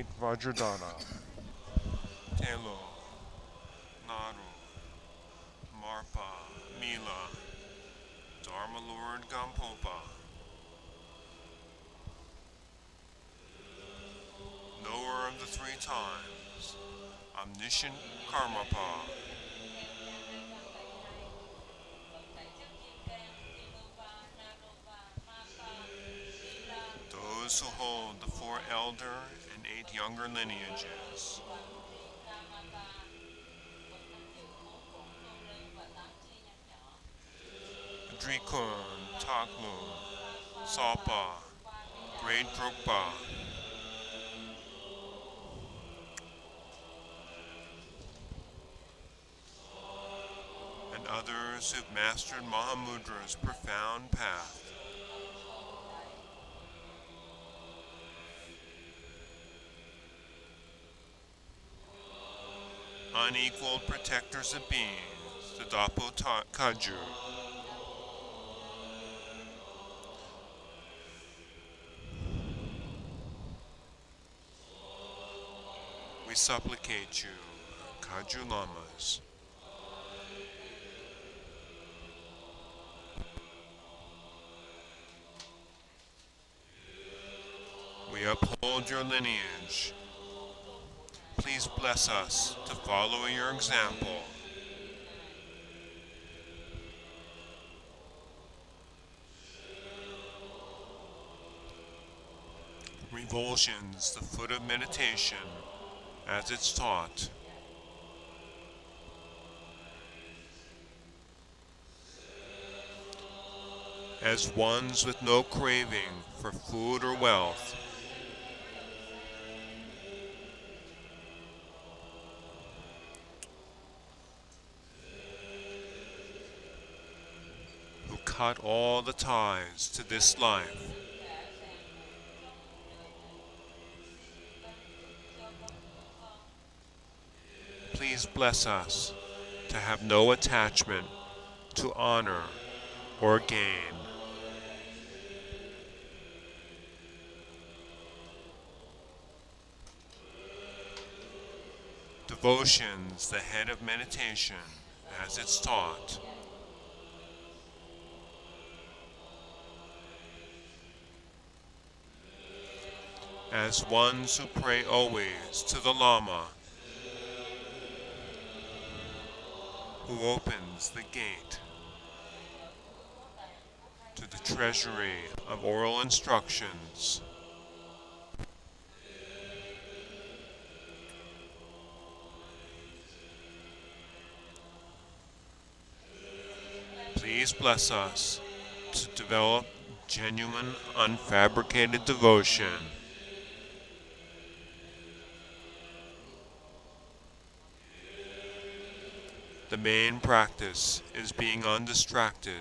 great Vajradhara, Tilo, Naro, Marpa, Mila, Dharma Lord Gampopa, knower of the three times, omniscient Karmapa, lineages. Drikung, Taklung, Tsalpa, Great Drukpa, and others who've mastered Mahamudra's profound path. Unequaled protectors of beings, the Dagpo Kagyu. We supplicate you, Kaju Lamas. We uphold your lineage please bless us to follow your example. Revulsions, the foot of meditation, as it's taught. As ones with no craving for food or wealth, who cut all the ties to this life. Please bless us to have no attachment to honor or gain. Devotion's the head of meditation as it's taught. As ones who pray always to the Lama, who opens the gate to the treasury of oral instructions. Please bless us to develop genuine, unfabricated devotion. The main practice is being undistracted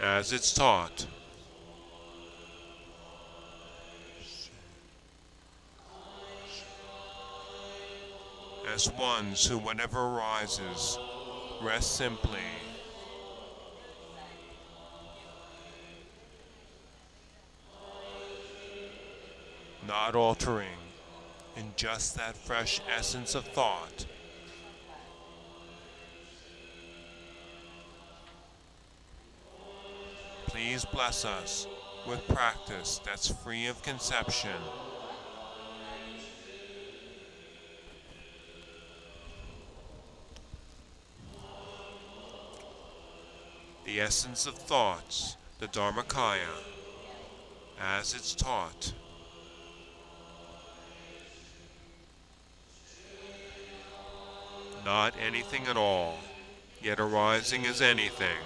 as it's taught. As ones who, whatever arises, rest simply. Not altering in just that fresh essence of thought. Please bless us with practice that's free of conception. The essence of thoughts, the Dharmakaya, as it's taught. Not anything at all, yet arising as anything.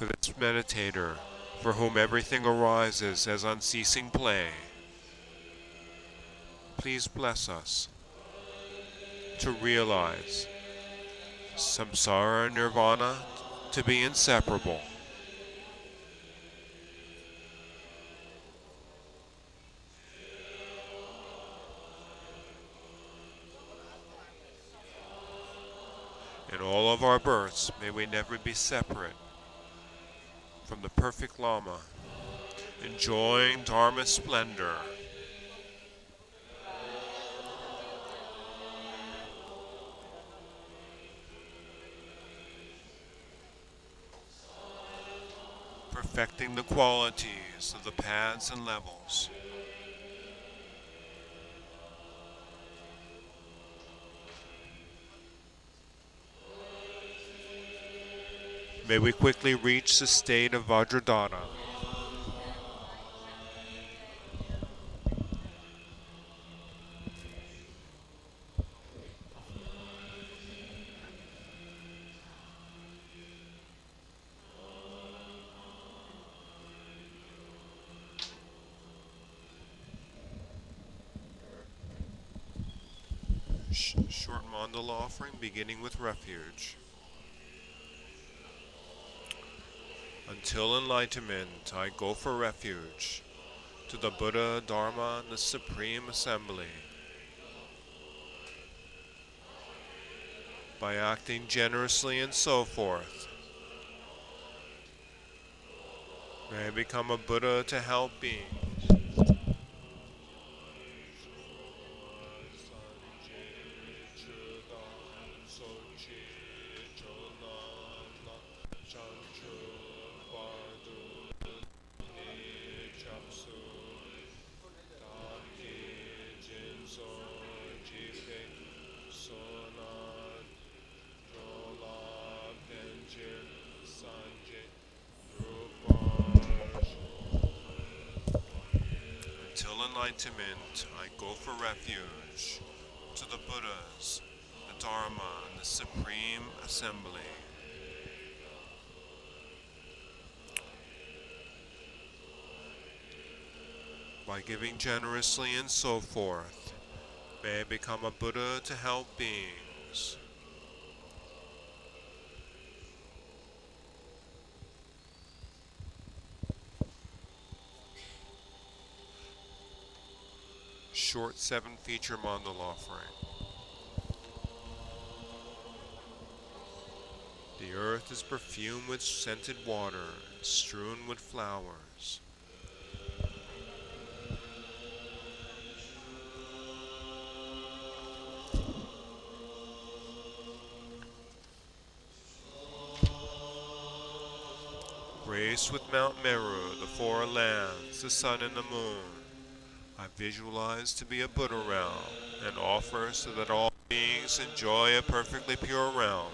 For this meditator, for whom everything arises as unceasing play. Please bless us to realize samsara and nirvana to be inseparable. In all of our births, may we never be separate from the perfect Lama, enjoying Dharma splendor. Perfecting the qualities of the paths and levels. May we quickly reach the state of Vajradhara. Sh- Short mandala offering beginning with refuge. Until enlightenment, I go for refuge to the Buddha, Dharma, and the Supreme Assembly. By acting generously and so forth, may I become a Buddha to help beings. Enlightenment, I go for refuge to the Buddhas, the Dharma, and the Supreme Assembly. By giving generously and so forth, may I become a Buddha to help beings. Short seven feature mandala offering. The earth is perfumed with scented water, and strewn with flowers. Graced with Mount Meru, the four lands, the sun and the moon, I visualize to be a Buddha realm and offer so that all beings enjoy a perfectly pure realm.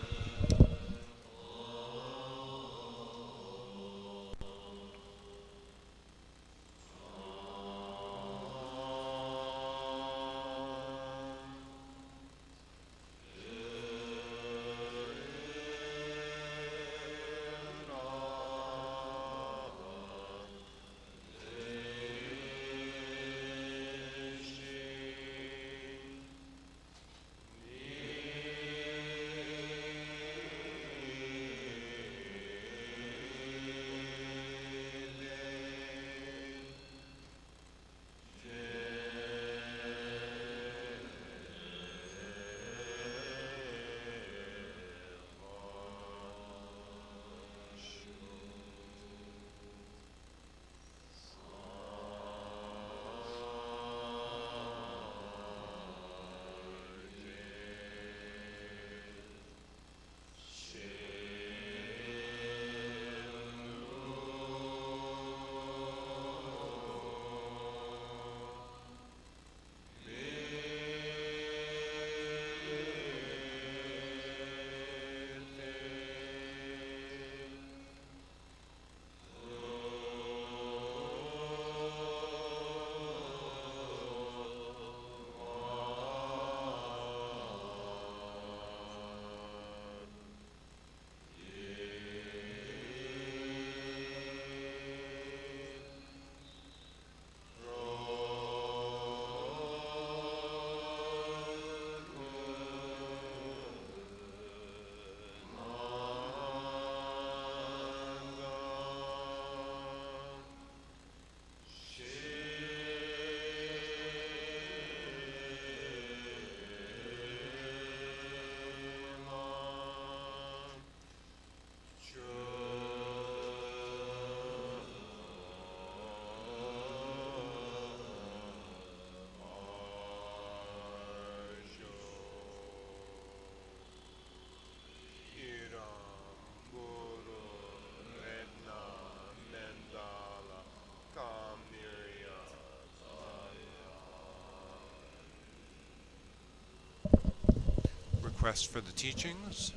Quest for the teachings.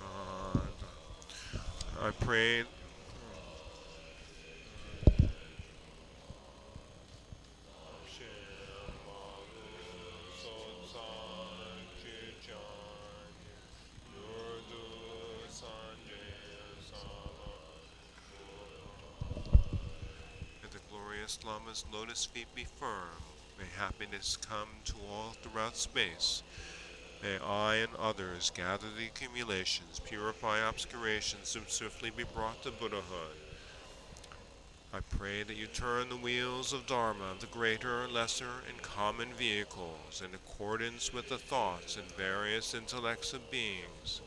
Uh, I glorious Lama's lotus feet be firm. May happiness come to all throughout space. May I and others gather the accumulations, purify obscurations, and swiftly be brought to Buddhahood. I pray that you turn the wheels of Dharma, the greater, lesser, and common vehicles, in accordance with the thoughts and various intellects of beings.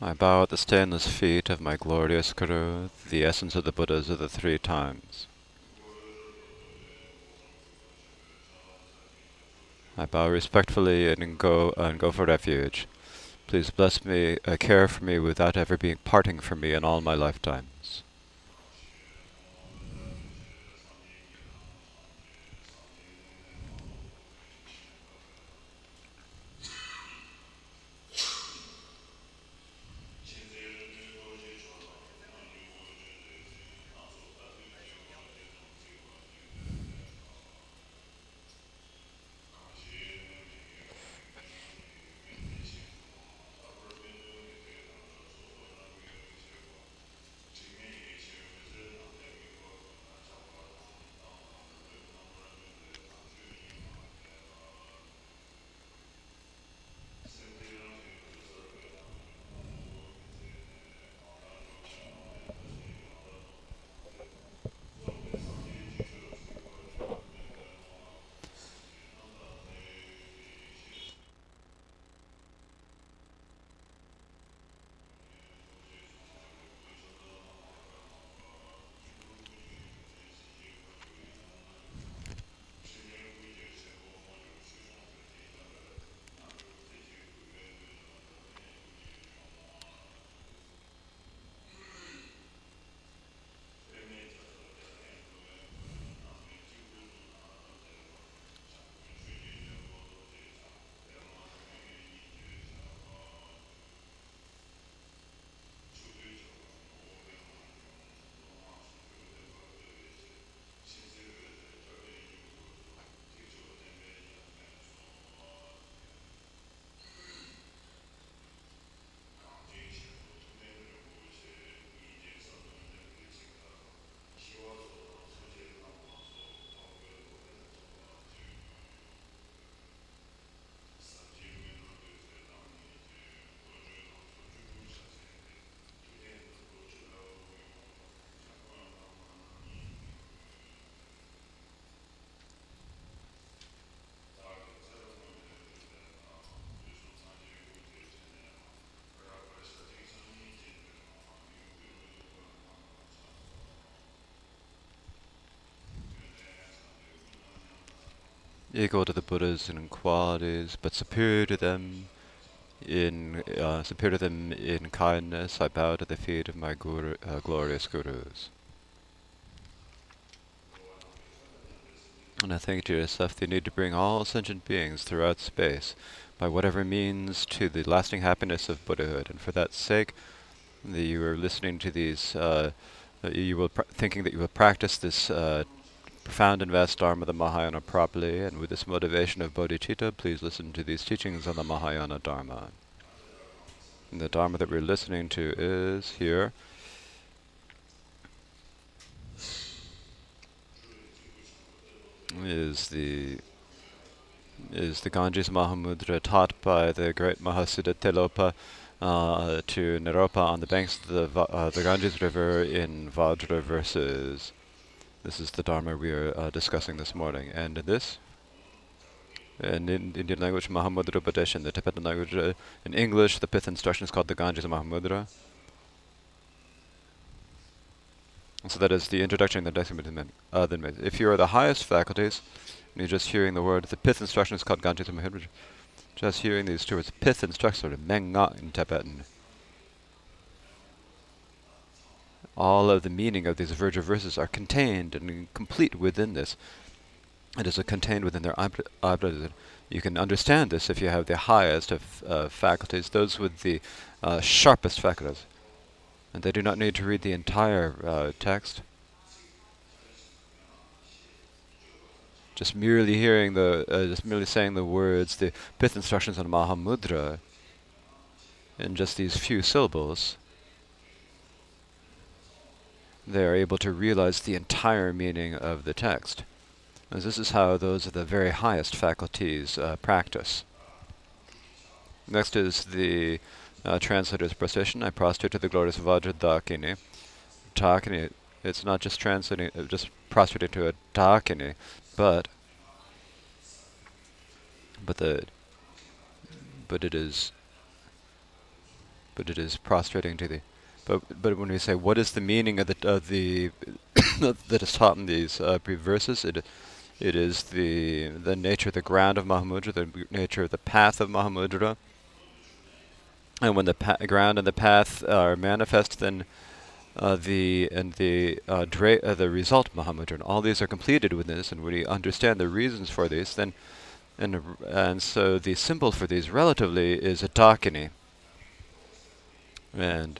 I bow at the stainless feet of my glorious Guru, the essence of the Buddhas of the three times. I bow respectfully and go and go for refuge. Please bless me, uh, care for me without ever being parting from me in all my lifetimes. Equal to the Buddhas in qualities, but superior to them in uh, superior to them in kindness. I bow to the feet of my guru, uh, glorious gurus. And I think to yourself that you need to bring all sentient beings throughout space by whatever means to the lasting happiness of Buddhahood. And for that sake, that you are listening to these, uh, you will thinking that you will practice this uh, profound and vast Dharma of the Mahayana properly, and with this motivation of bodhicitta, please listen to these teachings on the Mahayana Dharma. And the Dharma that we're listening to is here. Is the is the Ganges Mahamudra taught by the great Mahasiddha Tilopa uh, to Naropa on the banks of the, uh, the Ganges River in Vajra verses this is the Dharma we are uh, discussing this morning. And this, in, in Indian language, Mahamudra Upadesh, in the Tibetan language, uh, in English, the pith instruction is called the Ganges Mahamudra. so that is the introduction in the next uh, If you are the highest faculties, and you're just hearing the word, the pith instruction is called Ganges Mahamudra. Just hearing these two words, pith instruction, menga in Tibetan. All of the meaning of these Vajra verses are contained and complete within this. It is contained within their object. You can understand this if you have the highest of uh, faculties, those with the uh, sharpest faculties. And they do not need to read the entire uh, text. Just merely hearing the, uh, just merely saying the words, the pith instructions on Mahamudra, in just these few syllables, they are able to realize the entire meaning of the text. As this is how those of the very highest faculties uh, practice. Next is the uh, translator's procession. I prostrate to the glorious Vajradakini. Dakini, it's not just translating, uh, just prostrating to a Dakini, but but the but it is but it is prostrating to the but but when we say what is the meaning of the of the that is taught in these uh, brief verses, it it is the the nature, of the ground of Mahamudra, the nature of the path of Mahamudra. And when the ground and the path are manifest, then uh, the and the uh, uh, the result Mahamudra, and all these are completed with this. And when we understand the reasons for these, then and and so the symbol for these relatively is a dakini. And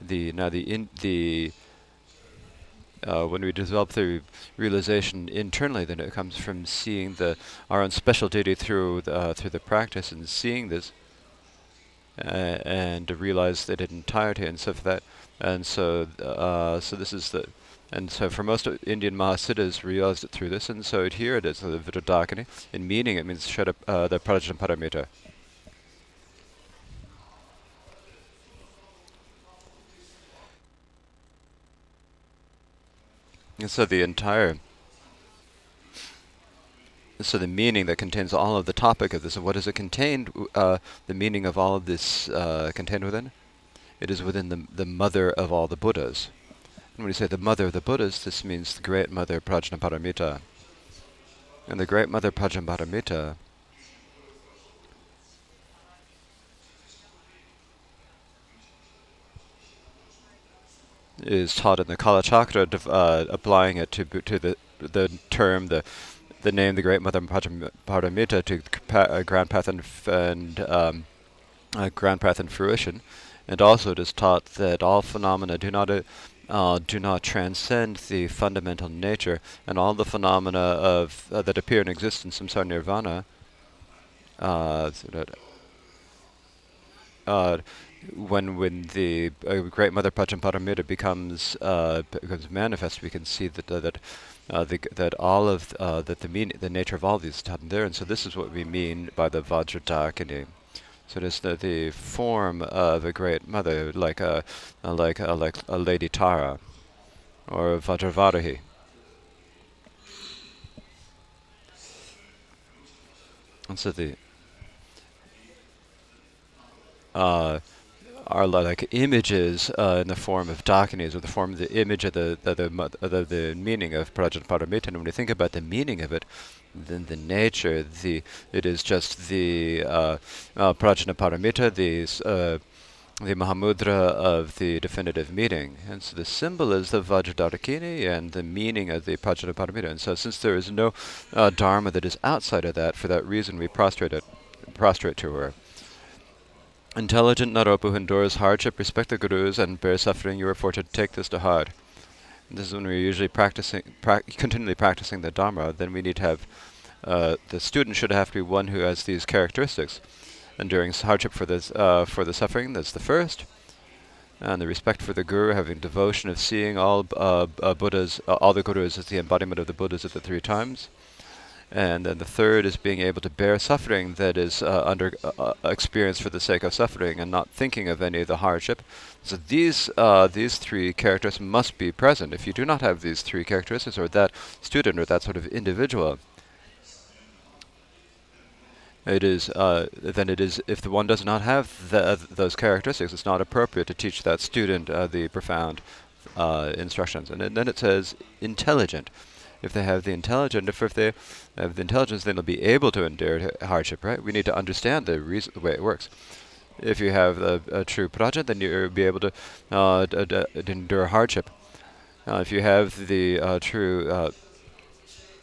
the now the in the uh, when we develop the realization internally, then it comes from seeing the our own special duty through the, uh, through the practice and seeing this, uh, and realize that in entirety and so for that, and so uh, so this is the. And so for most Indian Mahasiddhas realized it through this, and so here it is, the Vidodakini. In meaning, it means shut up uh, the Paramita. And so the entire so the meaning that contains all of the topic of this, and what is it contained, uh, the meaning of all of this uh, contained within? It is within the, the mother of all the Buddhas. And when you say the mother of the Buddhas, this means the great mother Prajnaparamita. And the great mother Prajnaparamita is taught in the Kalachakra, uh, applying it to to the the term the the name the Great Mother Paramita to uh, Grand Path and, and um, uh, Grand Path and fruition, and also it is taught that all phenomena do not. Uh, do not transcend the fundamental nature, and all the phenomena of uh, that appear in existence, samsara nirvana, uh, when when the uh, Great Mother Prajnaparamita becomes uh, becomes manifest, we can see that uh, that uh, the, that all of uh, that the mean the nature of all these taught there, and so this is what we mean by the Vajradakini. So it is the, the form of a Great Mother, like a, a like a, like a Lady Tara, or Vajravarahi. And so the uh, are like images uh, in the form of dakinis, or the form of the image of the the the, the, the meaning of prajnaparamita. And when you think about the meaning of it, then the nature, the it is just the uh, uh, prajna paramita, these. Uh, the Mahamudra of the definitive meaning. And so the symbol is the Vajradakini and the meaning of the Prajnaparamita. And so since there is no uh, Dharma that is outside of that, for that reason we prostrate, it, prostrate to her. Intelligent Naropa who endures hardship, respect the gurus, and bear suffering, you are fortunate to take this to heart. This is when we're usually practicing, pra continually practicing the Dharma, then we need to have, uh, the student should have to be one who has these characteristics. Enduring hardship for, this, uh, for the suffering, that's the first. And the respect for the Guru, having devotion of seeing all uh, uh Buddhas, uh, all the Gurus as the embodiment of the Buddhas at the three times. And then the third is being able to bear suffering that is uh, under uh, uh, experience for the sake of suffering and not thinking of any of the hardship. So these uh, these three characters must be present. If you do not have these three characteristics, or that student or that sort of individual, it is uh, then it is if the one does not have the, those characteristics, it's not appropriate to teach that student uh, the profound instructions. And then it says intelligent if they have the intelligence, if, they have the intelligence, then they'll be able to endure hardship, right? We need to understand the reason, the way it works. If you have a, a true prajna, then you'll be able to uh, endure hardship. Uh, if you have the uh, true uh,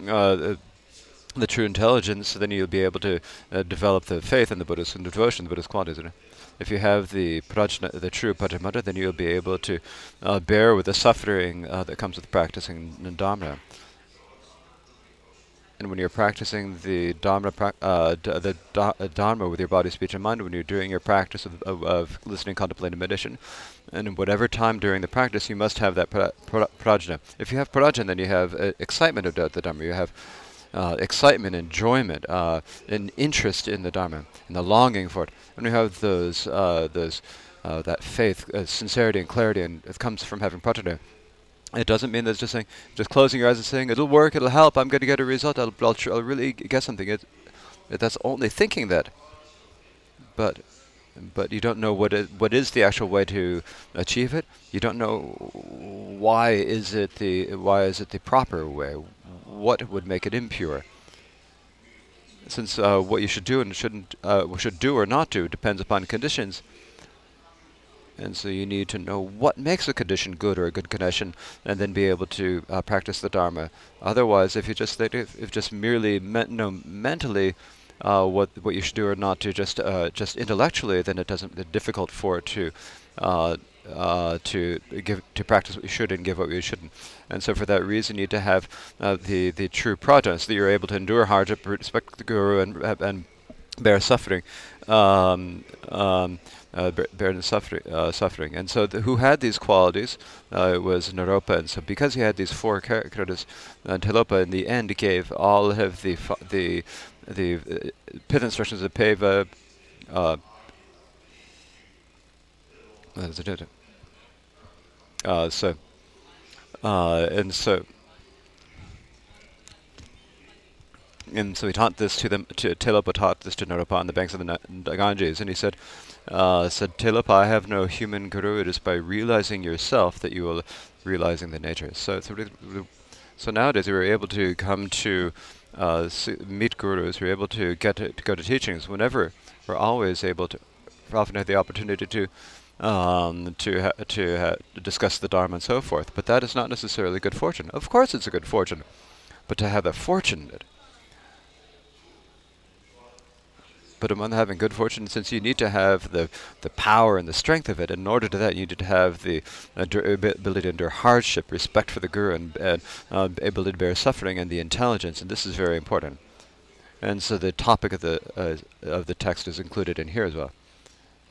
uh, the true intelligence, then you'll be able to uh, develop the faith in the Buddhist and the devotion, the Buddhist qualities. If you have the prajna, the true prajna, then you'll be able to bear with the suffering that comes with practicing Dhamma. And when you're practicing the Dharma, uh, the uh, Dharma with your body, speech, and mind, when you're doing your practice of, of, of listening, contemplating, meditation, and in whatever time during the practice, you must have that pra pra prajna. If you have prajna, then you have uh, excitement of the Dharma. You have uh, excitement, enjoyment, uh, an interest in the Dharma, and the longing for it. And you have those, uh, those, uh, that faith, uh, sincerity, and clarity, and it comes from having prajna, it doesn't mean that it's just saying, just closing your eyes and saying, it'll work, it'll help, I'm going to get a result, I'll, I'll, I'll really get something. It, that's only thinking that. But but you don't know what it, what is the actual way to achieve it. You don't know why is it the why is it the proper way. What would make it impure? Since uh, what you should do and shouldn't uh, should do or not do depends upon conditions. And so you need to know what makes a condition good or a good condition, and then be able to uh, practice the Dharma. Otherwise, if you just if, if just merely me know mentally uh, what what you should do or not do, just uh, just intellectually, then it doesn't. It's difficult for it to uh, uh, to give to practice what you should and give what you shouldn't. And so for that reason, you need to have uh, the the true prajna, so that you're able to endure hardship, respect the guru, and and bear suffering. Um, um, uh, bear suffering, uh, suffering. And so, who had these qualities uh, was Naropa. And so, because he had these four characters, uh, Tilopa in the end gave all of the the the uh, pith instructions of Peva. Uh, uh, so, uh, and so, and so he taught this to them. To Tilopa taught this to Naropa on the banks of the Ganges, and he said, uh, said Tilopa, I have no human guru. It is by realizing yourself that you are realizing the nature. So, so nowadays we are able to come to uh, meet gurus. We're able to get to, to, go to teachings whenever. We're always able to. often have the opportunity to um, to to discuss the Dharma and so forth. But that is not necessarily good fortune. Of course, it's a good fortune, but to have the fortune but among having good fortune, since you need to have the the power and the strength of it, in order to that, you need to have the ability to endure hardship, respect for the guru, and, and uh, ability to bear suffering, and the intelligence. And this is very important. And so the topic of the uh, of the text is included in here as well.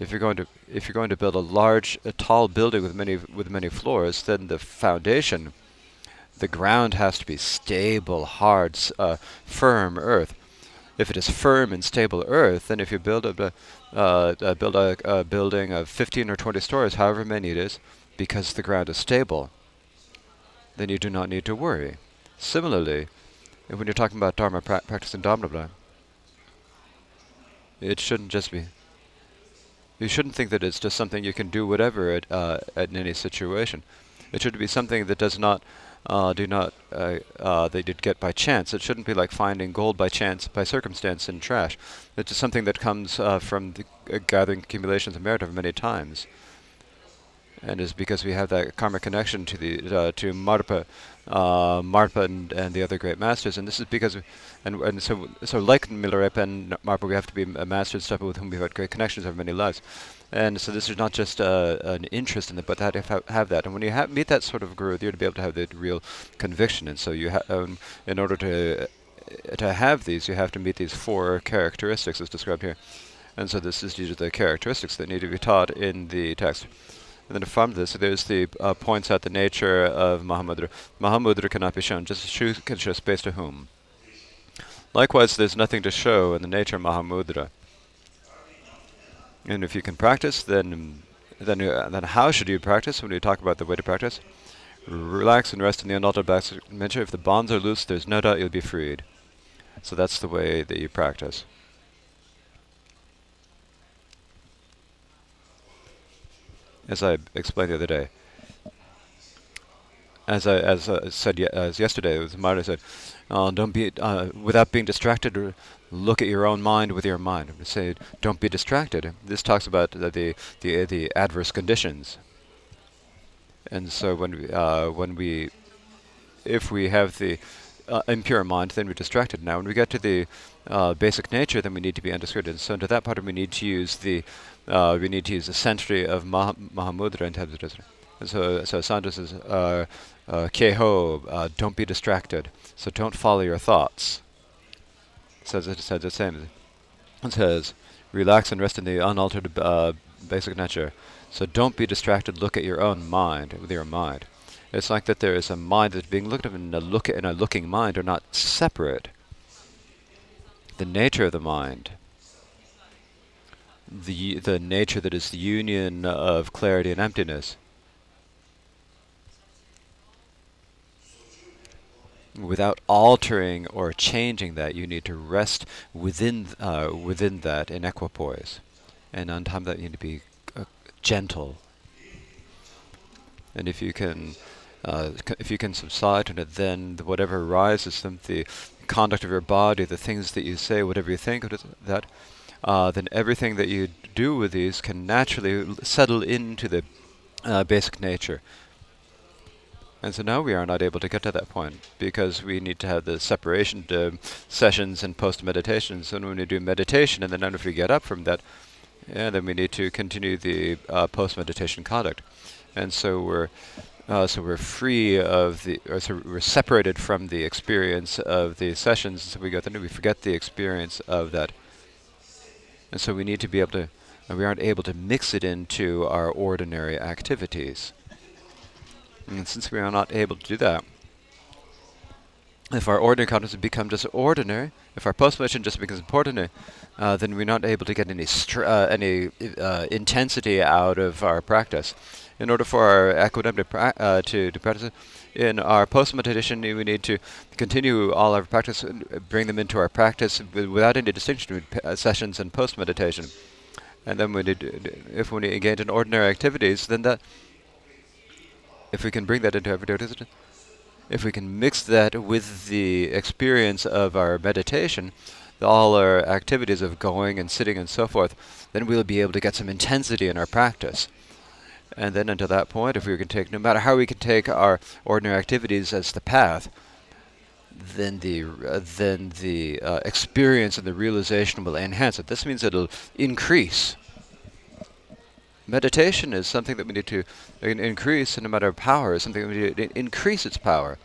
If you're going to if you're going to build a large, a tall building with many with many floors, then the foundation, the ground has to be stable, hard, uh, firm earth if it is firm and stable earth, then if you build a, uh, uh, build a, a, building of 15 or 20 stories, however many it is, because the ground is stable, then you do not need to worry. Similarly, when you're talking about Dharma, pra practicing Dharma, it shouldn't just be you shouldn't think that it's just something you can do whatever at, uh, at in any situation. It should be something that does not uh, do not uh, uh, they did get by chance. It shouldn't be like finding gold by chance, by circumstance in trash. It's something that comes uh, from the, uh, gathering accumulations of merit over many times, and is because we have that karma connection to the uh, to Marpa, Marpa and, and the other great masters. And this is because, and and so so like Milarepa and Marpa, we have to be a master and stuff with whom we've had great connections over many lives. And so this is not just uh, an interest in it, but that have, have that. And when you meet that sort of guru, you're to be able to have the real conviction. And so you um, in order to uh, to have these, you have to meet these four characteristics as described here. And so this is due to the characteristics that need to be taught in the text. And then from this, there's the uh, points out the nature of Mahamudra. Mahamudra cannot be shown, just truth can show space to whom. Likewise, there's nothing to show in the nature of Mahamudra. And if you can practice, then then uh, then how should you practice? When we talk about the way to practice, relax and rest in the unaltered nature. If the bonds are loose, there's no doubt you'll be freed. So that's the way that you practice. As I explained the other day, as I as I said ye as yesterday, it was Marta said, uh, "Don't be uh, without being distracted look at your own mind with your mind. Say, don't be distracted. This talks about the the the, the adverse conditions. And so when we, uh, when we, if we have the uh, impure mind, then we're distracted. Now, when we get to the uh, basic nature, then we need to be undistracted. So into that part, we need to use the uh, we need to use the century of Mah Mahamudra in terms of And so, so Sandra says, uh, uh, Keho, uh, don't be distracted. So don't follow your thoughts says it says the same. It says, relax and rest in the unaltered uh, basic nature. So don't be distracted. Look at your own mind with your mind. It's like that there is a mind that's being looked at, and a look and a looking mind are not separate. The nature of the mind, the the nature that is the union of clarity and emptiness, without altering or changing that, you need to rest within uh, within that in equipoise, and on top of that, you need to be uh, gentle. And if you can, uh, if you can subside to it, then whatever arises from the conduct of your body, the things that you say, whatever you think of that, uh, then everything that you do with these can naturally settle into the uh, basic nature and so now we are not able to get to that point because we need to have the separation sessions and post meditations. And when we do meditation, and then if we get up from that, yeah, then we need to continue the uh, post meditation conduct. And so we're uh, so we're free of the, or so we're separated from the experience of the sessions. So we go then we forget the experience of that. And so we need to be able to, we aren't able to mix it into our ordinary activities. And since we are not able to do that, if our ordinary consciousness become just ordinary, if our post-motion just becomes ordinary, uh, then we're not able to get any uh, any uh, intensity out of our practice. In order for our equanimity uh, to, to practice in our post-meditation, we need to continue all our practice, bring them into our practice without any distinction between uh, sessions and post-meditation. And then we need, if we engage in ordinary activities, then that if we can bring that into everyday activity, if we can mix that with the experience of our meditation, all our activities of going and sitting and so forth, then we'll be able to get some intensity in our practice. And then until that point, if we can take, no matter how we can take our ordinary activities as the path, then the uh, then the uh, experience and the realization will enhance it. This means it'll increase meditation is something that we need to increase in a matter of power, is something that we need to increase its power.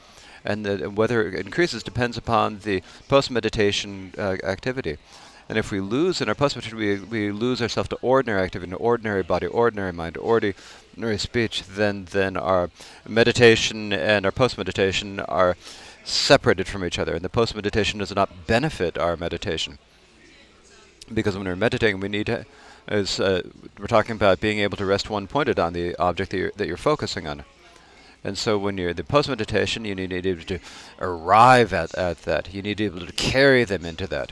And the, whether it increases depends upon the post-meditation uh, activity. And if we lose in our post-meditation, we, we lose ourselves to ordinary activity, ordinary body, ordinary mind, ordinary speech, then, then our meditation and our post-meditation are separated from each other. And the post-meditation does not benefit our meditation. Because when we're meditating, we need to is uh, we're talking about being able to rest one-pointed on the object that you're, that you're focusing on. And so when you're the post-meditation, you need to be able to arrive at, at that. You need to be able to carry them into that.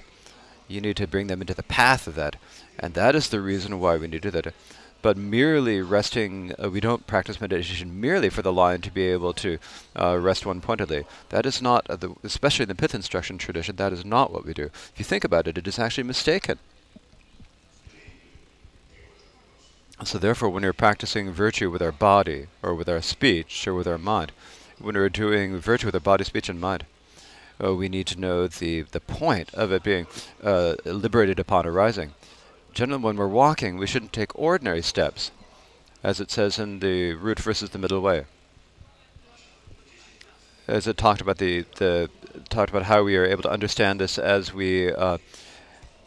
You need to bring them into the path of that. And that is the reason why we need to do that. But merely resting, uh, we don't practice meditation merely for the line to be able to uh, rest one pointedly. That is not, uh, the, especially in the pith instruction tradition, that is not what we do. If you think about it, it is actually mistaken. So therefore, when we're practicing virtue with our body, or with our speech, or with our mind, when we're doing virtue with our body, speech, and mind, uh, we need to know the, the point of it being uh, liberated upon arising. Generally, when we're walking, we shouldn't take ordinary steps, as it says in the root versus the middle way. As it talked about the, the talked about how we are able to understand this as we uh,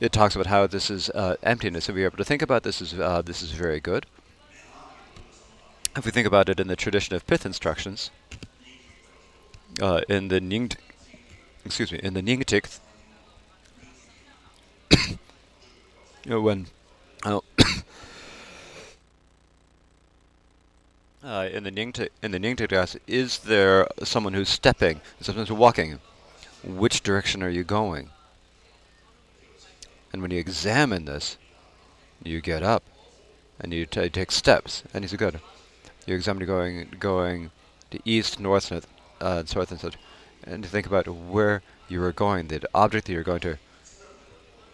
it talks about how this is uh, emptiness. If we're able to think about this, is uh, this is very good. If we think about it in the tradition of pith instructions, uh, in the Ning, excuse me, in the Nyingtik, you know, when oh, uh, in the Nyingtik in the Nyingtik is there someone who's stepping, someone who's walking? Which direction are you going? And when you examine this, you get up and you take steps. And say, good. You examine going going to east, north, north, uh, south, and south, and to think about where you are going, the object that you're going to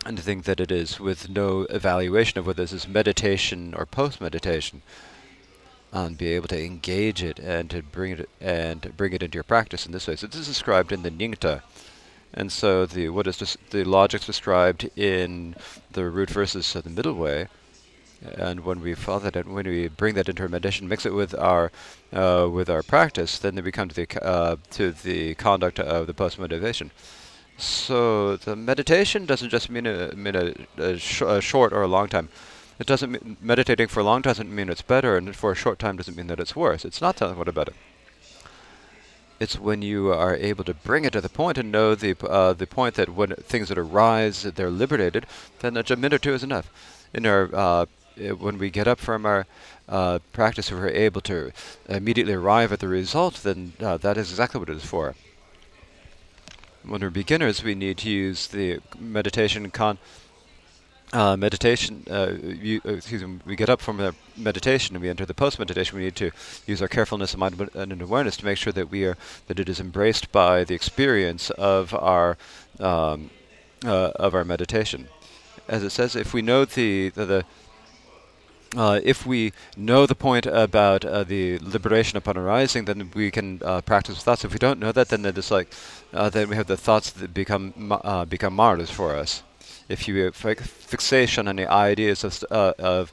and to think that it is with no evaluation of whether this is meditation or post-meditation, and be able to engage it and to bring it and bring it into your practice in this way. So this is described in the Nyingtik, and so the what is the logics described in the root verses of the middle way. And when we follow that, when we bring that into our meditation, mix it with our uh, with our practice, then they become to the uh, to the conduct of the post meditation. So the meditation doesn't just mean a, mean a, a, sh a short or a long time. It doesn't meditating for a long time doesn't mean it's better, and for a short time doesn't mean that it's worse. It's not telling what about it. It's when you are able to bring it to the point and know the uh, the point that when things that arise, they're liberated, then a minute or two is enough. In our uh, when we get up from our uh, practice, if we're able to immediately arrive at the result, then uh, that is exactly what it is for when we're beginners, we need to use the meditation con. Uh, meditation, uh, you, uh, excuse me, we get up from the meditation and we enter the post-meditation. We need to use our carefulness and mind and awareness to make sure that we are that it is embraced by the experience of our um, uh, of our meditation. As it says, if we know the the, the uh, if we know the point about uh, the liberation upon arising, then we can practice with thoughts. If we don't know that, then it's like uh, then we have the thoughts that become become martyrs for us. If you have fixation on the ideas of, uh, of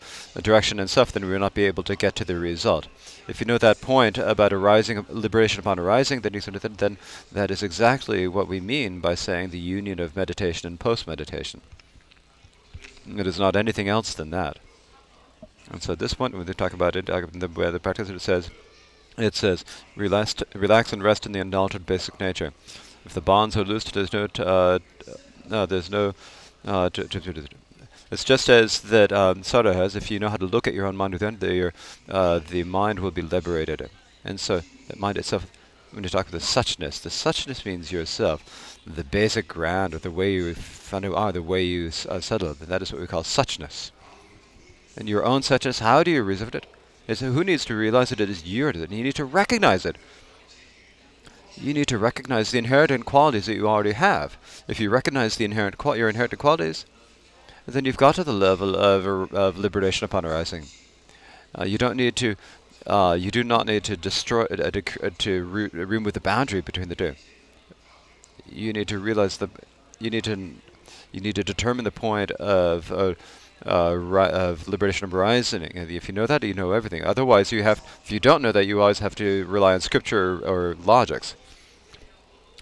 direction and stuff, then we will not be able to get to the result. If you know that point about arising, liberation upon arising, then you then, then that is exactly what we mean by saying the union of meditation and post-meditation. It is not anything else than that. And so at this point, when they talk about it, uh, the, the practice, says, it says, relax, relax and rest in the unaltered basic nature. If the bonds are loosed, there's no, uh, no, there's no. Uh, it's just as that um, has. If you know how to look at your own mind within, the uh, the mind will be liberated. And so, the mind itself. When you talk about the suchness, the suchness means yourself, the basic ground, or the way you you are, the way you uh, settled. And that is what we call suchness. And your own suchness, how do you realize it? It's who needs to realize that it is yours. You need to recognize it you need to recognize the inherent qualities that you already have. If you recognize the inherent your inherent qualities, then you've got to the level of, of liberation upon arising. Uh, you don't need to, uh, you do not need to destroy, uh, to, uh, re remove the boundary between the two. You need to realize the, you need to, you need to determine the point of, uh, of liberation of arising. If you know that, you know everything. Otherwise, you have, if you don't know that, you always have to rely on scripture or logics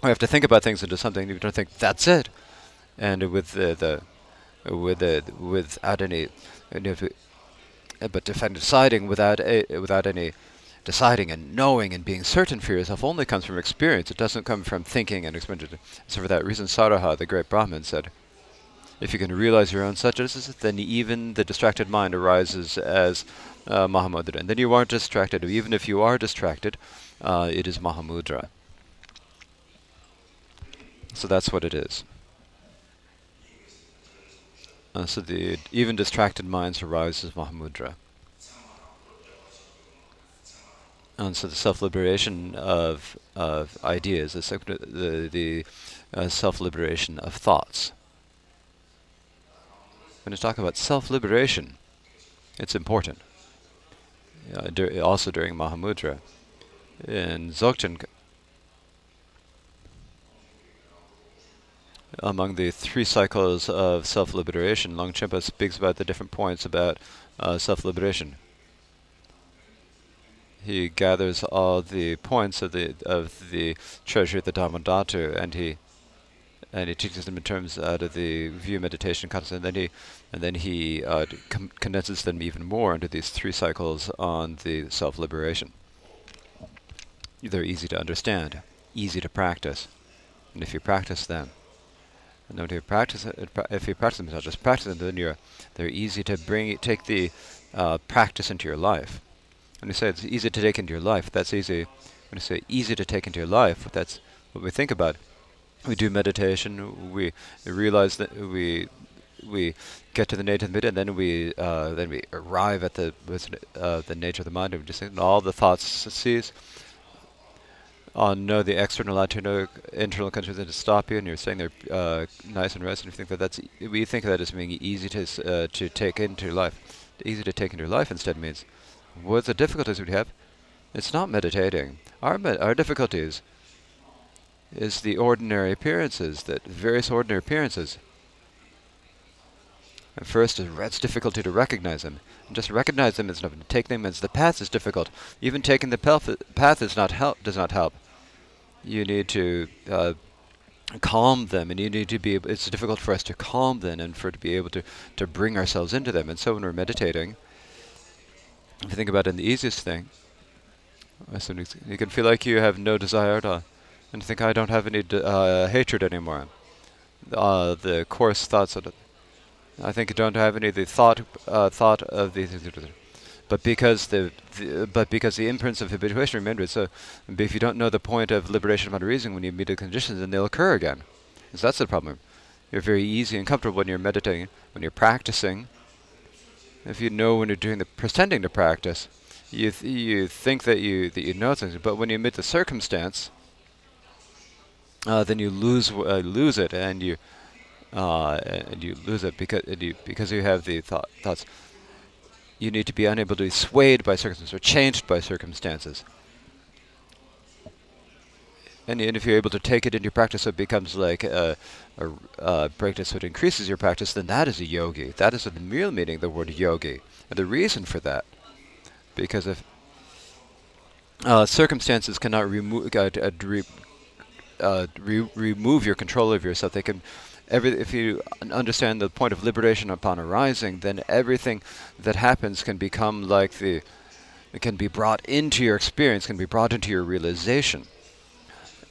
we have to think about things into something. You don't think that's it, and with the, the with the without any, but deciding without a, without any deciding and knowing and being certain for yourself only comes from experience. It doesn't come from thinking and experience. So for that reason, Saraha, the great Brahmin, said, if you can realize your own suchnesses, then even the distracted mind arises as uh, Mahamudra. And then you aren't distracted. Even if you are distracted, uh, it is Mahamudra. So that's what it is. Uh, so the even distracted minds arise as Mahamudra. And so the self-liberation of of ideas, the the, the uh, self-liberation of thoughts. When you talk about self-liberation, it's important. Uh, dur also during Mahamudra, in Dzogchen, among the three cycles of self-liberation, Longchenpa speaks about the different points about uh, self-liberation. He gathers all the points of the of the treasure, of the Dharmadhatu, and he and he teaches them in terms out of the view meditation concept, and then he and then he uh, condenses them even more into these three cycles on the self-liberation. They're easy to understand, easy to practice, and if you practice them, and if you practice it, if you practice them, just practice them, then you're they're easy to bring take the uh, practice into your life. When you say it's easy to take into your life, that's easy. When you say easy to take into your life, that's what we think about. We do meditation. We realize that we we get to the nature of the mind, and then we uh, then we arrive at the uh, the nature of the mind, and we just think all the thoughts cease. Uh, know the external, internal, internal conditions to stop you, and you're saying they're uh, nice and rest, and you think that that's e we think of that as being easy to uh, to take into life. Easy to take into life instead means what the difficulties we have? It's not meditating. Our our difficulties is the ordinary appearances, that various ordinary appearances. At first, it's difficulty to recognize them. And just recognize them is enough. To take them as the path is difficult. Even taking the path is not help does not help. You need to uh, calm them, and you need to be. It's difficult for us to calm them, and for to be able to to bring ourselves into them. And so, when we're meditating, if you think about it, the easiest thing, you can feel like you have no desire all, and think, I don't have any uh, hatred anymore. Uh, the coarse thoughts of. I think you don't have any of the thought uh, thought of the but because the, the, but because the imprints of habituation remain so if you don't know the point of liberation by reason when you meet the conditions then they'll occur again. So that's the problem. You're very easy and comfortable when you're meditating when you're practicing. If you know when you're doing the pretending to practice, you th you think that you that you know things, but when you meet the circumstance, uh, then you lose uh, lose it, and you uh, and you lose it because you because you have the thought, thoughts. You need to be unable to be swayed by circumstances or changed by circumstances. And, and if you're able to take it into your practice, so it becomes like a, a, a practice, so it increases your practice, then that is a yogi. That is the real meaning of the word yogi. And the reason for that, because if uh, circumstances cannot uh, uh, uh, re remove your control of yourself, they can every if you understand the point of liberation upon arising, then everything that happens can become like the it can be brought into your experience, can be brought into your realization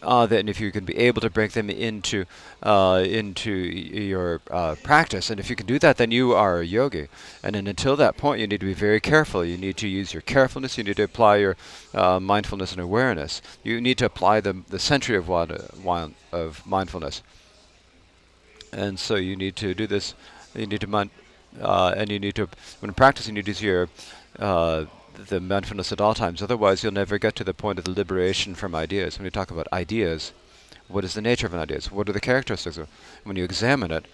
uh, then if you can be able to bring them into uh, into your uh, practice, and if you can do that, then you are a yogi. And then until that point, you need to be very careful. You need to use your carefulness. You need to apply your uh, mindfulness and awareness. You need to apply the the century of one of mindfulness. And so you need to do this. You need to mind, uh, and you need to when practicing, you need to your uh, the mindfulness at all times. Otherwise, you'll never get to the point of the liberation from ideas. When you talk about ideas, what is the nature of an idea? What are the characteristics of? When you examine it,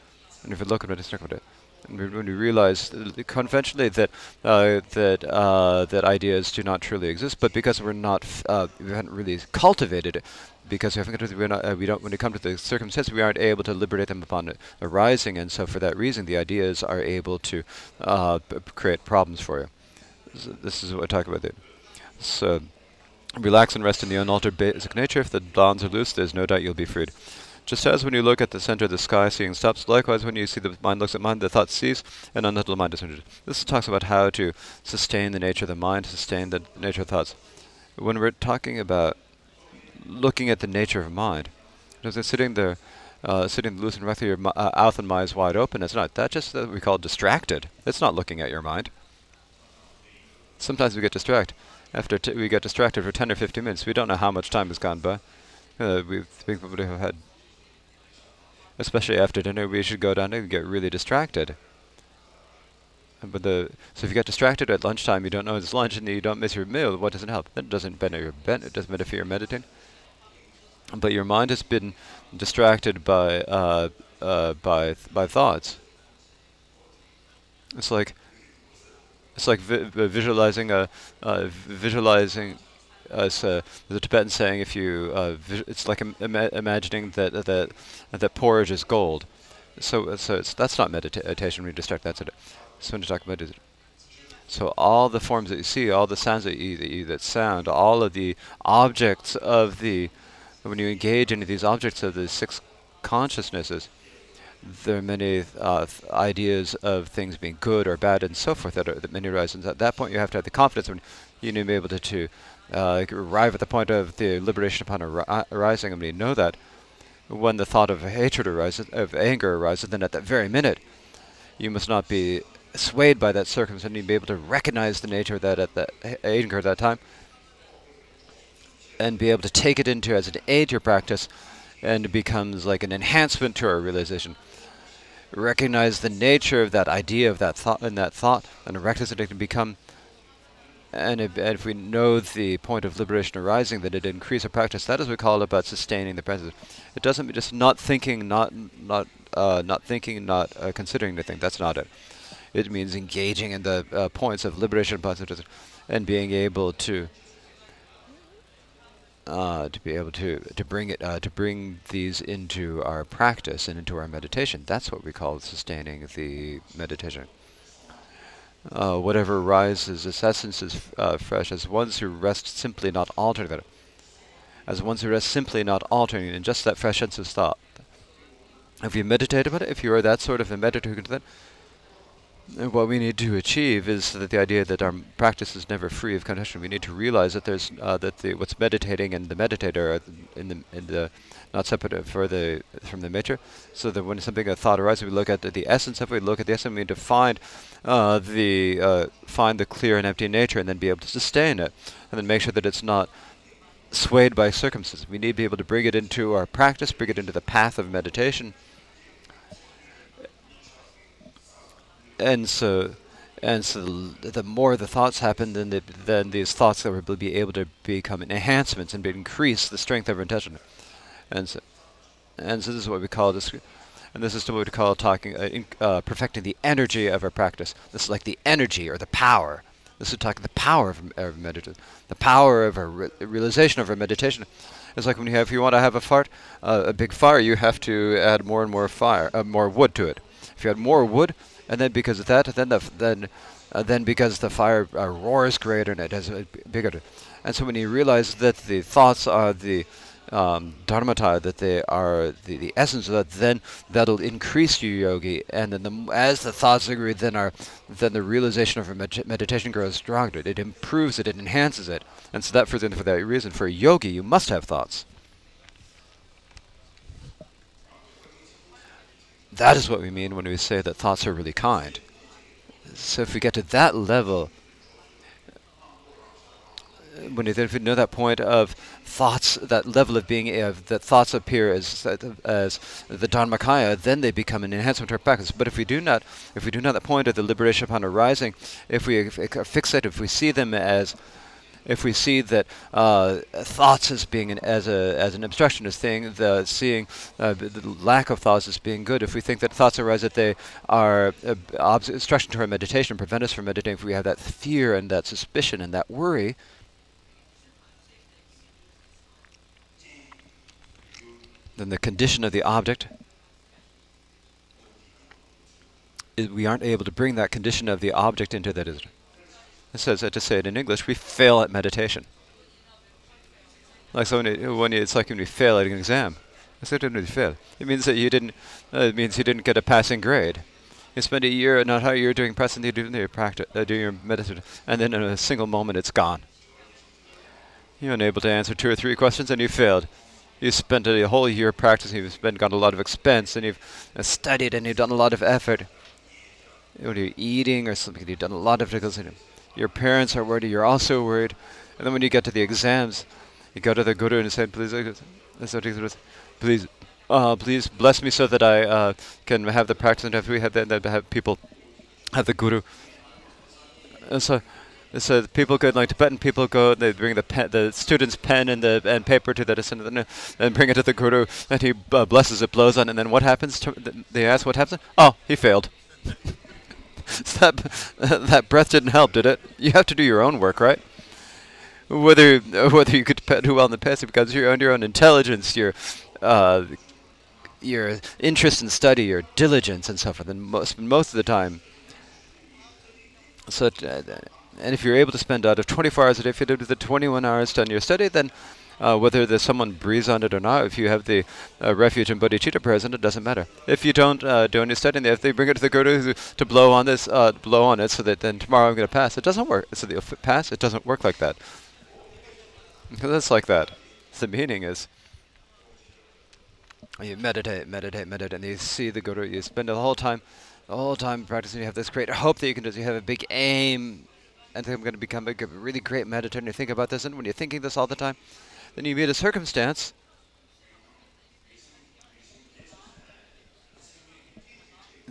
and if you look at it, when you realize conventionally that uh, that uh, that ideas do not truly exist, but because we're not, uh, we haven't really cultivated it, because we haven't, we're not, uh, we don't, when it comes to the circumstances, we aren't able to liberate them upon arising, and so for that reason, the ideas are able to uh, create problems for you this is what I talk about. So, relax and rest in the unaltered basic nature. If the bonds are loose, there's no doubt you'll be freed. Just as when you look at the center of the sky, seeing stops, likewise when you see the mind looks at mind, the thoughts cease, and unsettled mind is centered. This talks about how to sustain the nature of the mind, sustain the nature of thoughts. When we're talking about looking at the nature of mind, as it's sitting there, uh, sitting loose and with your uh, mouth and eyes wide open, it's not. That just what we call distracted. It's not looking at your mind. Sometimes we get distracted. After we get distracted for 10 or 15 minutes, we don't know how much time has gone by. Uh, we think we have had, especially after dinner, we should go down and get really distracted. But the so if you get distracted at lunchtime, you don't know it's lunch, and you don't miss your meal. What doesn't help? That doesn't benefit your ben- It doesn't benefit your meditating. But your mind has been distracted by uh, uh, by th- by thoughts. It's like it's like vi- visualizing a uh, visualizing as uh, the Tibetan saying, if you uh, it's like Im- imagining that that that porridge is gold. So so that's not meditation. We distract. That's it. So talk about it, so all the forms that you see, all the sounds that you, that you that sound, all of the objects of the when you engage in these objects of the six consciousnesses, there are many uh, ideas of things being good or bad and so forth that, are, that many arise. And at that point, you have to have the confidence when you need to be able to, to uh, arrive at the point of the liberation upon ar- arising. And you know that, when the thought of hatred arises, of anger arises, then at that very minute, you must not be swayed by that circumstance. You be able to recognize the nature of that at that anger at that time, and be able to take it into as an aid to your practice, and it becomes like an enhancement to our realization. Recognize the nature of that idea of that thought and that thought, and recognize it can become and if, and if, we know the point of liberation arising, that it increase our practice. That is what we call about sustaining the presence. It doesn't mean just not thinking, not not uh, not thinking, not uh, considering the thing. That's not it. It means engaging in the uh, points of liberation and being able to uh, to be able to to bring it uh, to bring these into our practice and into our meditation. That's what we call sustaining the meditation. Uh, whatever rises, its essence is uh, fresh, as ones who rest simply not altering it, as ones who rest simply not altering it, in just that fresh sense of thought. If you meditate about it, if you are that sort of a meditator, then what we need to achieve is that the idea that our practice is never free of condition. We need to realize that there's uh, that the what's meditating and the meditator are in the in the not separate for the from the nature. So that when something a thought arises, we look at the, the essence of it. We look at the essence. We need to find uh, the uh, find the clear and empty nature, and then be able to sustain it, and then make sure that it's not swayed by circumstances. We need to be able to bring it into our practice, bring it into the path of meditation and so and so the, more the thoughts happen, then the, then these thoughts will be able to become enhancements and increase the strength of our intention. And so, and so this is what we call this, and this is what we call talking, uh, in, uh, perfecting the energy of our practice. This is like the energy or the power. This is talking the power of, of meditation, the power of our re- realization of our meditation. It's like when you have, if you want to have a fart, uh, a big fire, you have to add more and more fire, uh, more wood to it. If you add more wood, and then because of that, then the then uh, then because the fire uh, roars greater and it has a bigger. And so when you realize that the thoughts are the um, dharmata, that they are the, the essence of that, then that'll increase your yogi. And then the, as the thoughts agree, then our then the realization of med- meditation grows stronger. It improves it, it enhances it. And so that for, for that reason, for a yogi, you must have thoughts. That is what we mean when we say that thoughts are really kind. So if we get to that level, when you, know that point of thoughts, that level of being, uh, that thoughts appear as as the Dharmakaya, then they become an enhancement to our practice. But if we do not, if we do not that point of the liberation upon arising, if we fixate, if we see them as if we see that uh, thoughts as being an, as a as an obstructionist thing, the seeing uh, the lack of thoughts as being good. If we think that thoughts arise that they are uh, obstruction to our meditation, prevent us from meditating. If we have that fear and that suspicion and that worry. Then the condition of the object is we aren't able to bring that condition of the object into that it says, that to say it in English, we fail at meditation. Like so when, when it's like when we fail at an exam. I said, didn't fail. It means that you didn't. Uh, it means you didn't get a passing grade. You spend a year, not how you're doing press, and you do your practice, uh, do your meditation, and then in a single moment it's gone. You're unable to answer two or three questions, and you failed. You spent a whole year practicing. You've spent got a lot of expense, and you've uh, studied, and you've done a lot of effort. When you're eating or something, you've done a lot of difficulty your parents are worried, you're also worried. And then when you get to the exams, you go to the guru and say, please, please, uh, please bless me so that I uh, can have the practice and have we have, the, have people have the guru and so so the people go like Tibetan people go they bring the pen, the student's pen and the and paper to the descendant and bring it to the guru and he uh, blesses it blows on it and then what happens they ask what happens? Oh he failed. So that that breath didn't help did it? You have to do your own work right? Whether whether you could do well in the past because you're on your own intelligence your uh, your interest in study your diligence and so forth and most most of the time. So uh, and if you're able to spend out of 24 hours a day, if you do the 21 hours on your study, then uh, whether there's someone breathes on it or not, if you have the uh, refuge and bodhicitta present, it doesn't matter. If you don't uh, do any studying, if they bring it to the guru to blow on this, uh, blow on it, so that then tomorrow I'm going to pass, it doesn't work. So you'll pass. It doesn't work like that. Because it's like that. The meaning is. You meditate, meditate, meditate, and you see the guru. You spend the whole time, the whole time practicing. You have this great hope that you can do. You have a big aim and think I'm going to become a really great meditator, think about this, and when you're thinking this all the time, then you meet a circumstance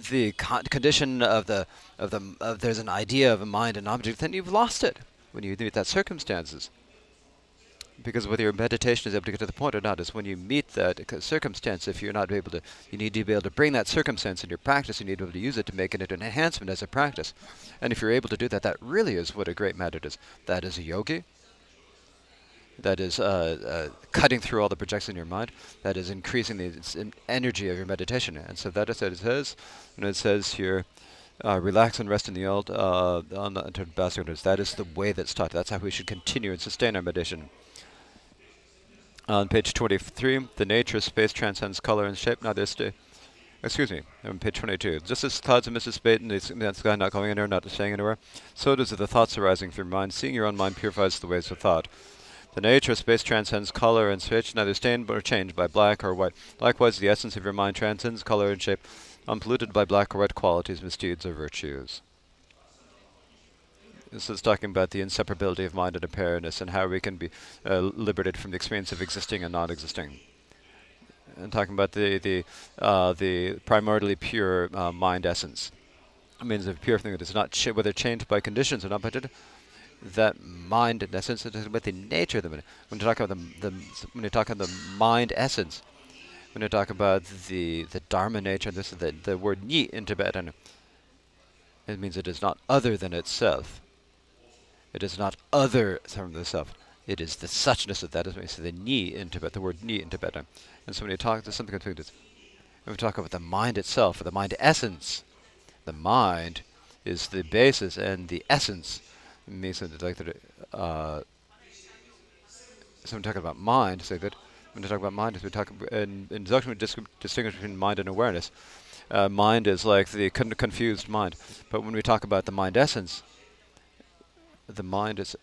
the con condition of the of the of there's an idea of a mind and object, then you've lost it when you meet that circumstances because whether your meditation is able to get to the point or not is when you meet that circumstance. If you're not able to, you need to be able to bring that circumstance in your practice. You need to be able to use it to make it an enhancement as a practice. And if you're able to do that, that really is what a great method is. That is a yogi. That is uh, uh, cutting through all the projects in your mind. That is increasing the energy of your meditation. And so that is what it says. And it says here, uh, relax and rest in the old uh, on the That is the way that's taught. That's how we should continue and sustain our meditation. On page 23, the nature of space transcends color and shape. Now this, uh, excuse me, on page 22. Just as thoughts mists dissipate in the sky not going anywhere, not staying anywhere, so does it the thoughts arising from your mind. Seeing your own mind purifies the ways of thought. The nature of space transcends color and shape, neither stained nor changed by black or white. Likewise, the essence of your mind transcends color and shape, unpolluted by black or white qualities, misdeeds, or virtues. This is talking about the inseparability of mind and awareness and how we can be uh, liberated from the experience of existing and non-existing. And talking about the the uh, the primordially pure uh, mind essence. It means a pure thing that is not ch whether changed by conditions or not, but that mind in essence is about the nature of the mind. When you talk about the, the when you talk about the mind essence, when you talk about the the dharma nature, this is the the word ni in Tibetan. It means it is not other than itself. It is not other from the self. It is the suchness of that. As we say the ni in Tibet, the word ni in Tibetan. And so when you talk, there's something between this. When we talk about the mind itself, or the mind essence, the mind is the basis and the essence means like that. Uh, so when talking about mind, say that when we talk about mind, we talk in in Dzogchen we distinguish between mind and awareness. Uh, mind is like the con confused mind, but when we talk about the mind essence, the mind is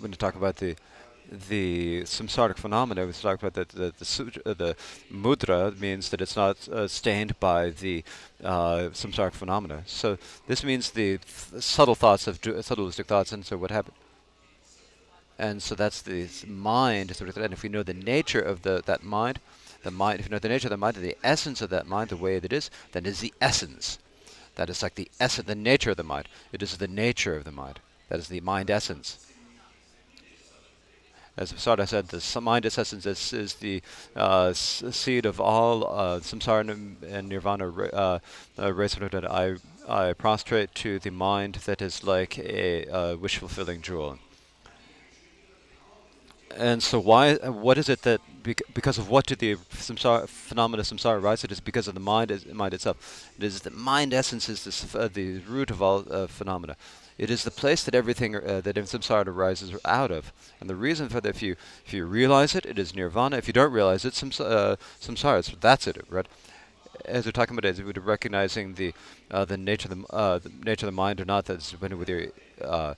when you talk about the the samsaric phenomena, we talk about that the the, uh, the mudra means that it's not uh, stained by the uh, samsaric phenomena. So this means the th subtle thoughts of subtleistic thoughts, and so what happened. And so that's the mind, sort of, and if we know the nature of the that mind, the mind, if you know the nature of the mind, the essence of that mind, the way that it is, then is the essence. That is like the essence, the nature of the mind. It is the nature of the mind. That is the mind essence. As Saraha said, the mind essence is, is the uh, seed of all uh, samsara and nirvana uh, uh, I, I prostrate to the mind that is like a uh, wish-fulfilling jewel. And so why, what is it that, bec because of what did the samsara, phenomena samsara arise? It is because of the mind, is, mind itself. It is the mind essence is this, uh, the root of all uh, phenomena. It is the place that everything uh, that in samsara arises out of. And the reason for that, if you if you realize it, it is nirvana. If you don't realize it, sams uh, samsara. So that's it, right? As we're talking about, we're recognizing the uh, the nature of the, uh, the nature of the mind or not, that's dependent with your uh,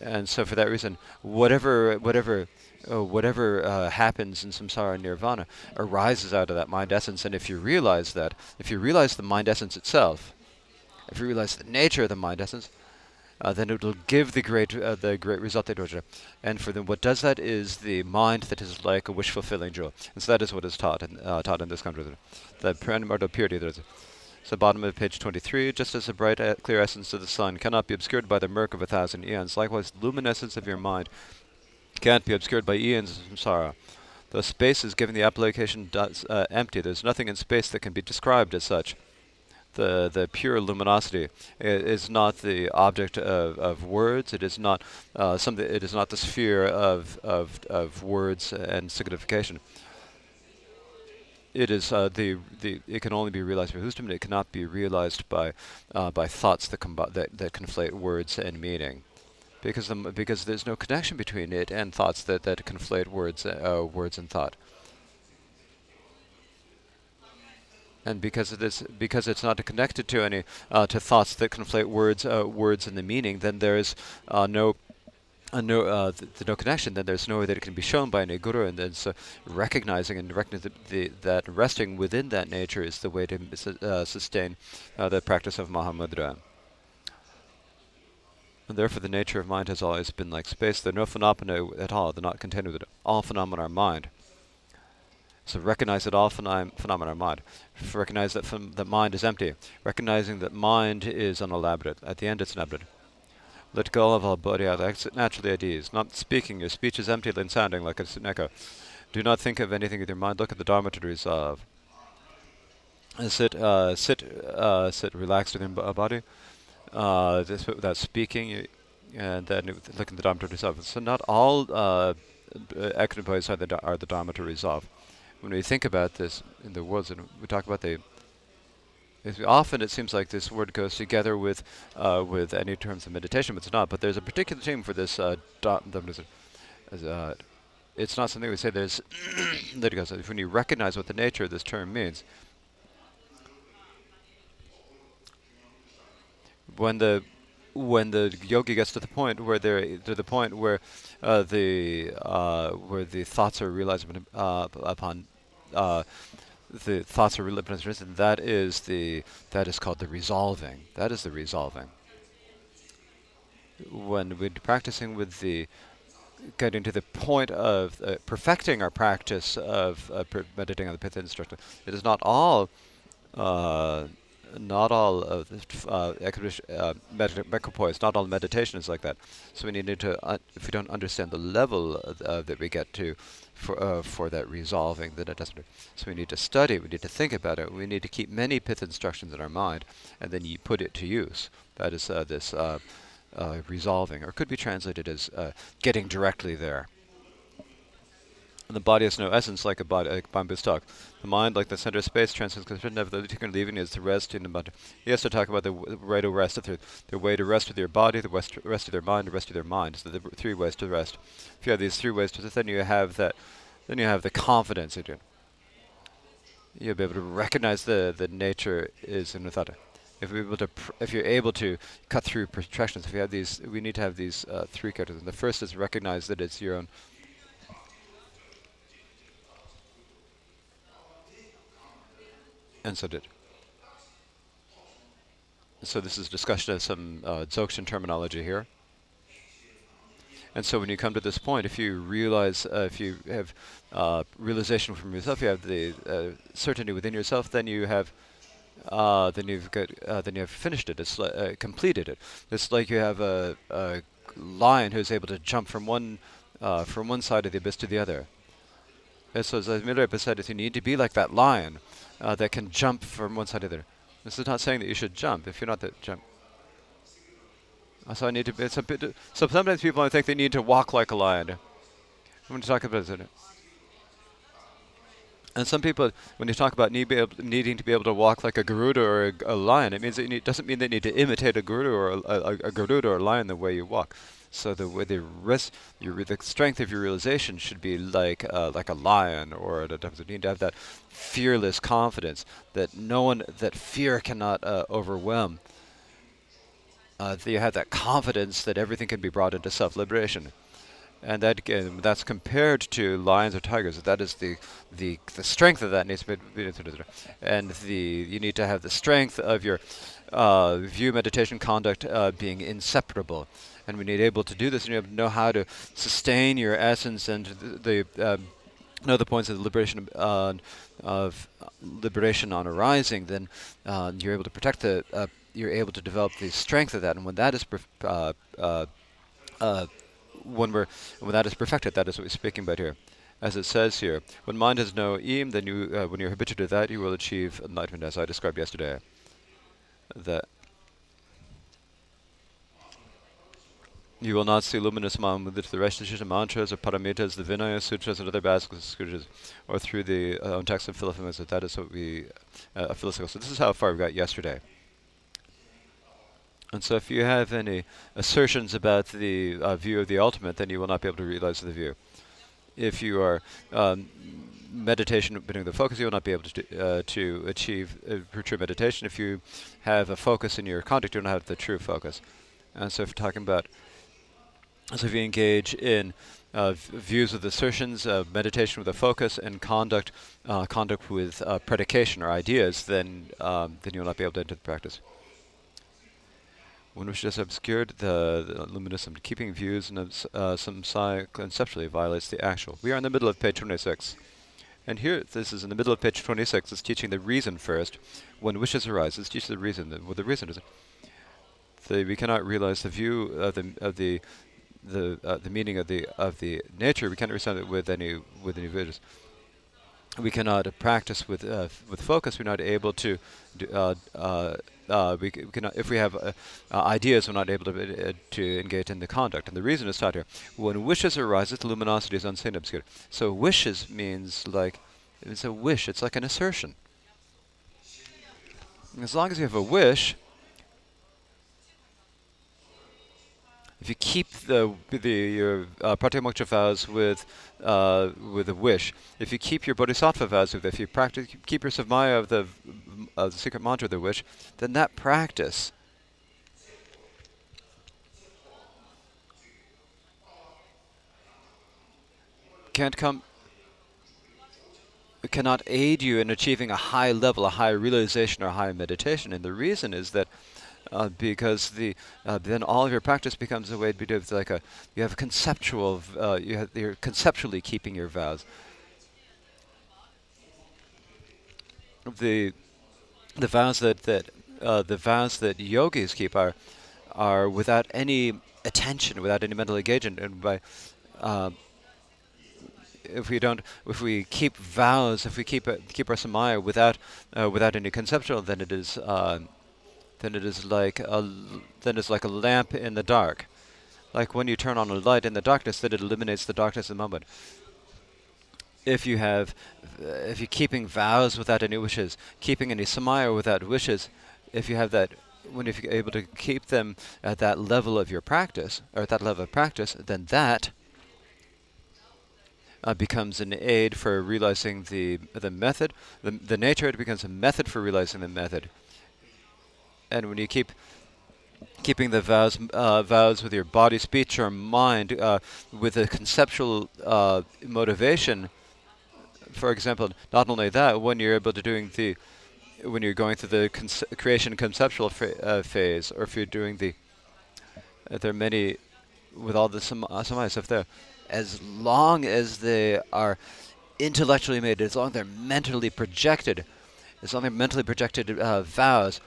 and so for that reason, whatever whatever uh, whatever uh, happens in samsara and nirvana arises out of that mind essence. And if you realize that, if you realize the mind essence itself, if you realize the nature of the mind essence, uh, then it will give the great uh, the great result that you And for them, what does that is the mind that is like a wish fulfilling jewel. And so that is what is taught in, uh, taught in this country. The primordial purity. So bottom of page 23, just as the bright, uh, clear essence of the sun cannot be obscured by the murk of a thousand eons, likewise the luminescence of your mind can't be obscured by eons of samsara. The space is given the application uh, empty. There's nothing in space that can be described as such. The the pure luminosity is not the object of, of words. It is not uh, something. It is not the sphere of of of words and signification. It is uh, the the. It can only be realized by wisdom. It cannot be realized by uh, by thoughts that, that that conflate words and meaning because the, because there's no connection between it and thoughts that, that conflate words uh, words and thought. And because it is because it's not connected to any uh, to thoughts that conflate words uh, words and the meaning, then there's uh, no uh, no uh, th no connection. Then there's no way that it can be shown by any guru. And then so recognizing and recognizing the, that resting within that nature is the way to su sustain the practice of Mahamudra. And therefore the nature of mind has always been like space. There are no phenomena at all. They're not contained within all phenomena are mind. So recognize that all phenom phenomena are mind. Recognize that that mind is empty. Recognizing that mind is unelaborate. At the end it's inevitable. Let go of all body exit naturally at ease. Not speaking, your speech is empty and sounding like an echo. Do not think of anything with your mind. Look at the Dharma to resolve. And Sit, uh, sit, uh, sit relaxed within your body uh, this without speaking, and then looking at the Dharma to resolve. So not all uh, equipoise are the, are the Dharma to resolve. When we think about this in the worlds, and we talk about the often it seems like this word goes together with uh, with any terms of meditation, but it's not. But there's a particular term for this. Uh, uh, it's not something we say. There's when you recognize what the nature of this term means. when the when the yogi gets to the point where they're to the point where uh, the uh, where the thoughts are realized upon the thoughts are realized, that is the that is called the resolving. That is the resolving. When we're practicing with the getting to the point of uh, perfecting our practice of uh, meditating on the pith instruction, it is not all not all of the uh, uh, not all meditation is like that. So we need to, uh, if we don't understand the level uh, that we get to for uh, for that resolving, that it doesn't. So we need to study. We need to think about it. We need to keep many pith instructions in our mind, and then you put it to use. That is uh, this resolving, or could be translated as getting directly there. And the body has no essence like a body, like bamboo stalk. The mind, like the center of space, transcends concern of the taking leaving is to rest in the body. He has to talk about the way to rest, their, their way to rest with your body, the rest, rest of their mind, the rest of their mind. So the three ways to rest. If you have these three ways to rest, then you have that, then you have the confidence in it. You'll be able to recognize the, the nature is in without it. If you're able to, if you're able to cut through projections, if you have these, we need to have these uh, three characters. And the first is recognize that it's your own and so did. So this is discussion of some uh, Dzogchen terminology here. And so when you come to this point, if you realize, uh, if you have uh, realization from yourself, you have the uh, certainty within yourself, then you have, uh, then you've got, uh, then you have finished it. It's uh, completed it. It's like you have a, a lion who's able to jump from one, from one side of the abyss to the other. And so as Milarepa said, if you need to be like that lion uh, that can jump from one side to the other. This is not saying that you should jump if you're not that jump. Uh, so I need to. It's a bit. So sometimes people think they need to walk like a lion. I'm going to talk about it. And some people, when you talk about need able, needing to be able to walk like a Garuda or a, a lion, it means it doesn't mean they need to imitate a Garuda or a, a, a Garuda or a lion the way you walk. So the way the rest, your the strength of your realization should be like uh, like a lion, or times you need to have that fearless confidence that no one, that fear cannot uh, overwhelm. Uh, that you have that confidence that everything can be brought into self-liberation, and that uh, that's compared to lions or tigers. That is the the the strength of that needs to be, and the you need to have the strength of your uh, view meditation conduct uh, being inseparable and we need able to do this, and you know how to sustain your essence and the, the um, know the points of liberation uh, of liberation on arising, then uh, you're able to protect the. Uh, you're able to develop the strength of that, and when that is uh, when we're when that is perfected, that is what we're speaking about here. As it says here, when mind has no aim, then you when you're habituated to that, you will achieve enlightenment, as I described yesterday. That You will not see luminous mind with the Rashtrishita mantras or paramitas, the Vinaya sutras, and other basic sutras, or through the uh, own text of Philophemus. That is what we, uh, philosophical. So this is how far we got yesterday. And so if you have any assertions about the uh, view of the ultimate, then you will not be able to realize the view. If you are um, meditation putting the focus, you will not be able to uh, to achieve uh, true meditation. If you have a focus in your conduct, you don't have the true focus. And so if you're talking about so if you engage in uh, views with assertions, uh, meditation with a focus, and conduct, uh, conduct with uh, predication or ideas, then um, then you will not be able to enter the practice. When which is obscured, the, the luminism keeping views and uh, some psi conceptually violates the actual. We are in the middle of page 26. And here, this is in the middle of page 26, it's teaching the reason first. When wishes arise, it's teaching the reason. Well, the reason is that we cannot realize the view of the, of the the uh, the meaning of the of the nature. We cannot understand it with any with any visions. We cannot practice with uh, with focus. We're not able to. Do, uh, uh, uh we, we, cannot, if we have uh, ideas, we're not able to to engage in the conduct. And the reason is taught here: when wishes arise, the luminosity is unseen, obscure. So wishes means like it's a wish. It's like an assertion. As long as you have a wish, if you keep the the your uh, pratimoksha vows with uh, with a wish, if you keep your bodhisattva vows if you practice keep your samaya of the of the secret mantra of the wish, then that practice can't come cannot aid you in achieving a high level, a high realization or high meditation. And the reason is that uh, because the uh, then all of your practice becomes a way to do like a you have a conceptual uh, you have, you're conceptually keeping your vows. The the vows that that uh, the vows that yogis keep are are without any attention, without any mental engagement, and by uh, if we don't, if we keep vows, if we keep uh, keep our samaya without uh, without any conceptual, then it is uh, then it is like a then it's like a lamp in the dark. Like when you turn on a light in the darkness, then it illuminates the darkness in the moment. If you have, if you're keeping vows without any wishes, keeping any samaya without wishes, if you have that, when if you're able to keep them at that level of your practice, or at that level of practice, then that uh, becomes an aid for realizing the the method. The, the nature of it becomes a method for realizing the method and when you keep keeping the vows uh, vows with your body, speech, or mind uh, with a conceptual uh, motivation. For example, not only that, when you're able to doing the when you're going through the conce creation conceptual uh, phase, or if you're doing the uh, there are many with all the some uh, stuff there, as long as they are intellectually made, as long as they're mentally projected, as long as they're mentally projected vows,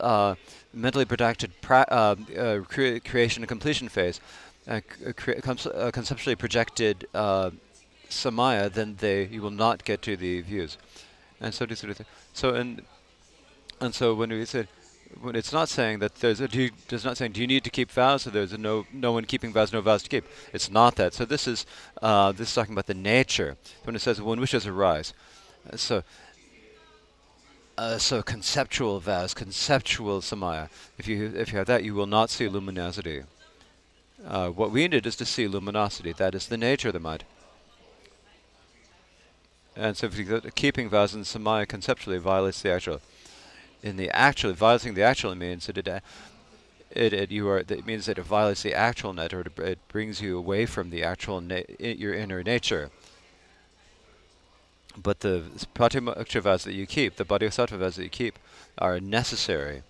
uh, mentally projected uh, uh, cre creation and completion phase, uh, uh, conceptually projected samaya, then they you will not get to the views. And so, so and and so when we said when it's not saying that there's a do it's not saying do you need to keep vows? So there's no no one keeping vows no vows to keep. It's not that. So this is uh, this is talking about the nature. When it says when wishes arise. So so conceptual vows, conceptual samaya. If you if you have that, you will not see luminosity. Uh, what we need is to see luminosity. That is the nature of the mind. And so, if you keeping vows in samaya conceptually violates the actual. In the actual, violating the actual means that it, it, it you are. It means that it violates the actual net, or it, it brings you away from the actual your inner nature. But the pratimokshas that you keep, the bodhisattvas that you keep, are necessary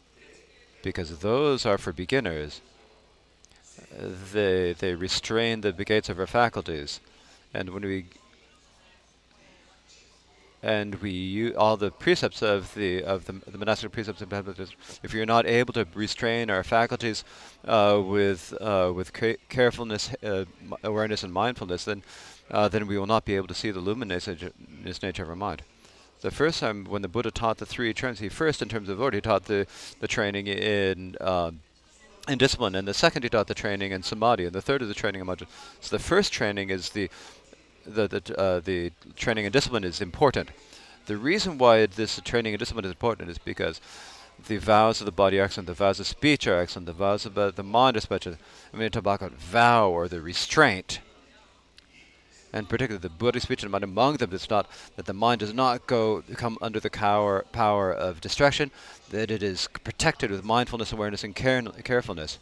because those are for beginners. They they restrain the gates of our faculties, and when we and we use all the precepts of the of the, the monastic precepts of if you're not able to restrain our faculties uh, with uh, with carefulness, uh, awareness, and mindfulness, then uh, then we will not be able to see the luminous nature of our mind. The first time when the Buddha taught the three terms, he first, in terms of order, he taught the the training in um, in discipline, and the second he taught the training in samadhi, and the third is the training in majjhima. So the first training is the the the, uh, the training and discipline is important. The reason why this training and discipline is important is because the vows of the body are excellent, the vows of speech are excellent, the vows of uh, the mind are special. I mean, talk about vow or the restraint. And particularly the Buddhist speech mind among them, it's not that the mind does not go come under the power power of distraction, that it is protected with mindfulness, awareness, and care carefulness.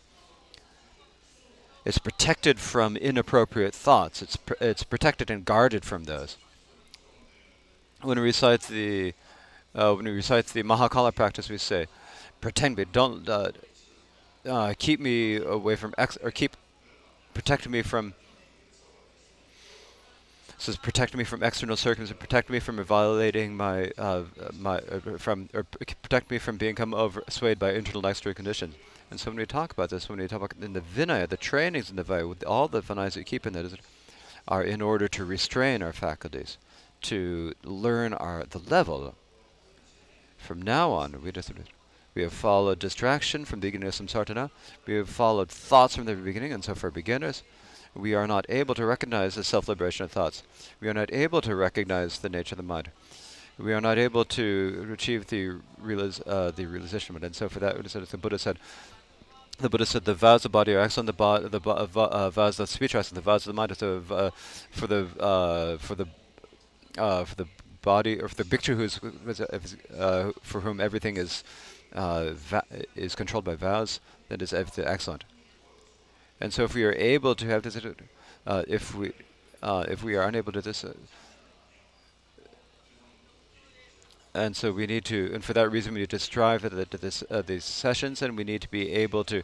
It's protected from inappropriate thoughts. It's pr it's protected and guarded from those. When we recite the uh, when we recite the Mahakala practice, we say, "Pretend me, don't uh, uh, keep me away from ex or keep protect me from." Says protect me from external circumstances, protect me from violating my uh, my uh, from or protect me from become over swayed by internal and external conditions. And so when we talk about this, when we talk about in the Vinaya, the trainings in the Vinaya, with all the Vinayas that keep in there, are in order to restrain our faculties, to learn our the level. From now on, we just we have followed distraction from the beginning of samsartana. We have followed thoughts from the beginning, and so for beginners, we are not able to recognize the self-liberation of thoughts. We are not able to recognize the nature of the mind. We are not able to achieve the, realize, uh, the realization of it. And so for that, the Buddha said, the Buddha said the vows of the body are excellent, the, the uh, uh vows of speech are excellent, the vows of the mind are so, uh, for the uh, for the uh, for the body or for the bhikshu who's uh, for whom everything is is controlled by vows, that is excellent. And so, if we are able to have this, uh, if we uh, if we are unable to this uh, and so we need to, and for that reason, we need to strive at, the, this, uh, these sessions, and we need to be able to,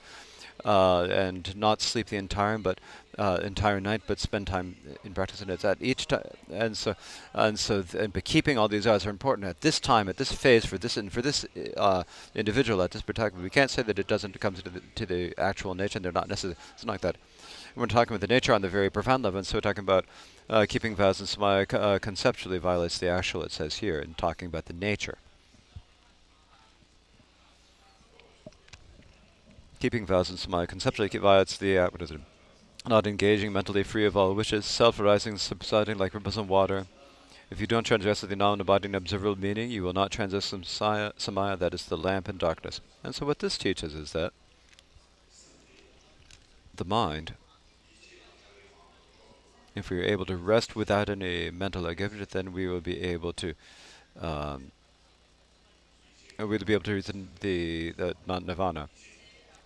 uh, and not sleep the entire, but uh, entire night, but spend time in practice. And it's at each time, and so, and so, and but keeping all these hours are important at this time, at this phase, for this and for this uh, individual at this particular. We can't say that it doesn't come to the to the actual nature. They're not necessary. It's not like that. We're talking about the nature on the very profound level, and so we're talking about uh, keeping vows and samaya uh, conceptually violates the actual, it says here, in talking about the nature. Keeping vows and samaya conceptually violates the, uh, what is it? Not engaging mentally free of all wishes, self-arising, subsiding like ripples in water. If you don't transgress the non-embodying observable meaning, you will not transgress samaya, that is the lamp in darkness. And so what this teaches is that the mind if we are able to rest without any mental activity, then we will be able to um, we'll be able to reach the, the nirvana.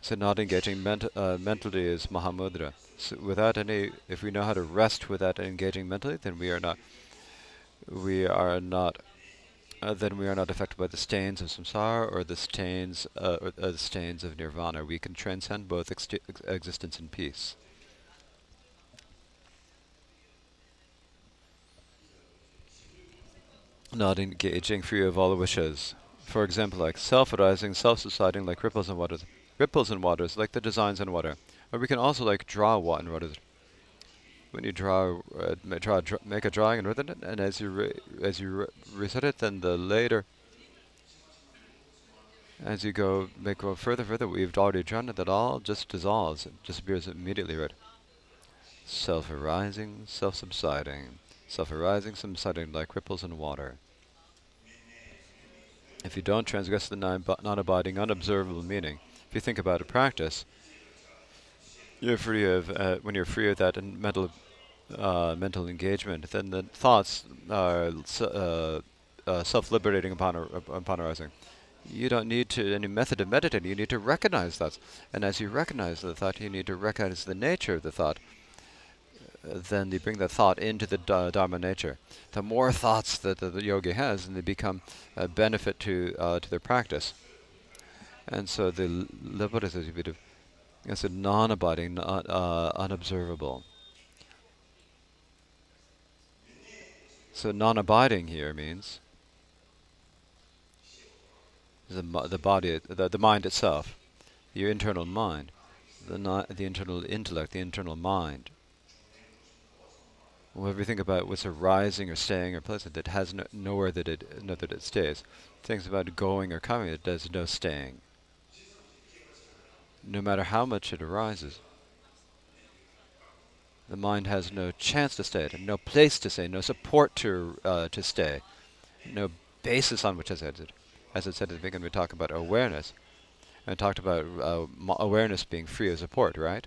So not engaging ment uh, mentally is mahamudra. So without any, if we know how to rest without engaging mentally, then we are not, we are not, uh, then we are not affected by the stains of samsara or the stains, uh, or, uh, the stains of nirvana. We can transcend both ex existence and peace. not engaging free of all the wishes. For example, like self-arising, self-subsiding, like ripples in waters. Ripples in waters, like the designs in water. Or we can also like draw water in water. When you draw, uh, draw, make a drawing and written it, and as you as you reset it, then the later, as you go make go further, further, we've already drawn it. That all just dissolves, it disappears immediately, right? Self-arising, self-subsiding self-arising, subsiding like ripples in water. If you don't transgress the non-abiding, unobservable meaning, if you think about a practice, you're free of uh, when you're free of that mental uh, mental engagement, then the thoughts are uh, uh, self-liberating upon upon arising. You don't need to any method of meditating. You need to recognize that, and as you recognize the thought, you need to recognize the nature of the thought then you bring the thought into the Dharma nature. The more thoughts that the, the yogi has, and they become a benefit to uh, to their practice. And so the libertas is a bit of, it's a non-abiding, not, uh, unobservable. So non-abiding here means the the body, the the mind itself, your internal mind, the the internal intellect, the internal mind. Whenever you think about what's arising or staying or pleasant, it has no, nowhere that it no that it stays. Things about going or coming, it does no staying. No matter how much it arises, the mind has no chance to stay, no place to stay, no support to uh, to stay, no basis on which to stay as I said at the beginning, we talked about awareness. And talked about uh, awareness being free of support, right?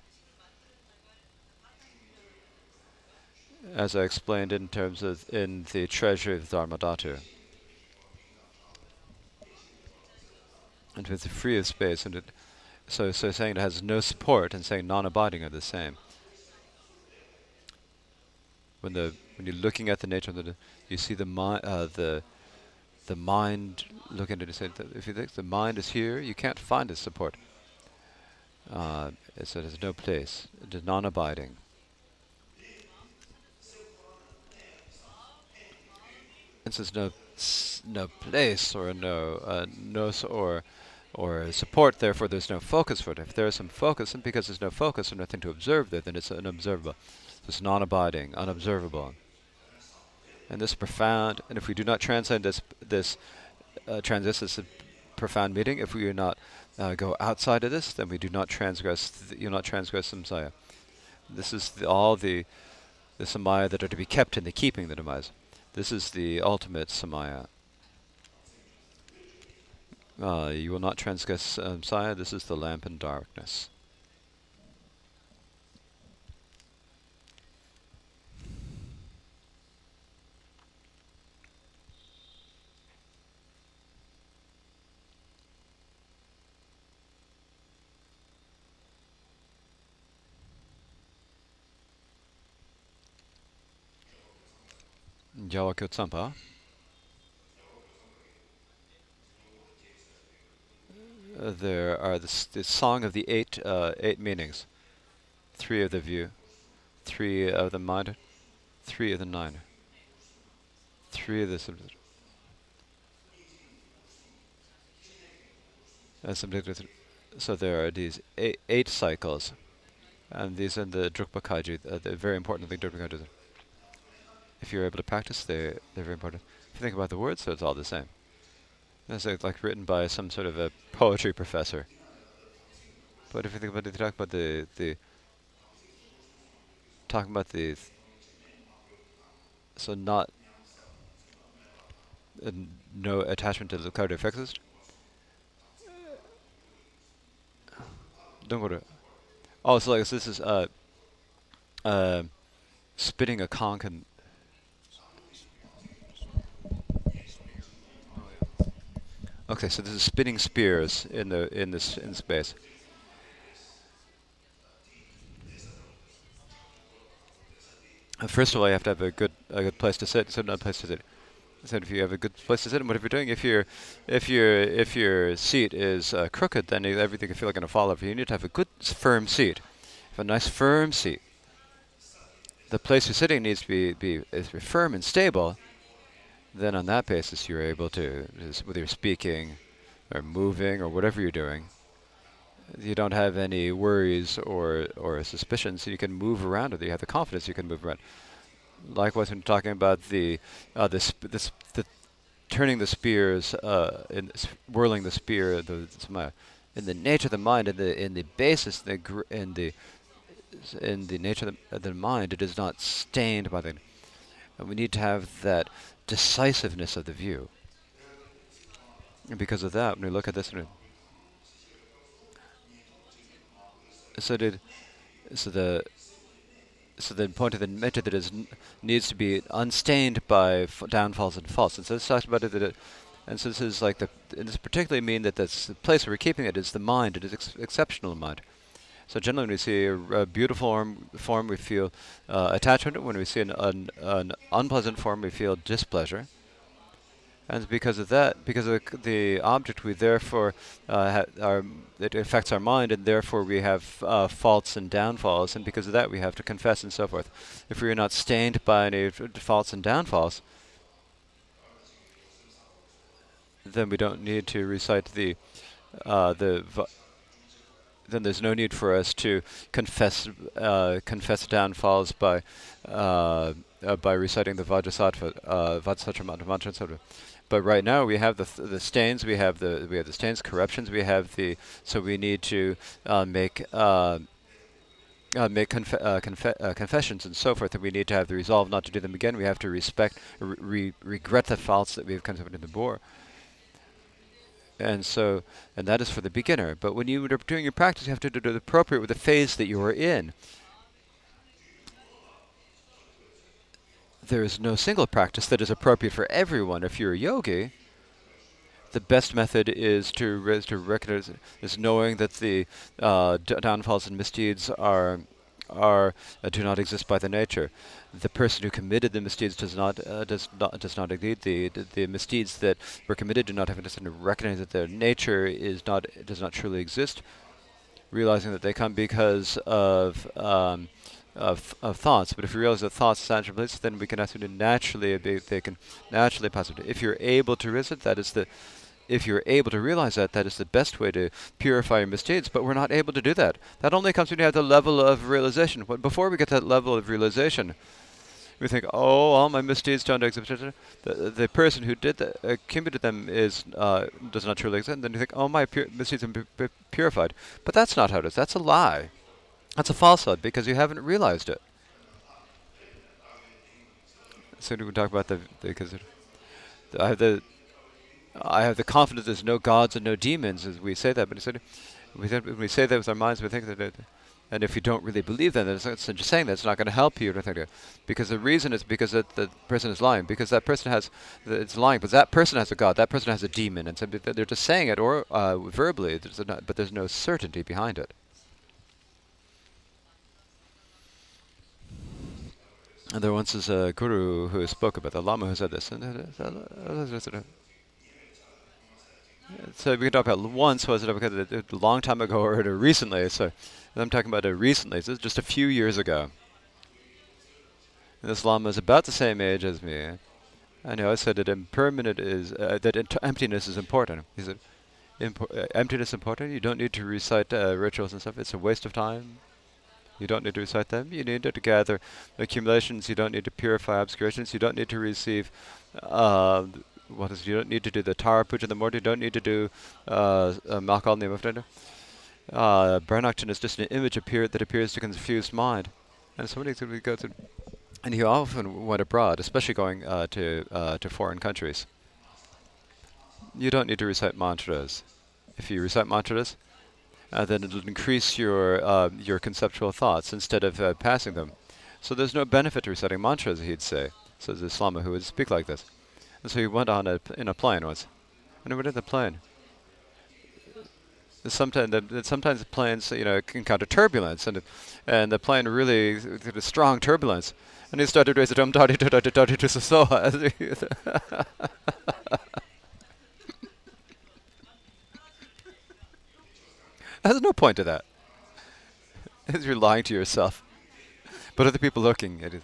As I explained in terms of in the treasury of Dharmadhatu. And with the free of space, and it, so so saying it has no support and saying non-abiding are the same. When the when you're looking at the nature of the, you see the mi- uh, the the mind looking at it and say that if you think the mind is here, you can't find its support. Uh, so there's no place. It is non-abiding. And so there's no no place or no uh, no or or support. Therefore, there's no focus for it. If there is some focus, and because there's no focus or nothing to observe there, then it's unobservable. It's non-abiding, unobservable and this profound. And if we do not transcend this, this uh, transist this profound meaning, if we do not uh, go outside of this, then we do not transgress. Th- you'll not transgress samaya. This is the, all the the samaya that are to be kept in the keeping of the demise. This is the ultimate samaya. Uh, you will not transgress um, samaya. This is the lamp in darkness. Jawa Kyotsampa. Uh, there are the, the song of the eight uh, eight meanings, three of the view, three of the mind, three of the nine, three of the subject. Uh, subject so there are these eight, eight cycles, and these are the Drukpa Kaiji, uh, the very important thing Drukpa Kaiji if you're able to practice, they're, they're very important. If you think about the words, so it's all the same. It's like written by some sort of a poetry professor. But if you think about it, talk about the the talking about the so not uh, no attachment to the card effects. Don't go to. Oh, so like this is uh uh spitting a conch and Okay, so this is spinning spears in the in this in space. First of all, you have to have a good a good place to sit. So not place to sit. So if you have a good place to sit, and what whatever you're doing, if your if your if your seat is uh, crooked, then everything can feel like going to fall over. You need to have a good firm seat, have a nice firm seat. The place you're sitting needs to be be, be firm and stable then on that basis you're able to, whether you're speaking or moving or whatever you're doing, you don't have any worries or, or suspicions, so you can move around it. You have the confidence you can move around. Likewise, when talking about the, uh, this, this, the turning the spears, uh, in whirling the spear, the, in the nature of the mind, in the in the basis, the in the in the nature of the, of the mind, it is not stained by the. And we need to have that decisiveness of the view. And because of that, when we look at this, so did so the so the point of the metta that is needs to be unstained by downfalls and faults. And so this talks about it that it, and so this is like the and this particularly mean that this the place where we're keeping it is the mind. It is ex exceptional mind. So generally when we see a, a beautiful form, form we feel uh, attachment. When we see an, an, an, unpleasant form, we feel displeasure. And because of that, because of the, object, we therefore, uh, our, it affects our mind, and therefore we have uh, faults and downfalls, and because of that we have to confess and so forth. If we are not stained by any faults and downfalls, then we don't need to recite the uh, the then there's no need for us to confess uh, confess downfalls by uh, uh, by reciting the Vajrasattva uh, Vajrasattva but right now we have the th the stains, we have the we have the stains, corruptions, we have the so we need to uh, make uh, uh, make conf uh, conf uh, confessions and so forth, and we need to have the resolve not to do them again. We have to respect, re regret the faults that we've committed in the bore. And so, and that is for the beginner. But when you are doing your practice, you have to do it appropriate with the phase that you are in. there is no single practice that is appropriate for everyone. If you're a yogi, the best method is to is to recognize is knowing that the uh, downfalls and misdeeds are are uh, do not exist by the nature. The person who committed the misdeeds does not uh, does not does not exist. The, the, the misdeeds that were committed do not have to recognize that their nature is not does not truly exist. Realizing that they come because of um, of, of thoughts. But if you realize that thoughts are natural places, then we can actually naturally they can naturally pass it. If you're able to resist, that is the if you're able to realize that, that is the best way to purify your misdeeds. But we're not able to do that. That only comes when you have the level of realization. But before we get that level of realization, we think, oh, all my misdeeds don't exist. The, the person who did that, uh, committed them is uh, does not truly exist. And then you think, oh, my misdeeds are purified. But that's not how it is. That's a lie. That's a falsehood because you haven't realized it. So do we talk about the because I have the I have the confidence there's no gods and no demons as we say that, but said we when we say that with our minds, we think that. It, and if you don't really believe that, then it's, it's just saying that it's not going to help you. Because the reason is because that the person is lying. Because that person has, the, it's lying. But that person has a god. That person has a demon, and so they're just saying it or uh, verbally. There's but there's no certainty behind it. And there once is a guru who spoke about the Lama who said this. So we can talk about once, was it a long time ago or recently? So I'm talking about it recently. So just a few years ago. And this Lama is about the same age as me. I know I said that impermanent is uh, that emptiness is important. He said, uh, emptiness important. You don't need to recite uh, rituals and stuff. It's a waste of time. You don't need to recite them. You need to gather accumulations. You don't need to purify obscurations. You don't need to receive. What is? You don't need to do the Tara Puja the morning. You don't need to do uh, uh Makal Nimafdana. Uh, is just an image appear that appears to confused mind. And somebody could go to, and he often went abroad, especially going uh, to uh, to foreign countries. You don't need to recite mantras. If you recite mantras, uh, then it'll increase your uh, your conceptual thoughts instead of uh, passing them. So there's no benefit to reciting mantras, he'd say, says the Islama who would speak like this. So he went on a in a plane once. And he went in the plane. Sometimes, the, sometimes planes, you know, encounter turbulence, and and the plane really a strong turbulence, and he started raising dum da da da da da da There's no point to that. You're lying to yourself. But other people looking at it.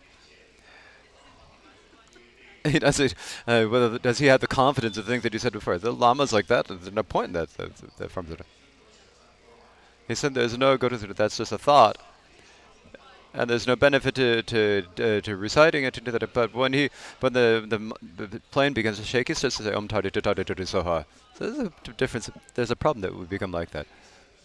He does it, uh, whether does he have the confidence of things that you said before? The lama's like that. There's no point in that. that, that from the, he said there's no go to that's just a thought, and there's no benefit to to uh, to reciting it into that. But when he when the the, the plane begins to shake, he starts to say Om Tadi Tadi Tadi Soha. So there's a difference. There's a problem that would become like that.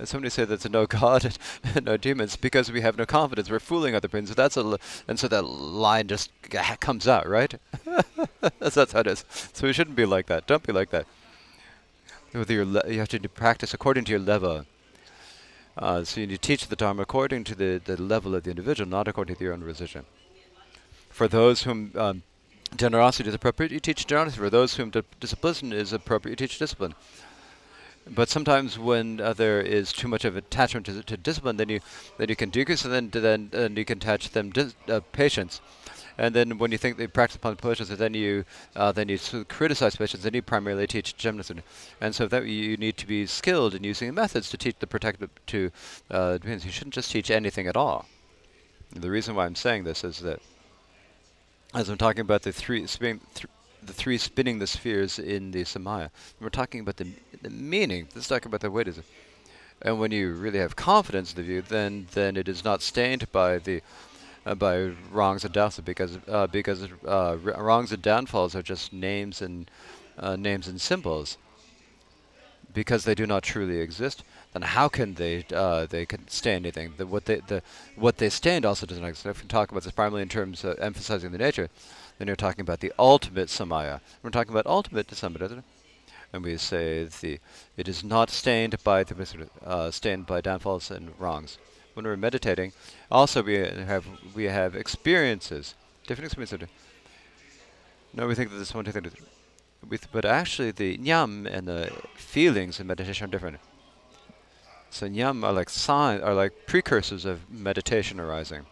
And somebody said there's no God and no demons because we have no confidence. We're fooling other people. So that's a and so that line just comes out, right? that's, that's how it is. So we shouldn't be like that. Don't be like that. With your you have to practice according to your level. Uh, so you need to teach the Dharma according to the, the level of the individual, not according to your own position. For those whom um, generosity is appropriate, you teach generosity. For those whom discipline is appropriate, you teach discipline. But sometimes when uh, there is too much of attachment to, to, discipline, then you then you can decrease, and then then and you can attach them uh, patience. And then when you think they practice upon patience, then you uh, then you criticize patience. Then you primarily teach gymnasm. And so that you need to be skilled in using methods to teach the protective to uh, You shouldn't just teach anything at all. The reason why I'm saying this is that as I'm talking about the three, th the three spinning the spheres in the samaya. We're talking about the the meaning. Let's talk about the it. And when you really have confidence in the view, then then it is not stained by the uh, by wrongs and downfalls because uh, because uh, wrongs and downfalls are just names and uh, names and symbols. Because they do not truly exist, then how can they uh, they can stand anything? The, what they the what they stand also doesn't exist. If we talk about this primarily in terms of emphasizing the nature, then you're talking about the ultimate samaya. We're talking about ultimate extent and we say the it is not stained by the uh, stained by downfalls and wrongs. When we're meditating, also we have we have experiences, different experiences. No, we think that this one thing, but actually the nyam and the feelings in meditation are different. So nyam are like signs, are like precursors of meditation arising.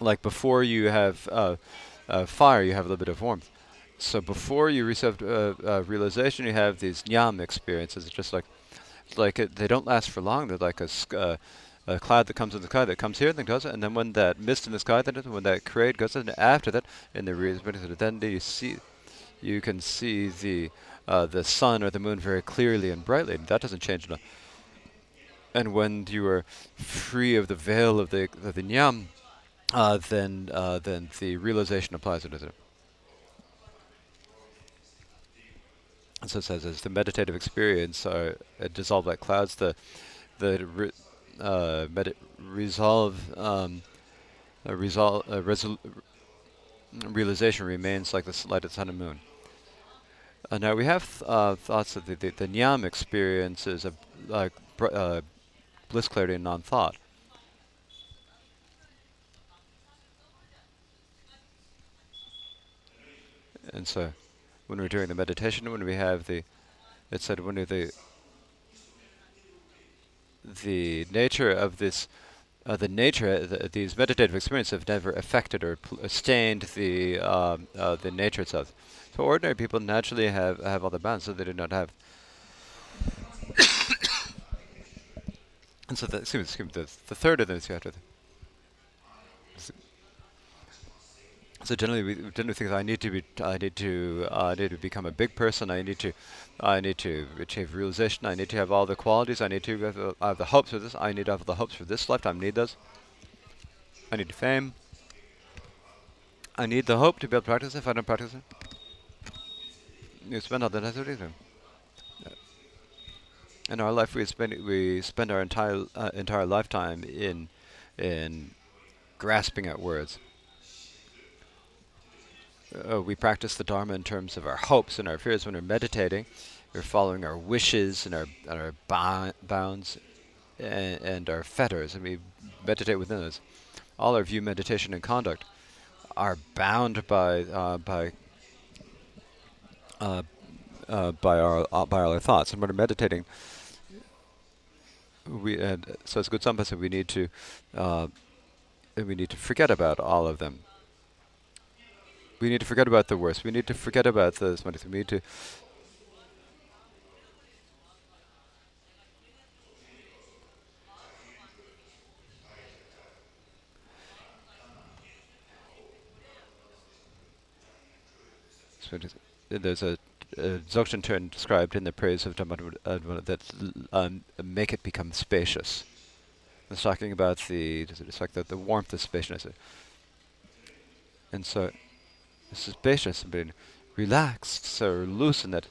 Like before you have uh, uh, fire, you have a little bit of warmth so before you receive uh, uh, realization, you have these nyam experiences. It's just like, like it, they don't last for long. They're like a, uh, a cloud that comes in the sky that comes here and then goes, and then when that mist in the sky, then when that cloud goes, and after that, in the realization, then you see, you can see the uh, the sun or the moon very clearly and brightly. That doesn't change enough. And when you are free of the veil of the of the nyam, uh, then uh, then the realization applies to it. so it says as the meditative experience are dissolved like clouds the the re, uh, resolve um, resolve resol realization remains like the light of the sun and moon. Uh, now we have th uh, thoughts that the, the, the nyam experience is a uh, bliss clarity and non-thought. And so when we're doing the meditation, when we have the, it said when the, the nature of this, uh, the nature, the, these meditative experiences have never affected or stained the um, uh, the nature itself. So ordinary people naturally have have all the bounds, so they do not have. and so the, excuse me, excuse me, the, the third of this you have So generally, we generally think I need to be, I need to, uh, I need to become a big person. I need to, I need to achieve realization. I need to have all the qualities. I need to have, uh, have the hopes for this. I need to have the hopes for this lifetime. I need those. I need fame. I need the hope to be able to practice. If I don't practice it, you spend all the time. In our life, we spend we spend our entire uh, entire lifetime in in grasping at words uh, we practice the Dharma in terms of our hopes and our fears when we're meditating. We're following our wishes and our, and our bounds and, and, our fetters, and we meditate within those. All our view, meditation, and conduct are bound by uh, by uh, uh, by our uh, by our thoughts. And when we're meditating, we so it's good sampa we need to uh, we need to forget about all of them we need to forget about the worst. We need to forget about the We need to there's a, a Dzogchen term described in the praise of Dhamma that um, make it become spacious. It's talking about the it's like the, the warmth of spaciousness. And so spacious and being relaxed, so loosen it.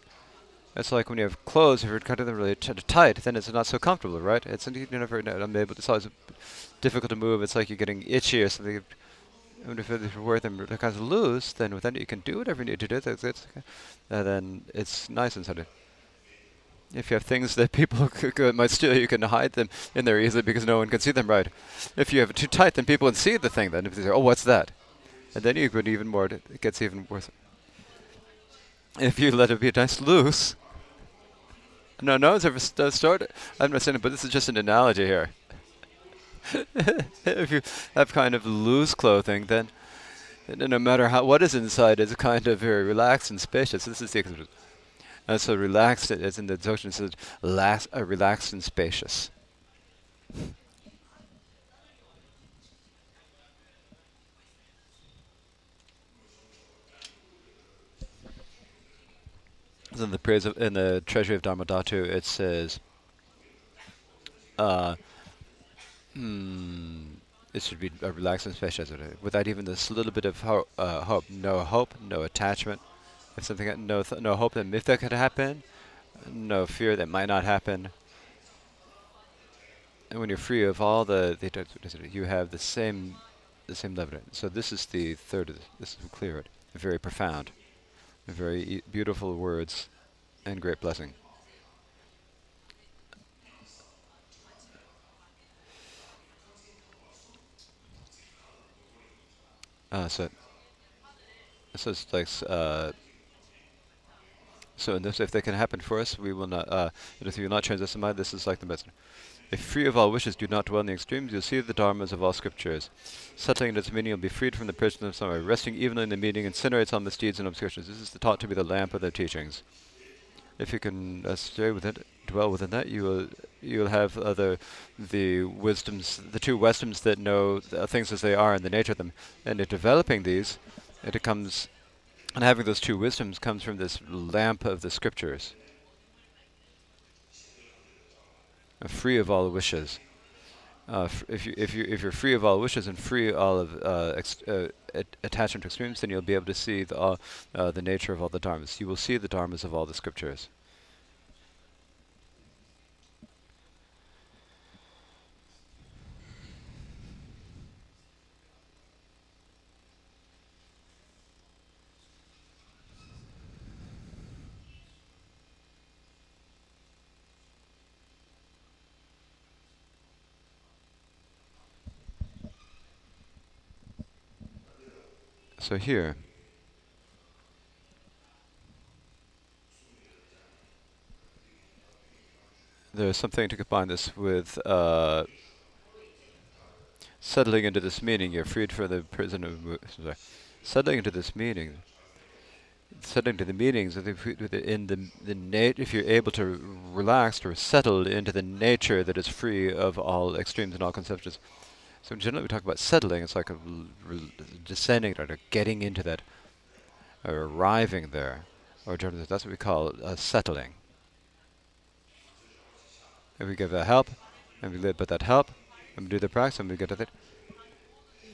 It's like when you have clothes, if you're cutting them really tight, then it's not so comfortable, right? It's you never I'm able. To, it's always difficult to move. It's like you're getting itchy or something. And if, you wear them kind of loose, then within it you can do whatever you need to do. It's, uh, then it's nice inside it. If you have things that people might steal, you can hide them in there easily because no one can see them right. If you have it too tight, then people can see the thing. Then if they say, "Oh, what's that?" And then you put even more, it gets even worse. If you let it be nice loose, no, no one's ever st started. I'm not saying it, but this is just an analogy here. if you have kind of loose clothing, then no matter how what is inside is kind of very relaxed and spacious. This is the example. and so relaxed as in the Dzogchen says, uh, relaxed and spacious. In the praise of, in the treasury of Dharmadhatu, it says, uh, hmm, it should be a relaxing space without even this little bit of ho uh, hope. No hope, no attachment. If something, no, no hope that if that could happen, no fear that might not happen. And when you're free of all the, the you have the same, the same level. So this is the third. This. this is clear. Very profound, very beautiful words, and great blessing. Uh, so, so it's like, uh, so if they can happen for us, we will not, uh, if we will not change this in mind, this is like the best. If free of all wishes, do not dwell in the extremes, you'll see the dharmas of all scriptures. Settling in its meaning, you'll be freed from the prison of summer. Resting evenly in the meaning incinerates all misdeeds and obscurations. This is taught to be the lamp of the teachings. If you can uh, stay with it, dwell within that, you will you will have uh, the the wisdoms, the two wisdoms that know things as they are and the nature of them. And in developing these, it comes, and having those two wisdoms comes from this lamp of the scriptures, uh, free of all wishes. Uh, if you if you if you're free of all wishes and free all of uh, uh attachment to extremes, then you'll be able to see the uh, uh, the nature of all the dharmas. You will see the dharmas of all the scriptures. So here, there's something to combine this with uh, settling into this meaning. You're freed from the prison of sorry, settling into this meaning. Settling to the meanings of the, in the the nat if you're able to relax or settle into the nature that is free of all extremes and all conceptions. So generally we talk about settling, it's like a descending or getting into that, or arriving there. Or generally that's what we call a settling. If we give a help, and we put that help, and we do the practice, and we get to it,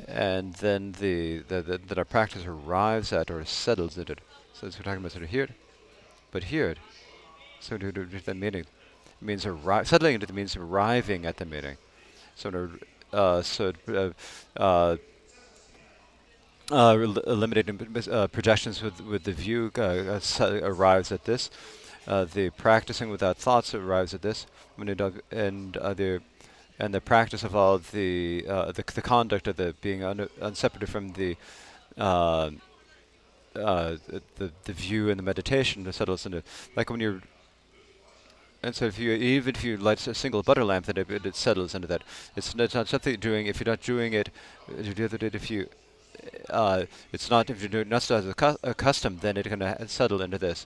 and then the, the, the that our practice arrives at or settles into it. So we're talking about sort of here, but here, so to do the meaning, means arri settling into it means arriving at the meaning. So so uh, uh, uh eliminating uh, projections with with the view uh, arrives at this. the practicing without thoughts arrives at this, and the and the practice of all the the, the, conduct of the being un unseparated from the uh, the the view and the meditation settles into like when you're and so if you even if you light a single butter lamp, then it, it settles into that. It's, it's not something you're doing if you're not doing it. If you uh, it's not if you're not as a, custom, then it's going to settle into this.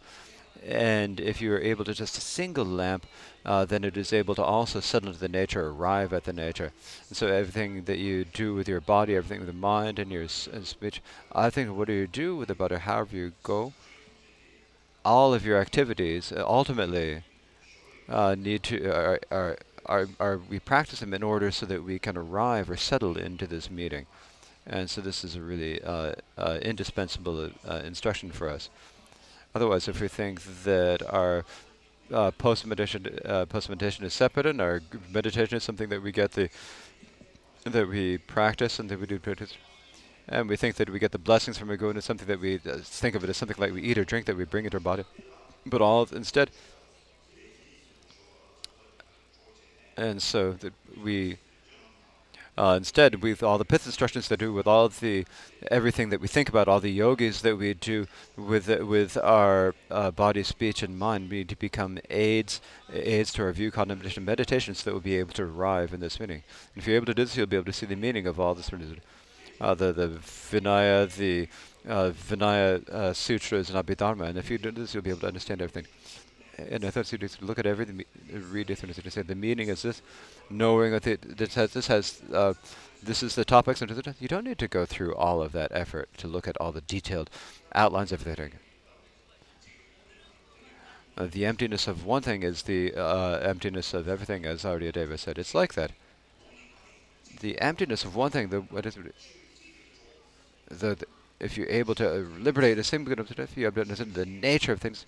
And if you are able to just a single lamp, uh, then it is able to also settle into the nature, arrive at the nature. And so everything that you do with your body, everything with the mind and your and speech, I think what do you do with the butter, however you go, all of your activities, uh, ultimately, uh, need to are, are are are we practice them in order so that we can arrive or settle into this meeting, and so this is a really uh, uh, indispensable uh, instruction for us. Otherwise, if we think that our uh, post meditation uh, post meditation is separate and our meditation is something that we get the that we practice and that we do practice, and we think that we get the blessings from it going to something that we think of it as something like we eat or drink that we bring into our body, but all instead And so that we uh, instead, with all the pith instructions that do, with all the everything that we think about, all the yogis that we do with uh, with our uh, body, speech, and mind, we need to become aids aids to our view, contemplation, meditation, so that we'll be able to arrive in this meaning. And if you're able to do this, you'll be able to see the meaning of all this. Uh, the the Vinaya, the uh, Vinaya uh, sutras, and Abhidharma. And if you do this, you'll be able to understand everything and I thought you look at everything, read it, and say the meaning is this, knowing that it, this has, this has, uh, this is the topics, and you don't need to go through all of that effort to look at all the detailed outlines of everything. Uh, the emptiness of one thing is the uh, emptiness of everything, as Aryadeva said. It's like that. The emptiness of one thing, the what is? The, the if you're able to uh, liberate a single if you understand the nature of things,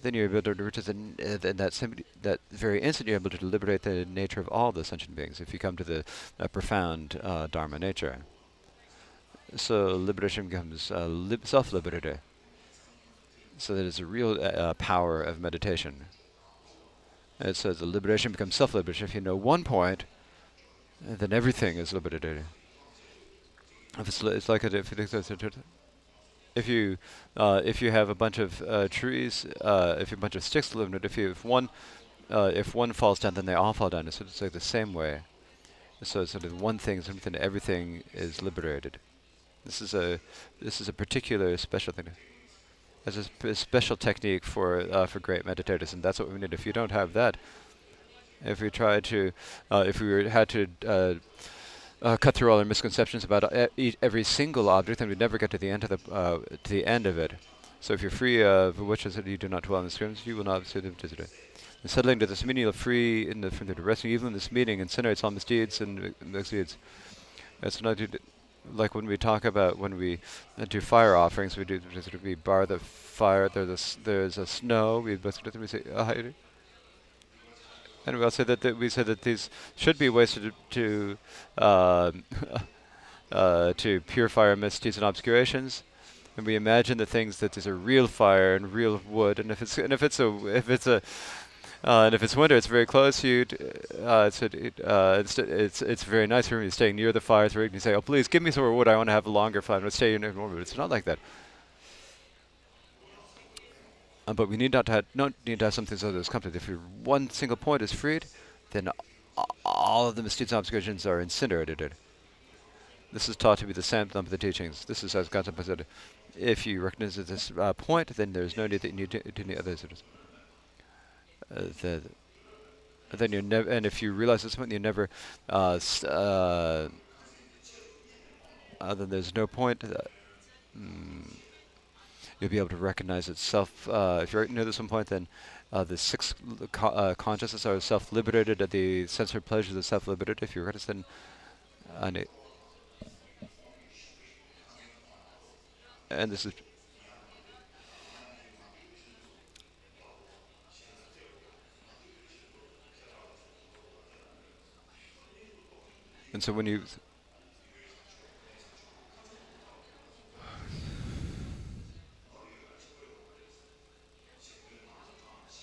then you're able to, is in, in that that very instant, you're able to liberate the nature of all the sentient beings. If you come to the uh, profound uh, Dharma nature, so liberation becomes uh, lib self-liberated. So that is a real uh, uh, power of meditation. it says the liberation becomes self-liberation. If you know one point, then everything is liberated. If it's, it's like a, if you uh, if you have a bunch of uh, trees, uh, if you have a bunch of sticks it, if you if one uh, if one falls down, then they all fall down. It's like the same way. So sort of one thing, something, everything is liberated. This is a this is a particular special thing. It's a, sp special technique for uh, for great meditators, and that's what we need. If you don't have that, if we try to, uh, if we had to uh, cut through all our misconceptions about uh, e every single object, and we'd never get to the end of the uh, to the end of it. So if you're free of which is that you do not dwell in the streams, you will not see the visitor. And settling to this meaning of free in the from the resting even in this meeting incinerates all misdeeds and misdeeds. It's not like when we talk about when we uh, do fire offerings, we do we bar the fire. There's a there's a snow. We we say and we also that, that we said that these should be ways to to uh, uh, to purify our misdeeds and obscurations. And we imagine the things that there's a real fire and real wood, and if it's and if it's a if it's a uh, and if it's winter, it's very close. You, uh, it's, it, uh, it's it's it's very nice for me staying near the fire. So you can say, "Oh, please give me some more wood. I want to have a longer fire. To stay near more wood." It's not like that. Uh, but we need not to have, not need to have something so that complete. If one single point is freed, then all of the misdeeds and obscurations are incinerated. This is taught to be the sampling of the teachings. This is as Gautama said. If you recognize this uh, point, then there is no need that you need to do any others. Uh, the, then you're never, and if you realize this point, you never, uh, uh, then there's no point. Mm, you'll be able to recognize itself. Uh, if you're near this one point, then uh, the six co uh, consciousness are self-liberated, at the sensory pleasures are self-liberated. If you recognize then, and, and this is and so when you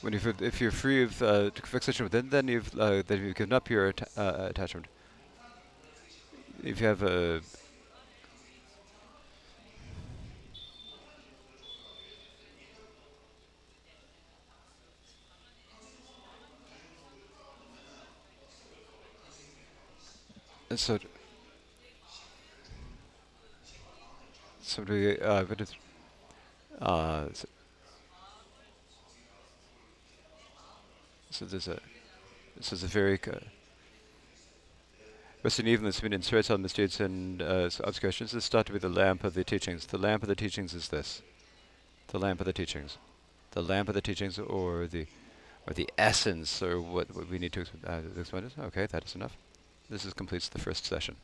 When you if you're free of uh, fixation within, then you've uh, then you've given up your uh, attachment. If you have a so somebody uh, uh, so So there's a this is a very Western evilness been in spiritual misdeeds and uh, obscurations is thought to be the lamp of the teachings. The lamp of the teachings is this. The lamp of the teachings. The lamp of the teachings or the or the essence or what, what we need to uh, explain. Okay, that is enough. This is completes the first session.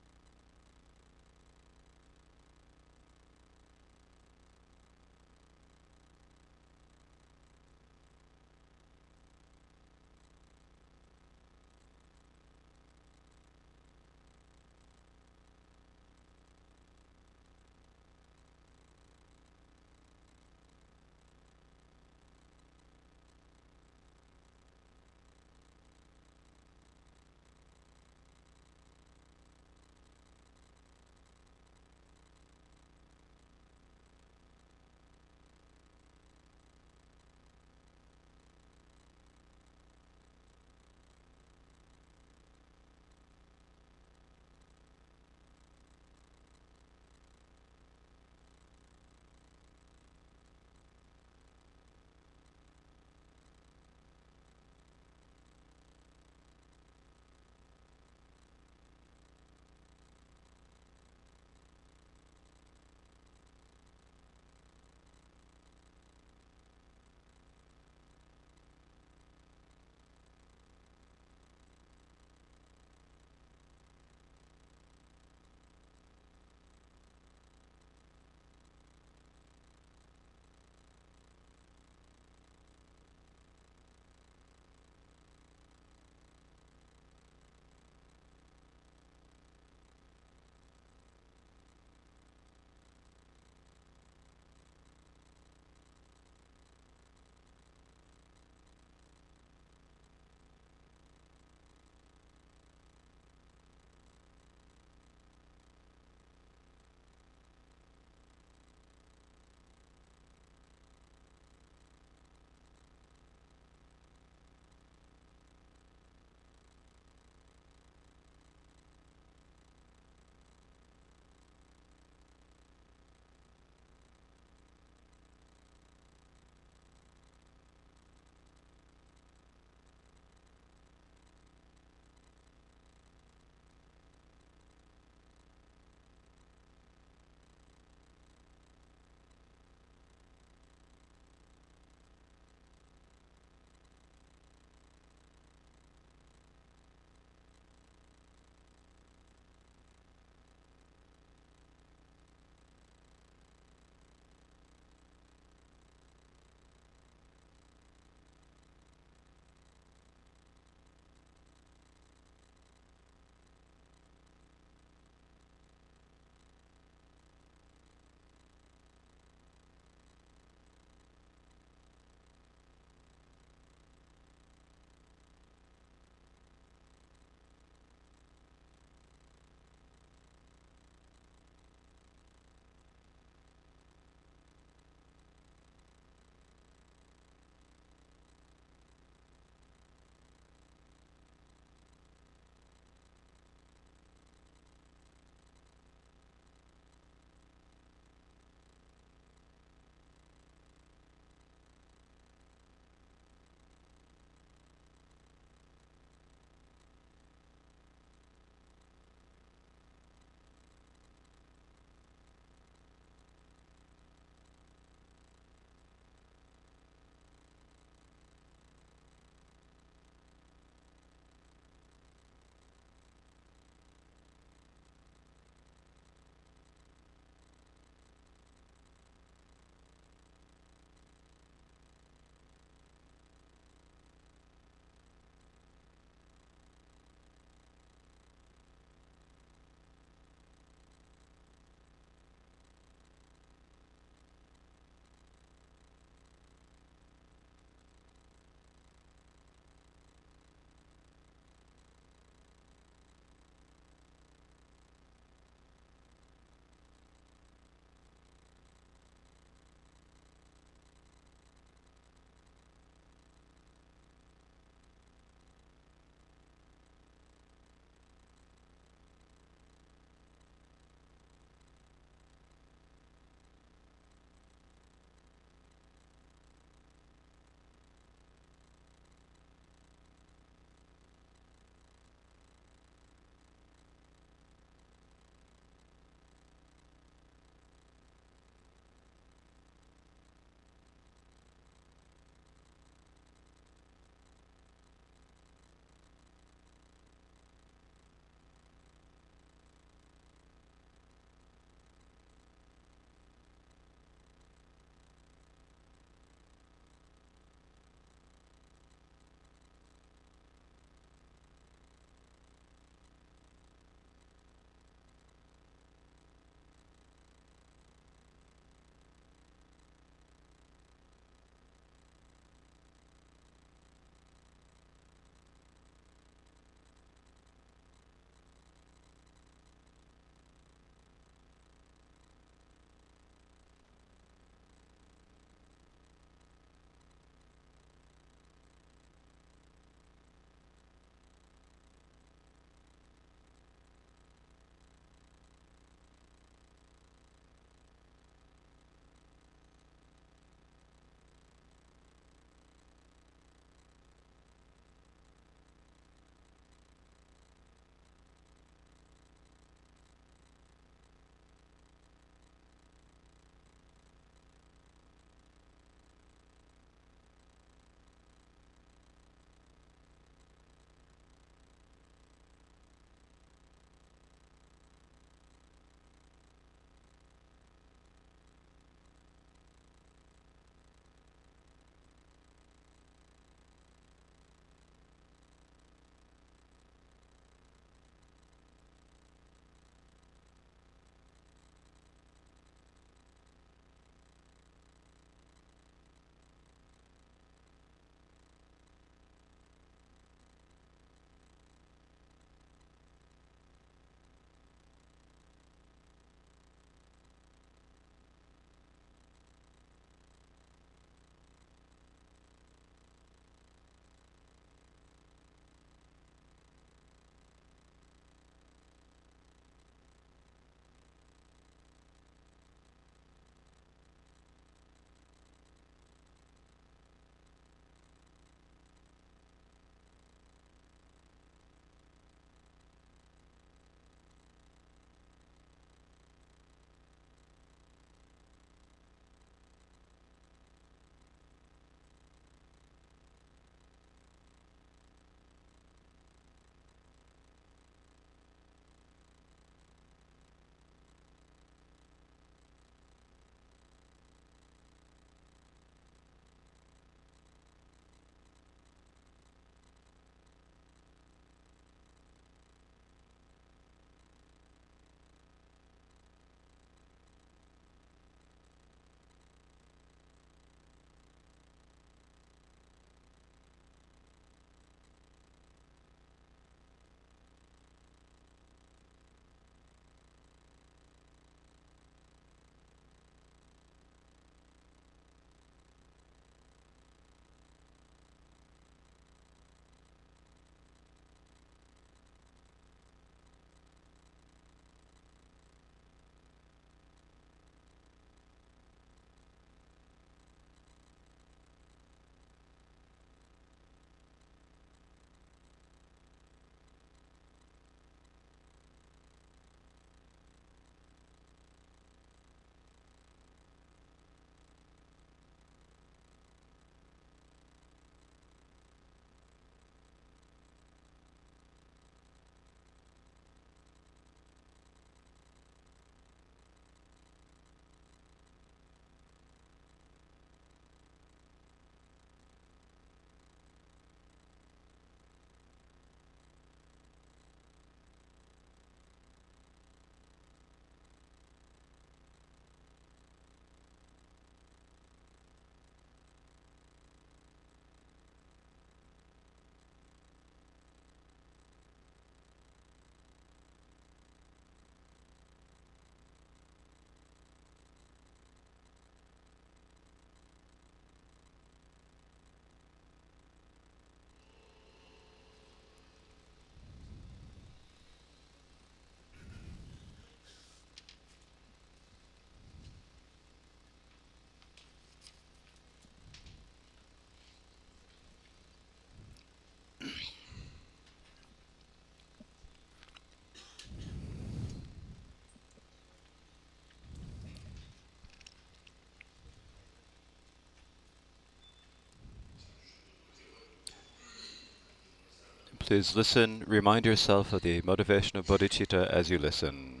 Please listen, remind yourself of the motivation of bodhicitta as you listen.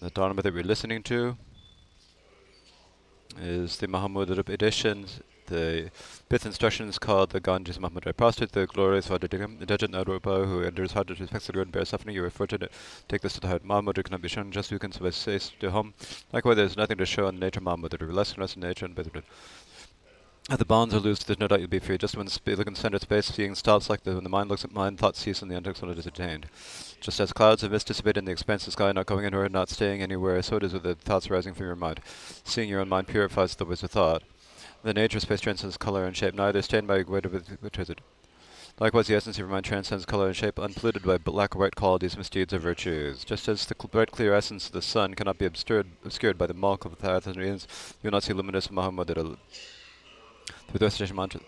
The Dharma that we're listening to is the Mahamudra edition. The fifth instruction is called the Ganges Mahamudra Prostrate, the glorious Dajjal Naropa, who enters heart respects the and bears suffering. You are fortunate. Take this to the heart. Mahamudra cannot be shown, just you can say to home. Likewise, there is nothing to show in the nature Mahamudra. Less and less in nature and better. If the bonds are loosed, there's no doubt you'll be free. Just when the center of space, seeing stops like the, when the mind looks at mind, thoughts cease and the intellect is attained. Just as clouds of mist dissipate in the expanse of sky, not going anywhere, not staying anywhere, so it is with the thoughts rising from your mind. Seeing your own mind purifies the ways of thought. The nature of space transcends color and shape, neither stained by weight with it. Likewise, the essence of your mind transcends color and shape, unpolluted by black or white qualities, misdeeds, or virtues. Just as the bright, clear essence of the sun cannot be obscured, obscured by the milk of the thousand reasons, you will not see luminous Mahamudra through the mantra.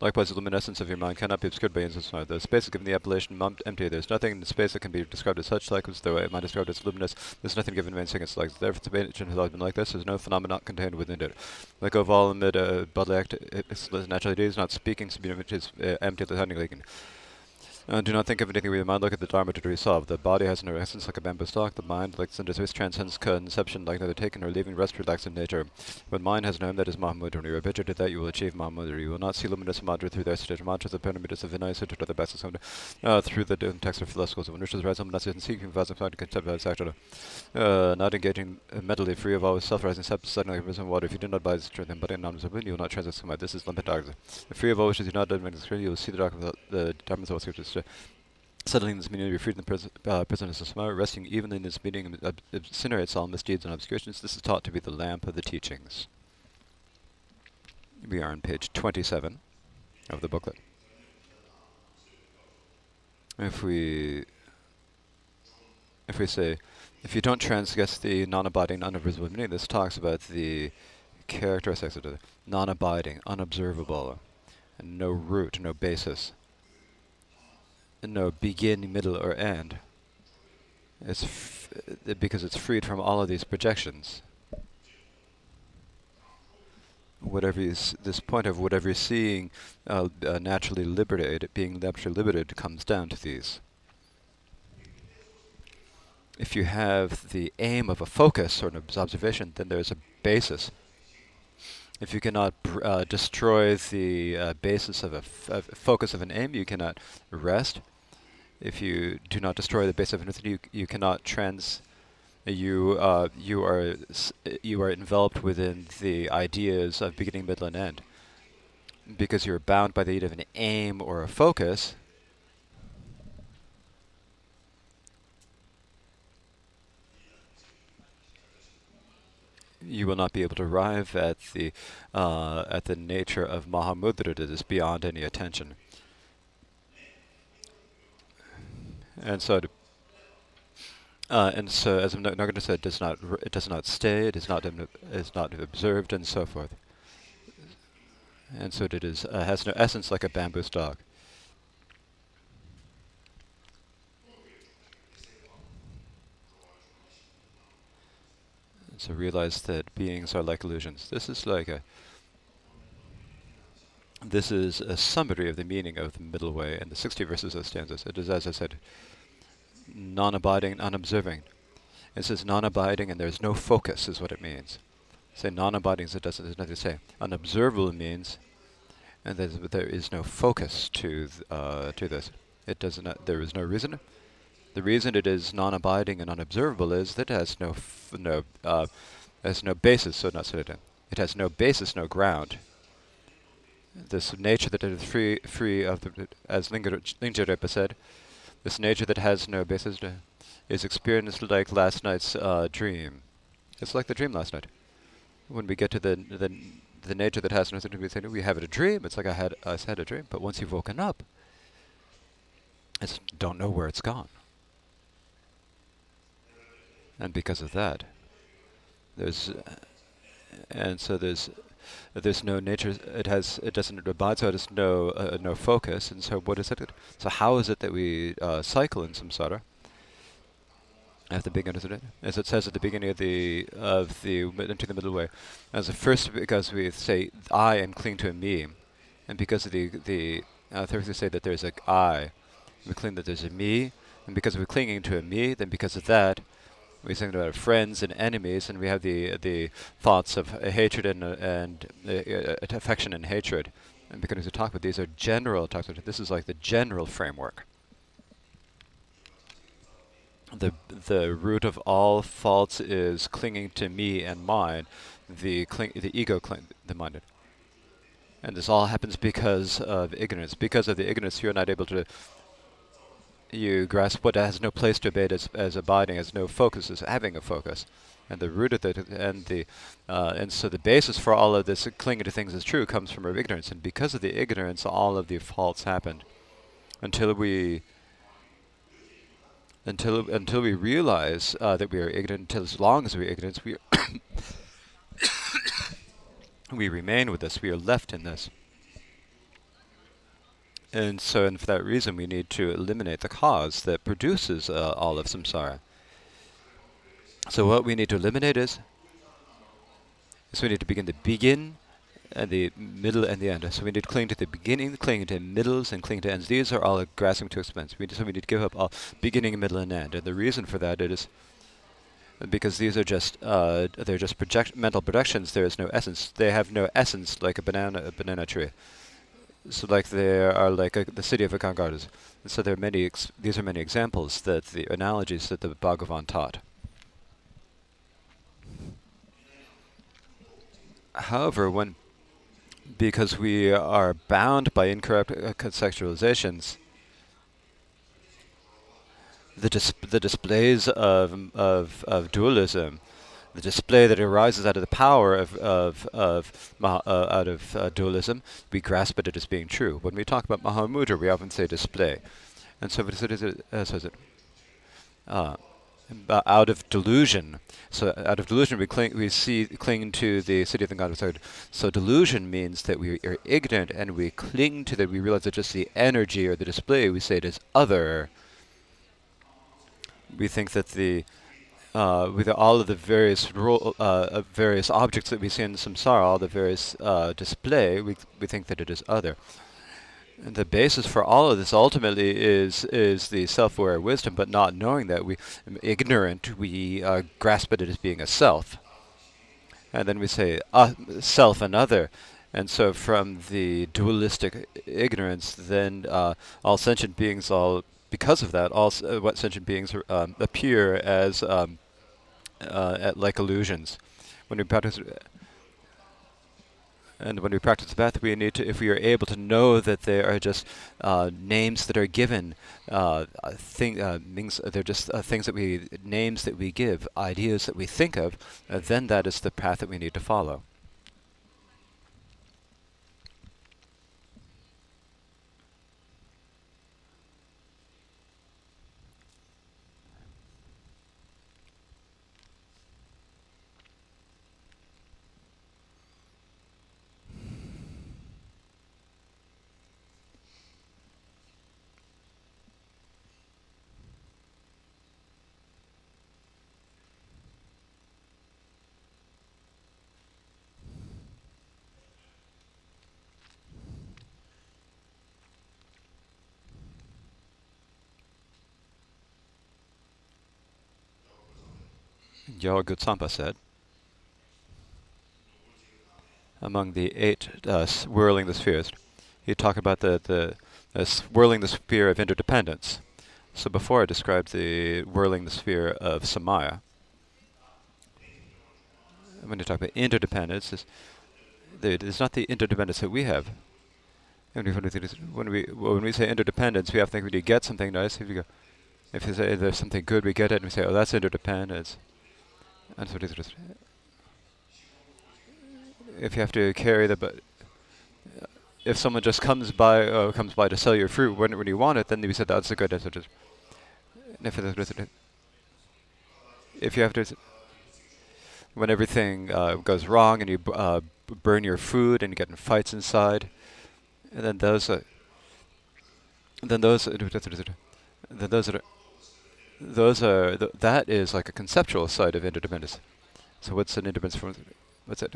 Likewise, the luminescence of your mind cannot be obscured by instance The space is given the appellation empty. There is nothing in the space that can be described as such, like as though it might described as luminous. There is nothing given main seconds like therefore its nature has always been like this. There is no phenomenon contained within it. Like of all amid a bodily act, it is naturally it is not speaking, which is uh, empty, like uh, do not think of anything with your mind. Look at the Dharma to resolve. The body has no essence like a bamboo stalk. The mind, like the space, transcends conception like neither taken or leaving rest, relaxed in nature. When mind has known that is Mahamudra, when you are habituated to that, you will achieve Mahamudra. You will not see luminous Mahamudra through the recitation mantras, the pyramids of Vinaya Sutra, or the best of uh, through the text of philosophers. When Rishas rising, not seeking thousand concept, etc. Uh, not engaging mentally, free of all self-rising steps, suddenly risen water. If you do not buy this truth, but in non you will not some. This is dharma. Free of all wishes, you do not do you will see the dark of the, the dharma of scriptures settling in this meeting, be freed from the pris uh, prisoners of Samsara, resting even in this meeting, incinerates all misdeeds and obscurations. This is taught to be the lamp of the teachings. We are on page 27 of the booklet. If we if we say, if you don't transgress the non-abiding, unobservable meaning, this talks about the characteristics of the non-abiding, unobservable, and no root, no basis no beginning, middle, or end. It's because it's freed from all of these projections. Whatever is this point of whatever you're seeing uh, uh, naturally liberated, being naturally liberated, comes down to these. If you have the aim of a focus or an observation, then there's a basis. If you cannot uh, destroy the uh, basis of a, focus of an aim, you cannot rest if you do not destroy the base of infinity, you, you cannot trans. You uh, you are you are enveloped within the ideas of beginning, middle, and end, because you're bound by the need of an aim or a focus. you will not be able to arrive at the uh, at the nature of Mahamudra that is beyond any attention. And so uh, and so as Nagarjuna said, it does not it does not stay, it is not is not observed, and so forth. And so it is uh, has no essence like a bamboo stalk. And so realize that beings are like illusions. This is like a this is a summary of the meaning of the middle way and the 60 verses of stanzas. It is, as I said, non-abiding, unobserving. It says non-abiding and there's no focus is what it means. Say non-abiding, so it doesn't, there's nothing to say. Unobservable means, and there is no focus to uh, to this. It does not, there is no reason. The reason it is non-abiding and unobservable is that it has no, no, uh, has no basis, so not so it, has no basis, no ground this nature that is free, free of the, as Lingjerepa said, this nature that has no basis is experienced like last night's uh, dream. It's like the dream last night. When we get to the the the nature that has nothing to it, we have a dream. It's like I had I had a dream, but once you've woken up, I don't know where it's gone. And because of that, there's, uh, and so there's there's no nature. It has. It doesn't abide. So it has no uh, no focus. And so what is it? So how is it that we uh, cycle in samsara? At the beginning of it, as it says at the beginning of the of the into the middle way, as the first because we say I am cling to a me, and because of the the uh, say that there's a I. We claim that there's a me, and because we're clinging to a me, then because of that, we think about friends and enemies, and we have the the thoughts of uh, hatred and uh, and uh, affection and hatred. And because we talk about these are general talks. This is like the general framework. The the root of all faults is clinging to me and mine. The cling, the ego cling, the minded. And this all happens because of ignorance. Because of the ignorance, you're not able to you grasp what has no place to abate as, as abiding, as no focus, as having a focus. And the root of it, and the, uh, and so the basis for all of this clinging to things as true comes from our ignorance. And because of the ignorance, all of the faults happened. Until we, until until we realize uh, that we are ignorant, until as long as we are ignorant, we we remain with this. We are left in this. And so, and for that reason, we need to eliminate the cause that produces uh, all of samsara. So what we need to eliminate is, is we need to begin the begin and the middle and the end. So we need to cling to the beginning, cling to middles, and cling to ends. These are all grasping to expense. We, so we need to give up all beginning, middle, and end. And the reason for that is because these are just uh, they're just project mental projections. There is no essence. They have no essence like a banana a banana tree so like there are like a, the city of Akangaras. So there are many, these are many examples that the analogies that the Bhagavan taught. However, when, because we are bound by incorrect uh, conceptualizations, the, dis the displays of, of, of dualism the display that arises out of the power of of of uh, out of uh, dualism, we grasp at it as being true. When we talk about Mahamudra, we often say display, and so it is it, uh, so is it uh, out of delusion. So out of delusion, we cling, we see cling to the city of the God of So delusion means that we are ignorant and we cling to that. We realize that just the energy or the display we say it is other. We think that the uh, with all of the various ro- uh, various objects that we see in samsara, all the various uh, display, we we think that it is other. And the basis for all of this ultimately is is the self-aware wisdom, but not knowing that we ignorant, we uh, grasp it as being a self, and then we say uh, self and other. And so, from the dualistic ignorance, then uh, all sentient beings, all because of that, all what sentient beings um, appear as um, uh, like illusions. When we practice, and when we practice the path, we need to, if we are able to know that they are just uh, names that are given, uh, thing, uh, things, they're just uh, things that we, names that we give, ideas that we think of, uh, then that is the path that we need to follow. Gotsangpa said, among the eight uh, whirling the spheres, he talked about the, the uh, whirling the sphere of interdependence. So before I described the whirling the sphere of Samaya, when you talk about interdependence, it's, it's not the interdependence that we have. when we when we say interdependence, we have to think when you get something nice, if you go, if you say there's something good, we get it, and we say, oh, that's interdependence. And so it is. If you have to carry the, but if someone just comes by, uh, comes by to sell your fruit when when you want it, then we said that's a good. Just, if you have to, when everything uh, goes wrong and you uh, burn your food and you get in fights inside, and then those, uh, then those, then those are those are th that is like a conceptual side of interdependence. So what's an interdependence from? What's that?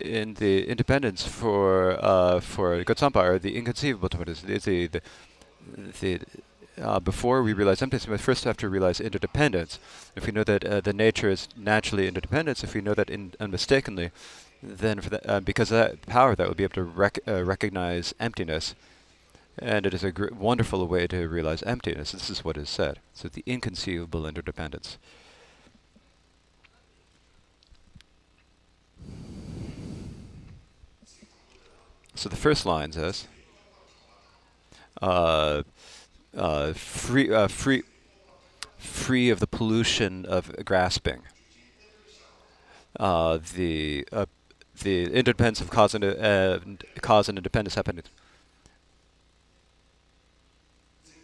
in the independence for uh, for Gotsangpa or the inconceivable the the, the, the uh, before we realize emptiness, we first have to realize interdependence. If we know that uh, the nature is naturally interdependence, if we know that in unmistakably, then for the, uh, because of that power, that will be able to rec uh, recognize emptiness. And it is a wonderful way to realize emptiness. This is what is said. So the inconceivable interdependence. So the first line says, uh, uh, free, uh, free, free of the pollution of grasping. Uh, the the interdependence of cause and uh, cause and independence happening.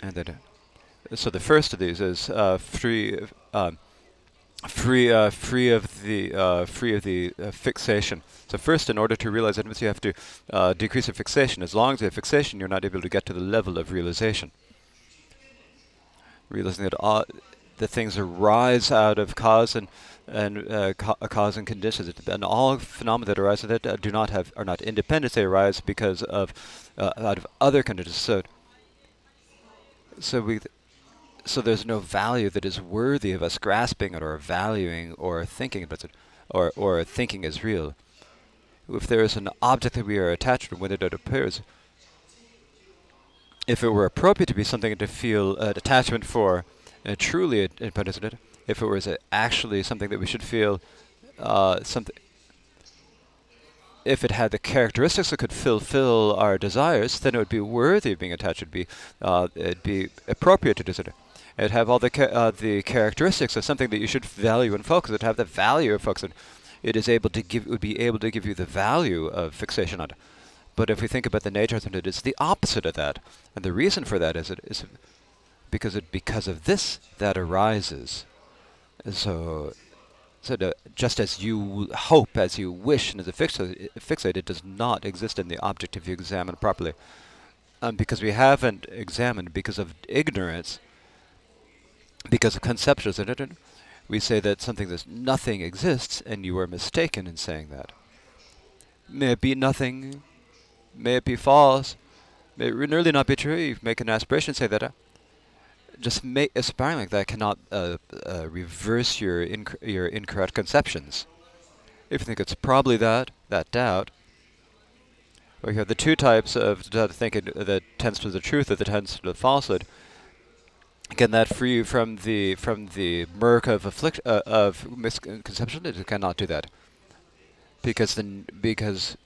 And then, so the first of these is free. Um, free uh, free of the uh, free of the uh, fixation. So first, in order to realize that, you have to uh, decrease the fixation. As long as you have fixation, you're not able to get to the level of realization. Realizing that all the things arise out of cause and and uh, ca cause and conditions, and all phenomena that arise that uh, do not have are not independent. They arise because of out of other conditions. So so we so there's no value that is worthy of us grasping it or valuing or thinking about it or, or thinking is real. If there is an object that we are attached to when it appears, if it were appropriate to be something to feel an attachment for, uh, truly independent, if it was actually something that we should feel uh, something, if it had the characteristics that could fulfill our desires, then it would be worthy of being attached. It'd be, uh, it'd be appropriate to so. It'd have all the ca uh, the characteristics of something that you should value and focus. It'd have the value of focus. It is able to give would be able to give you the value of fixation on it. But if we think about the nature of it, it's the opposite of that. And the reason for that is it is because it because of this that arises. So so the, just as you hope, as you wish, and as a fixate, fixate, it does not exist in the object if you examine properly. Um, because we haven't examined, because of ignorance, because of conceptualism, we say that something that's nothing exists, and you are mistaken in saying that. May it be nothing, may it be false, may it really not be true. You make an aspiration, say that. Just make aspiring like that cannot uh, uh, reverse your inc your incorrect conceptions. If you think it's probably that, that doubt. We have the two types of thinking that tends to the truth or that tends to the falsehood. Can that free you from the from the murk of afflict uh, of misconception? It cannot do that. Because then because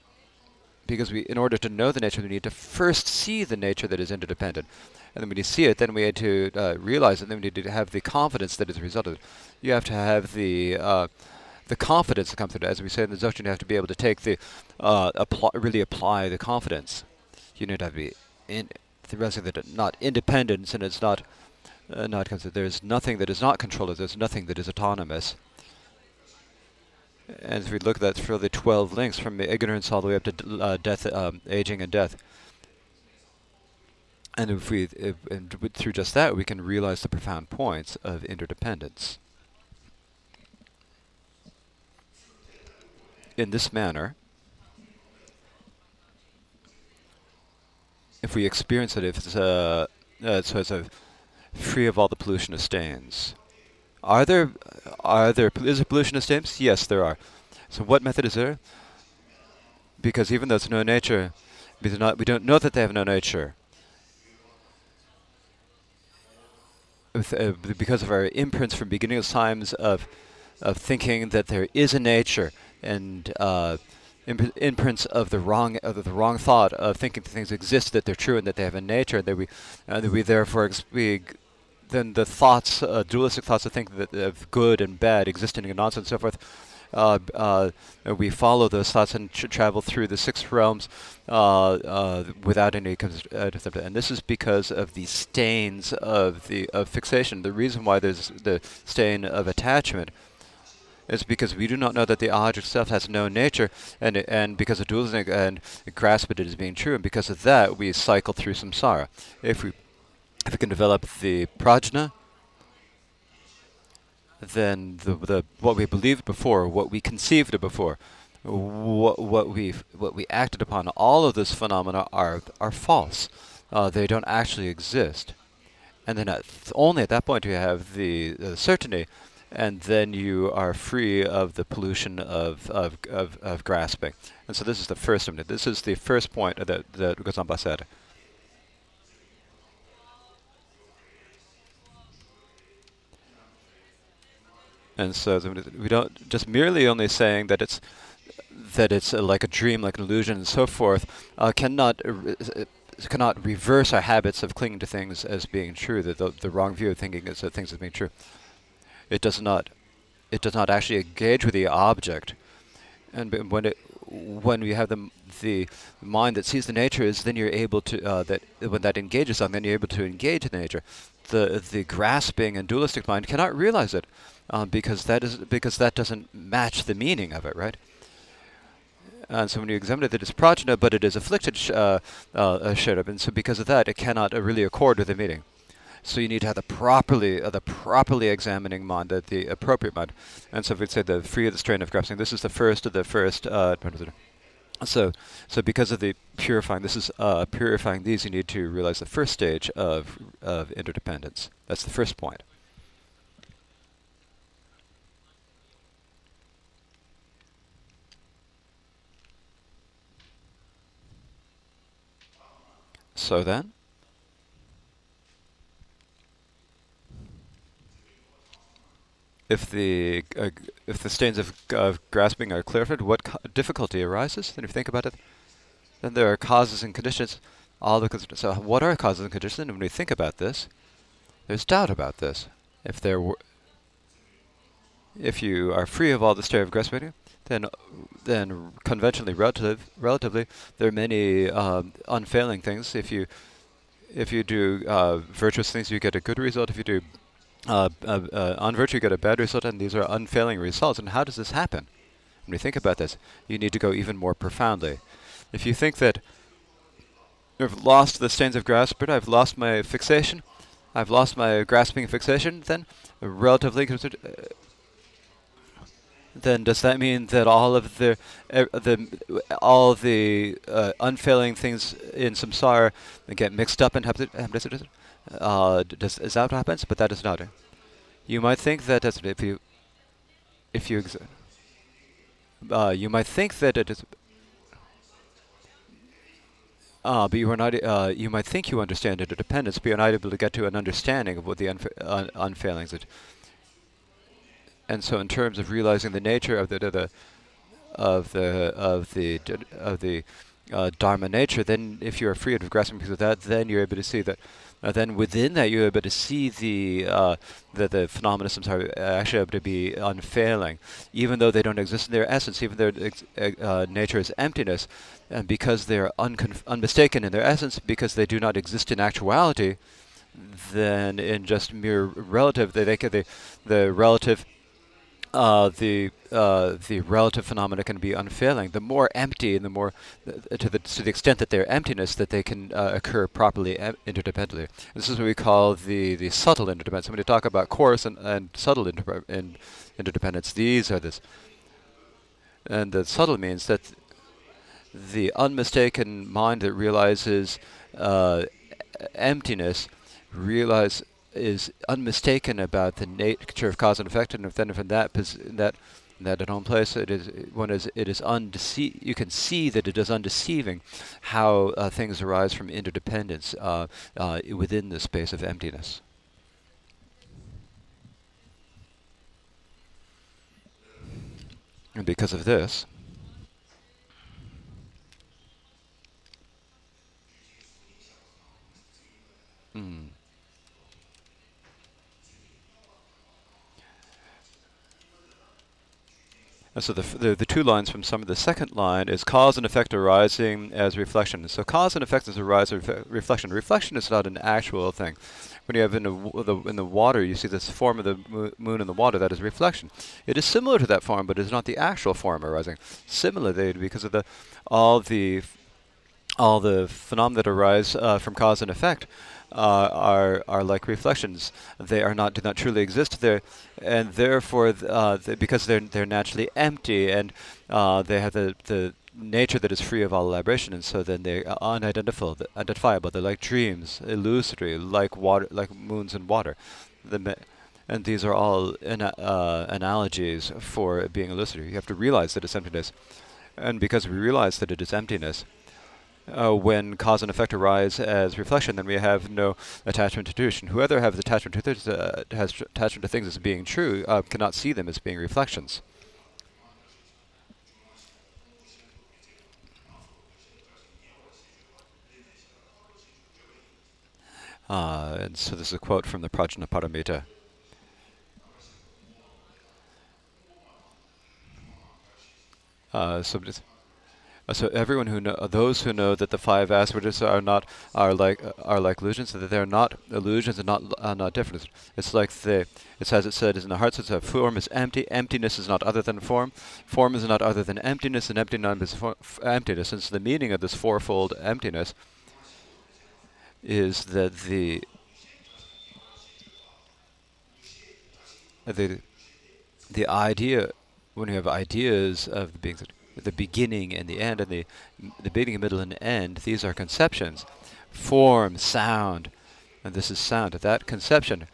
because we in order to know the nature we need to first see the nature that is interdependent. And then when you see it, then we had to uh, realize it, then we need to have the confidence that is a result of it. You have to have the uh, the confidence to come through. As we say in the Dzogchen, you have to be able to take the, uh, apply, really apply the confidence. You need to have be in, the rest of it, not independence, and it's not, uh, not there's nothing that is not controlled, there's nothing that is autonomous. And if we look at that through the 12 links from ignorance all the way up to uh, death, um, aging and death, and if we, if, and through just that, we can realize the profound points of interdependence. In this manner, if we experience it, if it's a, uh, so it's a free of all the pollution of stains. Are there, are there, is there pollution of stains? Yes, there are. So what method is there? Because even though it's no nature, we do not, we don't know that they have no nature. uh, because of our imprints from beginning of times of of thinking that there is a nature and uh, imp imprints of the wrong of the wrong thought of thinking that things exist, that they're true, and that they have a nature, that we uh, that we therefore we then the thoughts, uh, dualistic thoughts of thinking that of good and bad, existing and nonsense, and so forth, uh, uh, we follow those thoughts and travel through the six realms uh, uh, without any and this is because of the stains of the of fixation. The reason why there's the stain of attachment is because we do not know that the object itself has no nature, and and because of dualism and grasp it as being true, and because of that we cycle through samsara. If we if we can develop the prajna, then the, the what we believed before, what we conceived of before, what, what we what we acted upon, all of this phenomena are are false. Uh, they don't actually exist. And then at only at that point do you have the, the certainty, and then you are free of the pollution of, of, of, of grasping. And so this is the first. This is the first point that, that Gotsangpa said. And so we don't just merely only saying that it's that it's uh, like a dream, like an illusion, and so forth, uh, cannot uh, cannot reverse our habits of clinging to things as being true. That the, the wrong view of thinking is that things as being true. It does not it does not actually engage with the object, and when it when we have the the mind that sees the nature is then you're able to uh, that when that engages on then you're able to engage in the nature. The the grasping and dualistic mind cannot realize it uh, because that is because that doesn't match the meaning of it, right? And so when you examine it, it is prajna, but it is afflicted sh- uh, uh, and so because of that, it cannot uh, really accord with the meaning. So you need to have the properly, uh, the properly examining mind, the, the appropriate mind. And so if we say the free of the strain of grasping, this is the first of the first. Uh, so, so because of the purifying, this is uh, purifying these. You need to realize the first stage of of interdependence. That's the first point. So then, if the uh, if the stains of, of grasping are clarified, what difficulty arises? Then if you think about it, then there are causes and conditions. All the so what are causes and conditions? And when we think about this, there's doubt about this. If there were, if you are free of all the state of grasping, then then conventionally relative, relatively there are many um, unfailing things. If you if you do uh, virtuous things, you get a good result. If you do uh, uh, uh unvirtue, you get a bad result, and these are unfailing results. And how does this happen? When you think about this, you need to go even more profoundly. If you think that I've lost the stains of grasp, but I've lost my fixation, I've lost my grasping fixation, then relatively then does that mean that all of the uh, the all the uh, unfailing things in samsara get mixed up in uh, does is that what happens? But that is not. You might think that if you if you uh, you might think that it is. Uh, but you are not. Uh, you might think you understand interdependence, but you're not able to get to an understanding of what the unfa un unfailings. It, and so, in terms of realizing the nature of the, the of the of the of the uh, dharma nature, then if you are free of grasping because of that, then you're able to see that. Uh, then within that, you're able to see the uh, the, the phenomena are actually able to be unfailing, even though they don't exist in their essence, even their uh, nature is emptiness, and because they're unmistaken in their essence, because they do not exist in actuality, then in just mere relative, they, they, they the relative uh, the uh, the relative phenomena can be unfailing. The more empty and the more uh, to the to the extent that they're emptiness, that they can uh, occur properly em- interdependently. This is what we call the the subtle interdependence. When we talk about coarse and, and subtle inter- in interdependence, these are this. And the subtle means that the unmistaken mind that realizes uh, emptiness realize is unmistaken about the nature of cause and effect, and then from that that that at home place it is one is it is undece- you can see that it is undeceiving how uh, things arise from interdependence uh, uh, within the space of emptiness. And because of this, mm, And so the, the, the, two lines from some of the second line is cause and effect arising as reflection. So cause and effect is arise ref reflection. Reflection is not an actual thing. When you have in the, the, in the water, you see this form of the mo moon in the water, that is reflection. It is similar to that form, but it is not the actual form arising. Similarly, because of the all the all the phenomena that arise uh, from cause and effect uh, are are like reflections. They are not do not truly exist there, and therefore, uh, because they're they're naturally empty and uh, they have the the nature that is free of all elaboration, and so then they are unidentifiable, identifiable. They're like dreams, illusory, like water, like moons and water. The and these are all uh, analogies for being illusory. You have to realize that it's emptiness, and because we realize that it is emptiness, uh, when cause and effect arise as reflection, then we have no attachment to truth. Whoever has attachment to th uh, has attachment to things as being true uh, cannot see them as being reflections. Uh, and so this is a quote from the Prajnaparamita. Uh, so so everyone who know, uh, those who know that the five aspects are not are like uh, are like illusions, so that they're not illusions and not uh, not different. It's like the it's as it said is in the heart. So it's a form is empty. Emptiness is not other than form. Form is not other than emptiness, and emptiness is emptiness. And so the meaning of this fourfold emptiness is that the the the idea when you have ideas of the beings the beginning and the end, and the the beginning, middle, and end. These are conceptions, form, sound, and this is sound. That conception,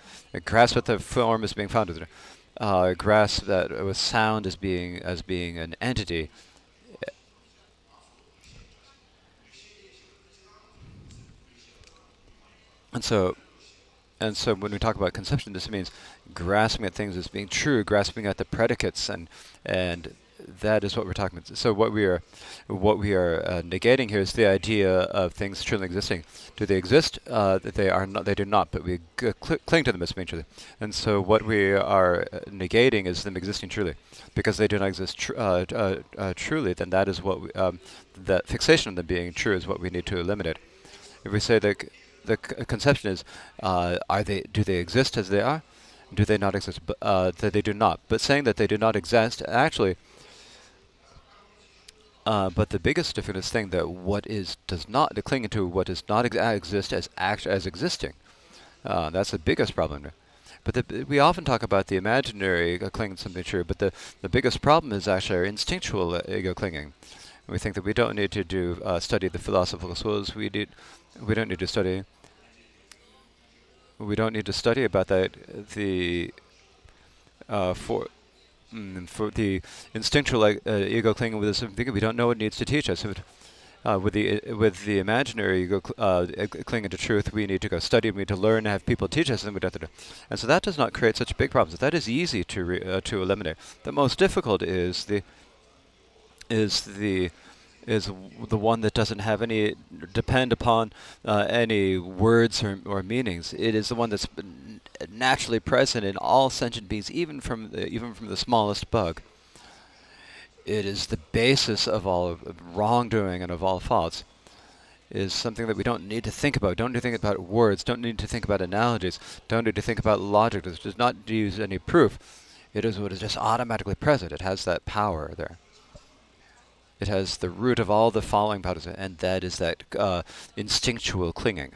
grasp what the form is being found. Uh, grasp that with sound as being as being an entity. And so, and so when we talk about conception, this means grasping at things as being true, grasping at the predicates and and that is what we're talking about. So what we are, what we are uh, negating here is the idea of things truly existing. Do they exist? Uh, they are not. They do not. But we cl cling to them as being truly. And so what we are uh, negating is them existing truly, because they do not exist tr uh, uh, uh, truly. Then that is what we, um, that fixation of them being true is what we need to eliminate. If we say that the conception is, are they? Do they exist as they are? Do they not exist? That they do not. But saying that they do not exist actually uh, but the biggest difference thing that what is does not clinging to what does not ex exist as act as existing. Uh, that's the biggest problem. But the, we often talk about the imaginary clinging to something true, but the, the biggest problem is actually our instinctual uh, ego clinging. We think that we don't need to do uh, study the philosophical schools. We need we don't need to study. We don't need to study about that. The uh, for mm, for the instinctual uh, ego clinging with this we don't know what needs to teach us. Uh, with the uh, with the imaginary ego cl uh, clinging to truth, we need to go study, we need to learn, have people teach us, and we have to do. And so that does not create such big problems. That is easy to uh, to eliminate. The most difficult is the is the is the one that doesn't have any depend upon uh, any words or, or meanings. It is the one that's naturally present in all sentient beings, even from the, even from the smallest bug. It is the basis of all wrongdoing and of all faults. Is something that we don't need to think about. Don't need to think about words. Don't need to think about analogies. Don't need to think about logic. It does not use any proof. It is what is just automatically present. It has that power there. It has the root of all the following powers, and that is that uh, instinctual clinging.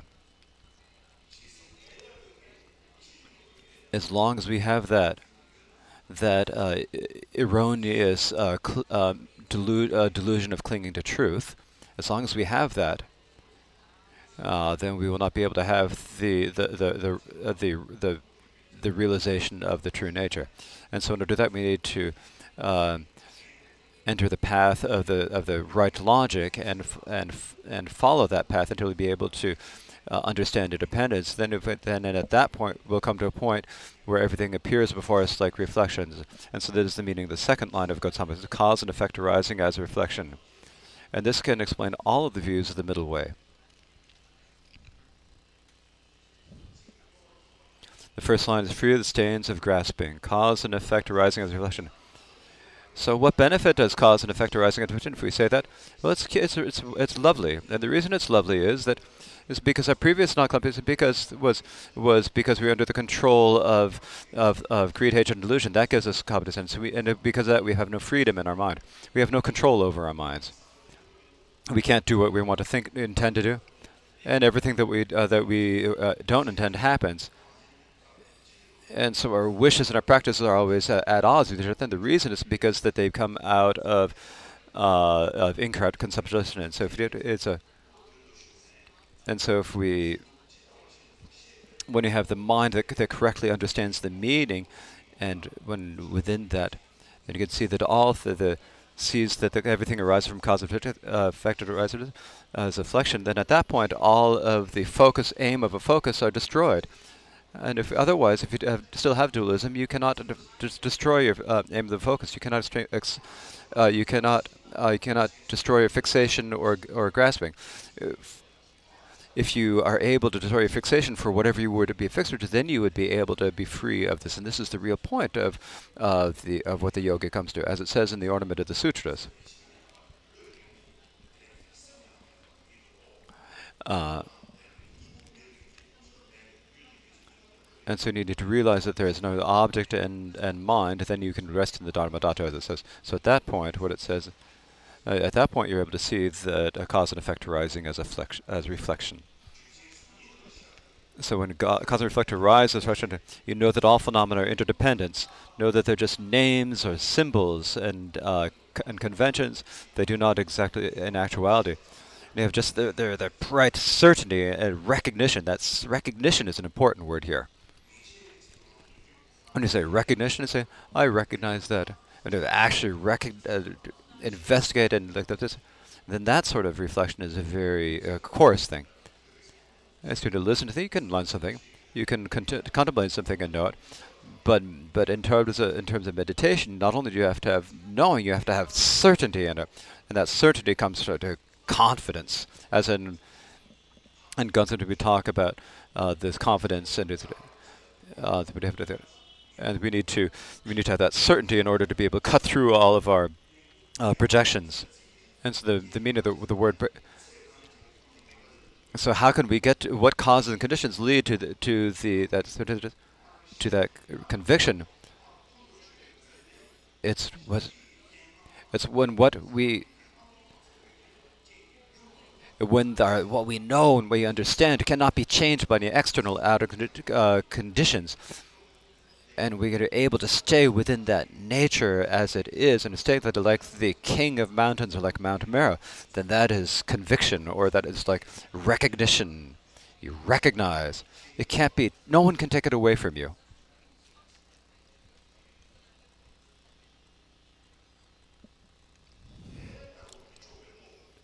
As long as we have that, that uh, erroneous uh, uh, delu uh, delusion of clinging to truth, as long as we have that, uh, then we will not be able to have the the the the the, the, the realization of the true nature. And so, in order to do that, we need to enter the path of the of the right logic and and and follow that path until we be able to uh, understand independence. Then, if it, then at that point, we'll come to a point where everything appears before us like reflections. And so that is the meaning of the second line of Gautama: cause and effect arising as a reflection. And this can explain all of the views of the middle way. The first line is free of the stains of grasping, cause and effect arising as a reflection. So what benefit does cause and effect arising out of If we say that, well, it's, it's, it's, it's lovely. And the reason it's lovely is that is because our previous non is because was was because we were under the control of of, of greed, hatred, and delusion. That gives us competence, and, so we, and because of that we have no freedom in our mind. We have no control over our minds. we can't do what we want to think intend to do, and everything that we uh, that we uh, don't intend happens. And so our wishes and our practices are always at odds with each other. And the reason is because that they come out of uh, of incorrect conceptualization. And so if it, it's a and so if we when you have the mind that, that correctly understands the meaning, and when within that, then you can see that all the, the sees that the, everything arises from cause and effect, uh, effect arises as a flexion, then at that point all of the focus, aim of a focus are destroyed. And if otherwise, if you have, still have dualism, you cannot destroy your uh, aim of the focus. You cannot uh, you cannot uh, you cannot destroy your fixation or or grasping. If, if you are able to destroy your fixation for whatever you were to be fixed to, then you would be able to be free of this. And this is the real point of uh, the of what the yoga comes to, as it says in the ornament of the sutras. Uh, and so you need to realize that there is no object and, and mind, then you can rest in the Dharma Dhatu, as it says. So at that point, what it says uh, at that point, you're able to see that a cause and effect arising as a as reflection. So when cause and effect arise as reflection, you know that all phenomena are interdependent. Know that they're just names or symbols and uh, and conventions. They do not exactly in actuality. They have just their their, their bright certainty and recognition. That's recognition is an important word here. When you say recognition, you say I recognize that. And to actually recognize. Uh, investigate and look at this, then that sort of reflection is a very uh, coarse thing. As to, to listen to things, you can learn something, you can contemplate something and know it, but but in terms of in terms of meditation, not only do you have to have knowing, you have to have certainty in it, and that certainty comes to, to confidence, as in in Gunston we talk about uh, this confidence and uh, and we need to we need to have that certainty in order to be able to cut through all of our uh, projections. And so the, the meaning of the, the word. So how can we get to what causes and conditions lead to the, to the that to that conviction? It's what it's when what we when the, what we know and what we understand cannot be changed by any external outer uh, conditions and we are able to stay within that nature as it is and stay that like the king of mountains or like Mount Meru, then that is conviction or that is like recognition. You recognize. It can't be, no one can take it away from you.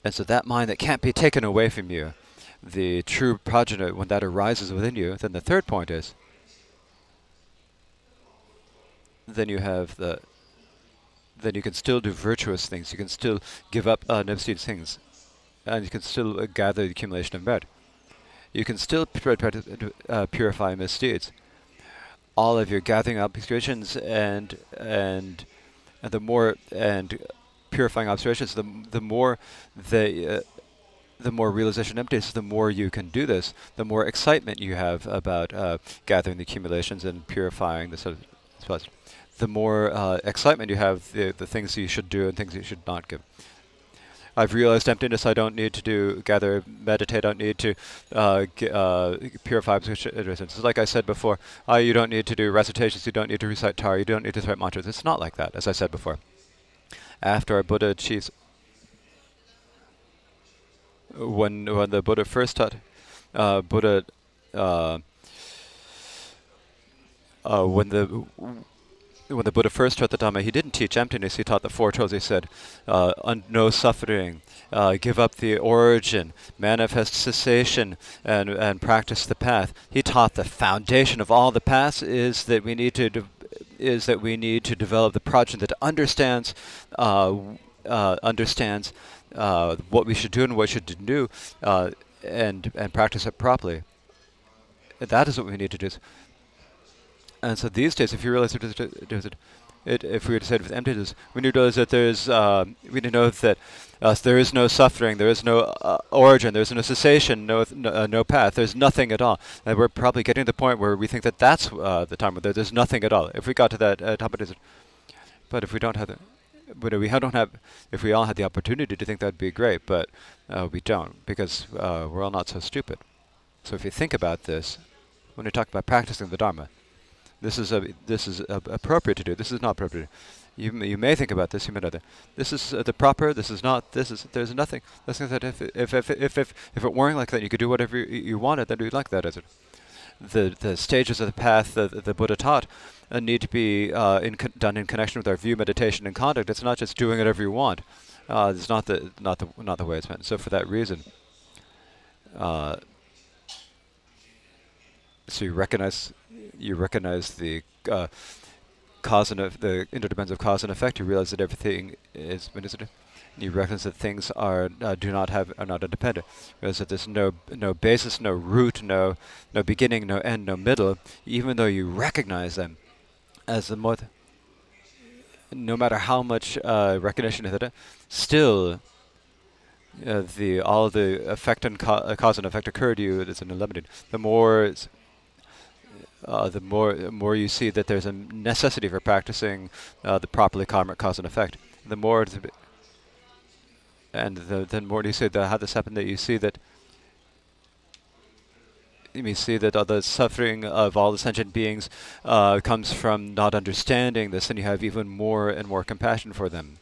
And so that mind that can't be taken away from you, the true prajna, when that arises within you, then the third point is then you have the then you can still do virtuous things. You can still give up uh, things, and you can still uh, gather the accumulation of merit. You can still uh, purify misdeeds. All of your gathering observations and and and the more and purifying observations, the the more the uh, the more realization emptiness, the more you can do this, the more excitement you have about uh, gathering the accumulations and purifying the of the more uh, excitement you have, the, the things you should do and things you should not give. I've realized emptiness. I don't need to do gather, meditate. I don't need to uh, uh, purify existence. Like I said before, uh, you don't need to do recitations. You don't need to recite Tara. You don't need to recite mantras. It's not like that, as I said before. After our Buddha achieves, when when the Buddha first taught, uh, Buddha, uh, uh, when the when the Buddha first taught the Dhamma, he didn't teach emptiness. He taught the four truths. He said, uh, no suffering, uh, give up the origin, manifest cessation, and and practice the path. He taught the foundation of all the paths is that we need to is that we need to develop the prajna that understands uh, uh understands uh, what we should do and what we should do, uh, and and practice it properly. That is what we need to do. And so these days, if you realize there's, there's it, if we were to say it with emptiness, we need to realize that there's, uh, we need to know that uh, there is no suffering, there is no uh, origin, there is no cessation, no no, uh, no, path, there's nothing at all. And we're probably getting to the point where we think that that's uh, the time where there's nothing at all. If we got to that uh, top of it, but if we don't have but we don't have. If we all had the opportunity to think that'd be great, but uh, we don't because we're all not so stupid. So if you think about this, when you talk about practicing the Dharma, this is a, this is a, appropriate to do. This is not appropriate. You may, you may think about this. You may not. This is uh, the proper. This is not. This is. There's nothing. Nothing that if if if if if, if it weren't like that, you could do whatever you, you wanted. Then we'd like that, it? The the stages of the path that the Buddha taught uh, need to be uh, in done in connection with our view, meditation, and conduct. It's not just doing whatever you want. Uh, it's not the not the not the way it's meant. So for that reason, uh, so you recognize you recognize the uh, cause and the interdependence of cause and effect. You realize that everything is you recognize that things are uh, do not have are not independent. You Realize that there's no no basis, no root, no no beginning, no end, no middle. Even though you recognize them as the more, no matter how much uh, recognition of it, still uh, the all the effect and uh, cause and effect occur to you is unlimited. The more uh, the more the more you see that there's a necessity for practicing uh, the properly cause and effect. The more, and the, then more you see that how this happened that you see that you see that uh, the suffering of all the sentient beings uh, comes from not understanding this, and you have even more and more compassion for them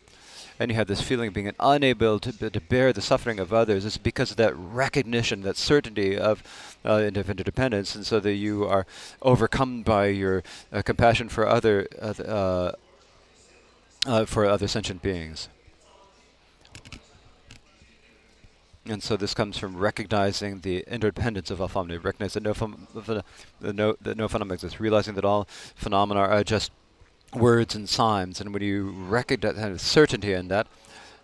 and you have this feeling of being unable to, to bear the suffering of others is because of that recognition, that certainty of uh, interdependence, and so that you are overcome by your uh, compassion for other uh, uh, for other sentient beings. And so this comes from recognizing the interdependence of all phenomena, recognize that no, ph that no, that no phenomena exists, realizing that all phenomena are just words and signs. And when you recognize have certainty in that,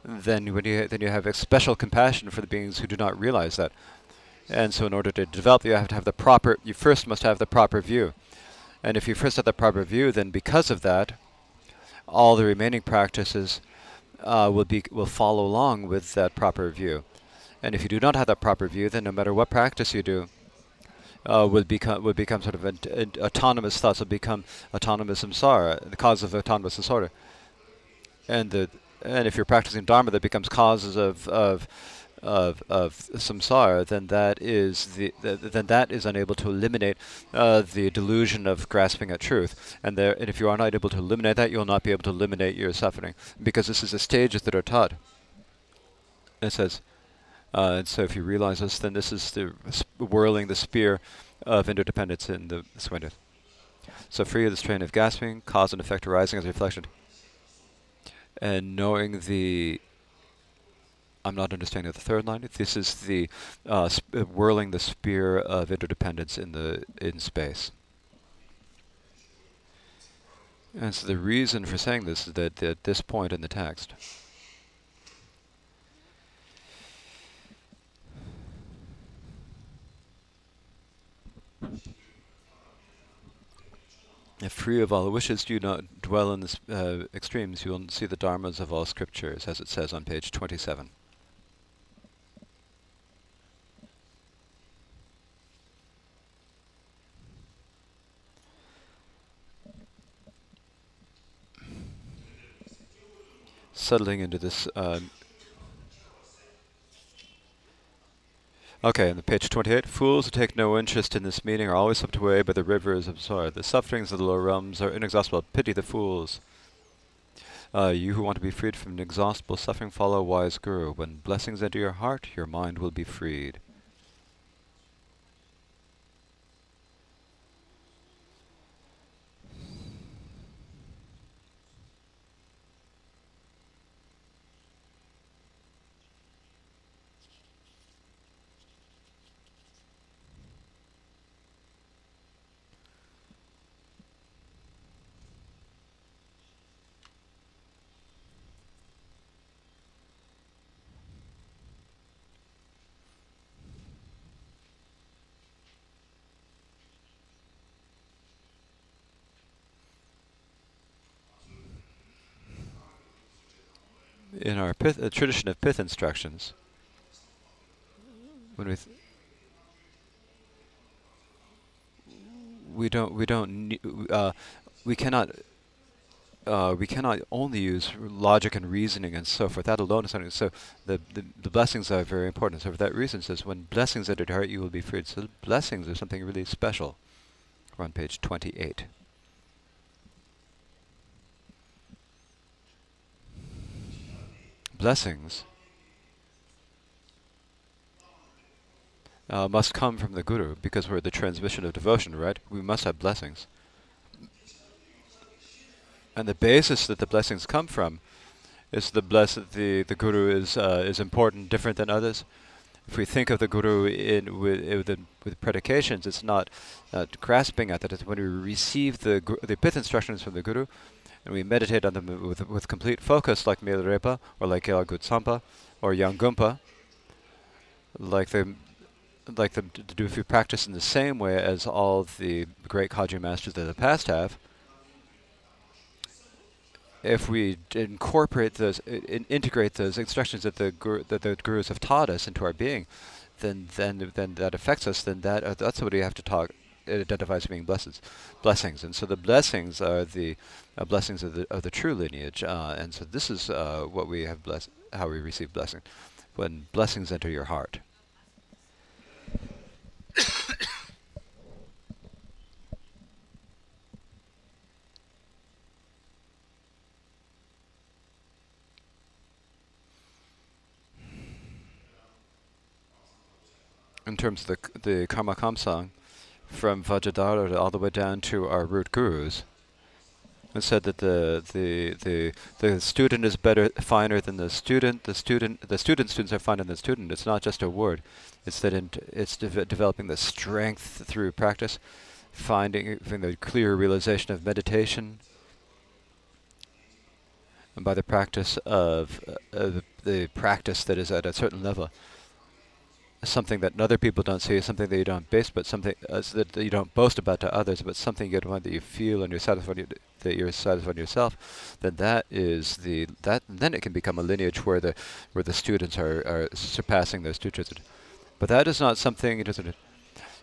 then when you then you have a special compassion for the beings who do not realize that. And so in order to develop, you have to have the proper, you first must have the proper view. And if you first have the proper view, then because of that, all the remaining practices uh, will be will follow along with that proper view. And if you do not have that proper view, then no matter what practice you do, uh, would become would become sort of an, an autonomous thoughts will become autonomous samsara, the cause of autonomous disorder. And the and if you're practicing dharma that becomes causes of of of of samsara, then that is the, the then that is unable to eliminate uh, the delusion of grasping at truth. And there, and if you are not able to eliminate that, you will not be able to eliminate your suffering, because this is the stages that are taught. It says. Uh, and so if you realize this, then this is the whirling the spear of interdependence in the surrender. So free of the strain of gasping, cause and effect arising as a reflection. And knowing the I'm not understanding the third line. This is the uh, whirling the spear of interdependence in the in space. And so the reason for saying this is that at this point in the text, If free of all wishes do not dwell in the uh, extremes, you will see the dharmas of all scriptures, as it says on page 27. Settling into this uh, Okay, on the page 28, fools who take no interest in this meaning are always swept away by the rivers of sorrow. The sufferings of the lower realms are inexhaustible. Pity the fools. Uh, you who want to be freed from inexhaustible suffering, follow wise guru. When blessings enter your heart, your mind will be freed. In our pith, uh, tradition of pith instructions, when we we don't we don't uh, we cannot uh, we cannot only use logic and reasoning and so forth. That alone is something. So the, the, the blessings are very important. So for that reason, says when blessings enter the heart, you will be freed. So blessings are something really special. We're on page 28. Blessings uh, must come from the Guru because we're the transmission of devotion, right? We must have blessings. And the basis that the blessings come from is the bless the the Guru is uh, is important, different than others. If we think of the Guru in with with, with predications, it's not uh, grasping at that. It's when we receive the the pith instructions from the Guru, and we meditate on them with with complete focus, like Milarepa or like Gyaltsapa or Yangönpa, like the like them to do if we practice in the same way as all the great Kagyu masters of the past have, if we incorporate those, in integrate those instructions that the guru, that the gurus have taught us into our being, then then then that affects us. Then that uh, that's what we have to talk. It identifies as being blessings, blessings, and so the blessings are the uh, blessings of the of the true lineage. Uh, and so this is uh, what we have blessed, how we receive blessing, when blessings enter your heart. in terms of the the Karma Kamtsang, from Vajradhara all the way down to our root gurus, and said that the the the the student is better finer than the student. The student the student students are finer than the student. It's not just a word. It's that it's de developing the strength through practice, finding, finding the clear realization of meditation, and by the practice of uh, the, the practice that is at a certain level something that other people don't see, something that you don't boast, but something uh, that you don't boast about to others, but something you want that you feel and you're satisfied that you're satisfied yourself, then that is the that then it can become a lineage where the where the students are, are surpassing those teachers. But that is not something.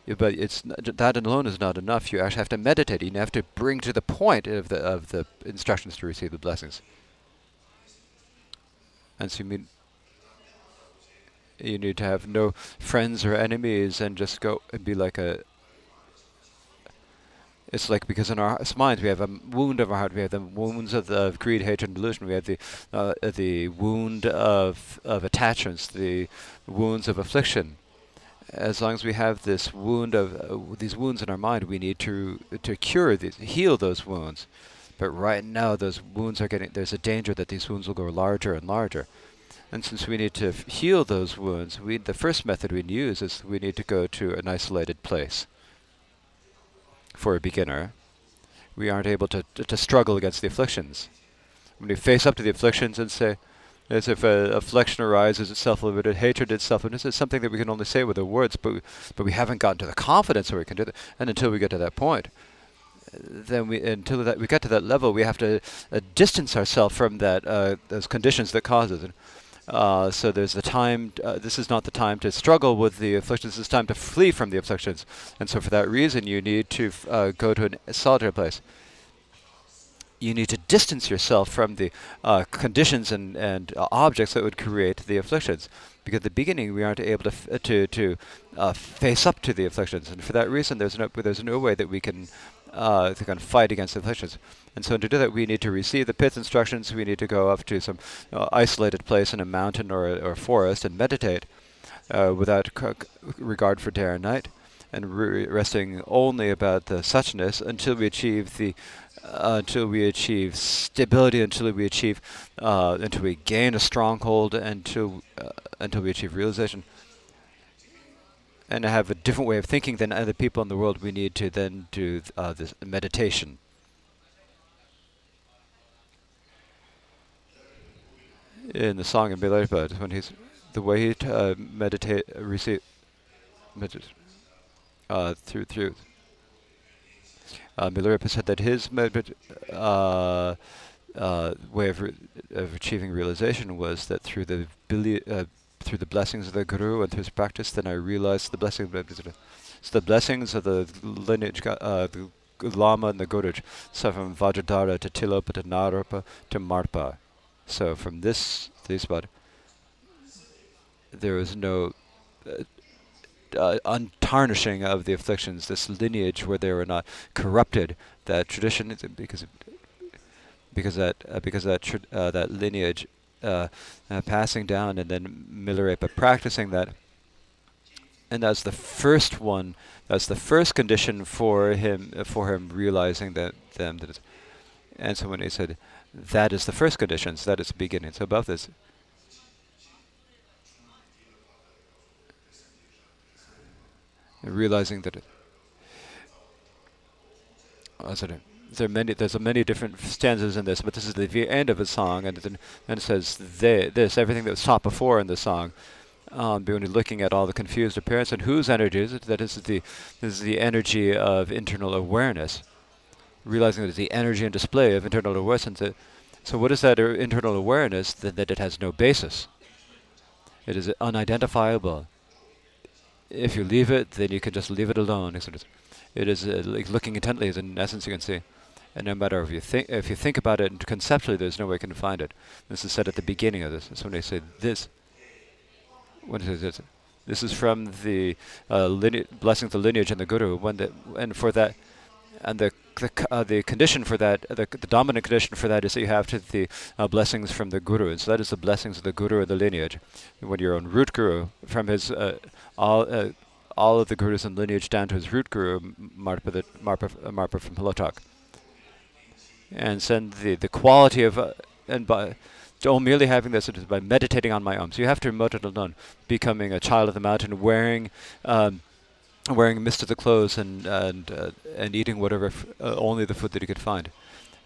But it's that alone is not enough. You actually have to meditate. You have to bring to the point of the of the instructions to receive the blessings. And so you mean you need to have no friends or enemies and just go and be like a it's like because in our minds we have a wound of our heart, we have the wounds of, the, of greed, hatred, and delusion. We have the uh, the wound of of attachments, the wounds of affliction. As long as we have this wound of uh, these wounds in our mind, we need to to cure these, heal those wounds. But right now, those wounds are getting. There's a danger that these wounds will grow larger and larger. And since we need to heal those wounds, we, the first method we use is we need to go to an isolated place. For a beginner, we aren't able to, to, to struggle against the afflictions. When we face up to the afflictions and say, as if a affliction arises, it's self-limited, hatred is self-limited. It's something that we can only say with the words, but we, but we haven't gotten to the confidence where we can do that. And until we get to that point, then we until that we get to that level, we have to uh, distance ourselves from that uh, those conditions that causes it. Uh, so there's the time, uh, this is not the time to struggle with the afflictions, it's time to flee from the afflictions. And so for that reason, you need to uh, go to a solitary place. You need to distance yourself from the uh, conditions and, and uh, objects that would create the afflictions. Because at the beginning, we aren't able to, to, to face up to the afflictions. And for that reason, there's no, there's no way that we can, uh, can fight against the afflictions. And so to do that, we need to receive the pith instructions. We need to go up to some uh, isolated place in a mountain or a, or forest and meditate uh, without regard for day or night, and re resting only about the suchness until we achieve the uh, until we achieve stability, until we achieve uh, until we gain a stronghold, until uh, until we achieve realization and have a different way of thinking than other people in the world, we need to then do uh, this meditation. in the song in Milarepa when he's the way he uh, meditate receive medit uh, through through uh, Milarepa said that his med- uh, uh, way of, of achieving realization was that through the uh, through the blessings of the guru and through his practice, then I realized the blessings of the, so the blessings of the lineage, uh, the Lama and the Guruj. So from Vajradhara to Tilopa to Naropa to Marpa. So from this this spot, there is no uh, uh, untarnishing of the afflictions, this lineage where they were not corrupted. That tradition, because because that uh, because that uh, that lineage uh, uh, passing down, and then Milarepa practicing that, and that's the first one. That's the first condition for him for him realizing that them that. And so when he said, that is the first condition, so that is the beginning. So above this, realizing that it, uh, sorry, there are many there's many different stanzas in this, but this is the end of a song, and then, then it says they, this everything that was taught before in the song. Um, when you're looking at all the confused appearance and whose energy is it? That is the this is the energy of internal awareness, realizing that it's the energy and display of internal awareness. That, so what is that er, internal awareness? That, that it has no basis. It is unidentifiable if you leave it, then you can just leave it alone. It is uh, like looking intently, in essence you can see. And no matter if you think if you think about it conceptually, there's no way you can find it. This is said at the beginning of this. So when they say this, what is this? This is from the uh, blessing the lineage and the guru. When the and for that, and the the, uh, the condition for that, the, the dominant condition for that is that you have to the uh, blessings from the guru. And so that is the blessings of the guru of the lineage. When your own root guru, from his uh, all uh, all of the gurus and lineage down to his root guru, Marpa, the, Marpa, Marpa from Lhodrak. And send the, the quality of, uh, and by oh, merely having this it is by meditating on my own. So you have to remote it alone, becoming a child of the mountain, wearing um, wearing mist of the clothes and and uh, and eating whatever uh, only the food that he could find,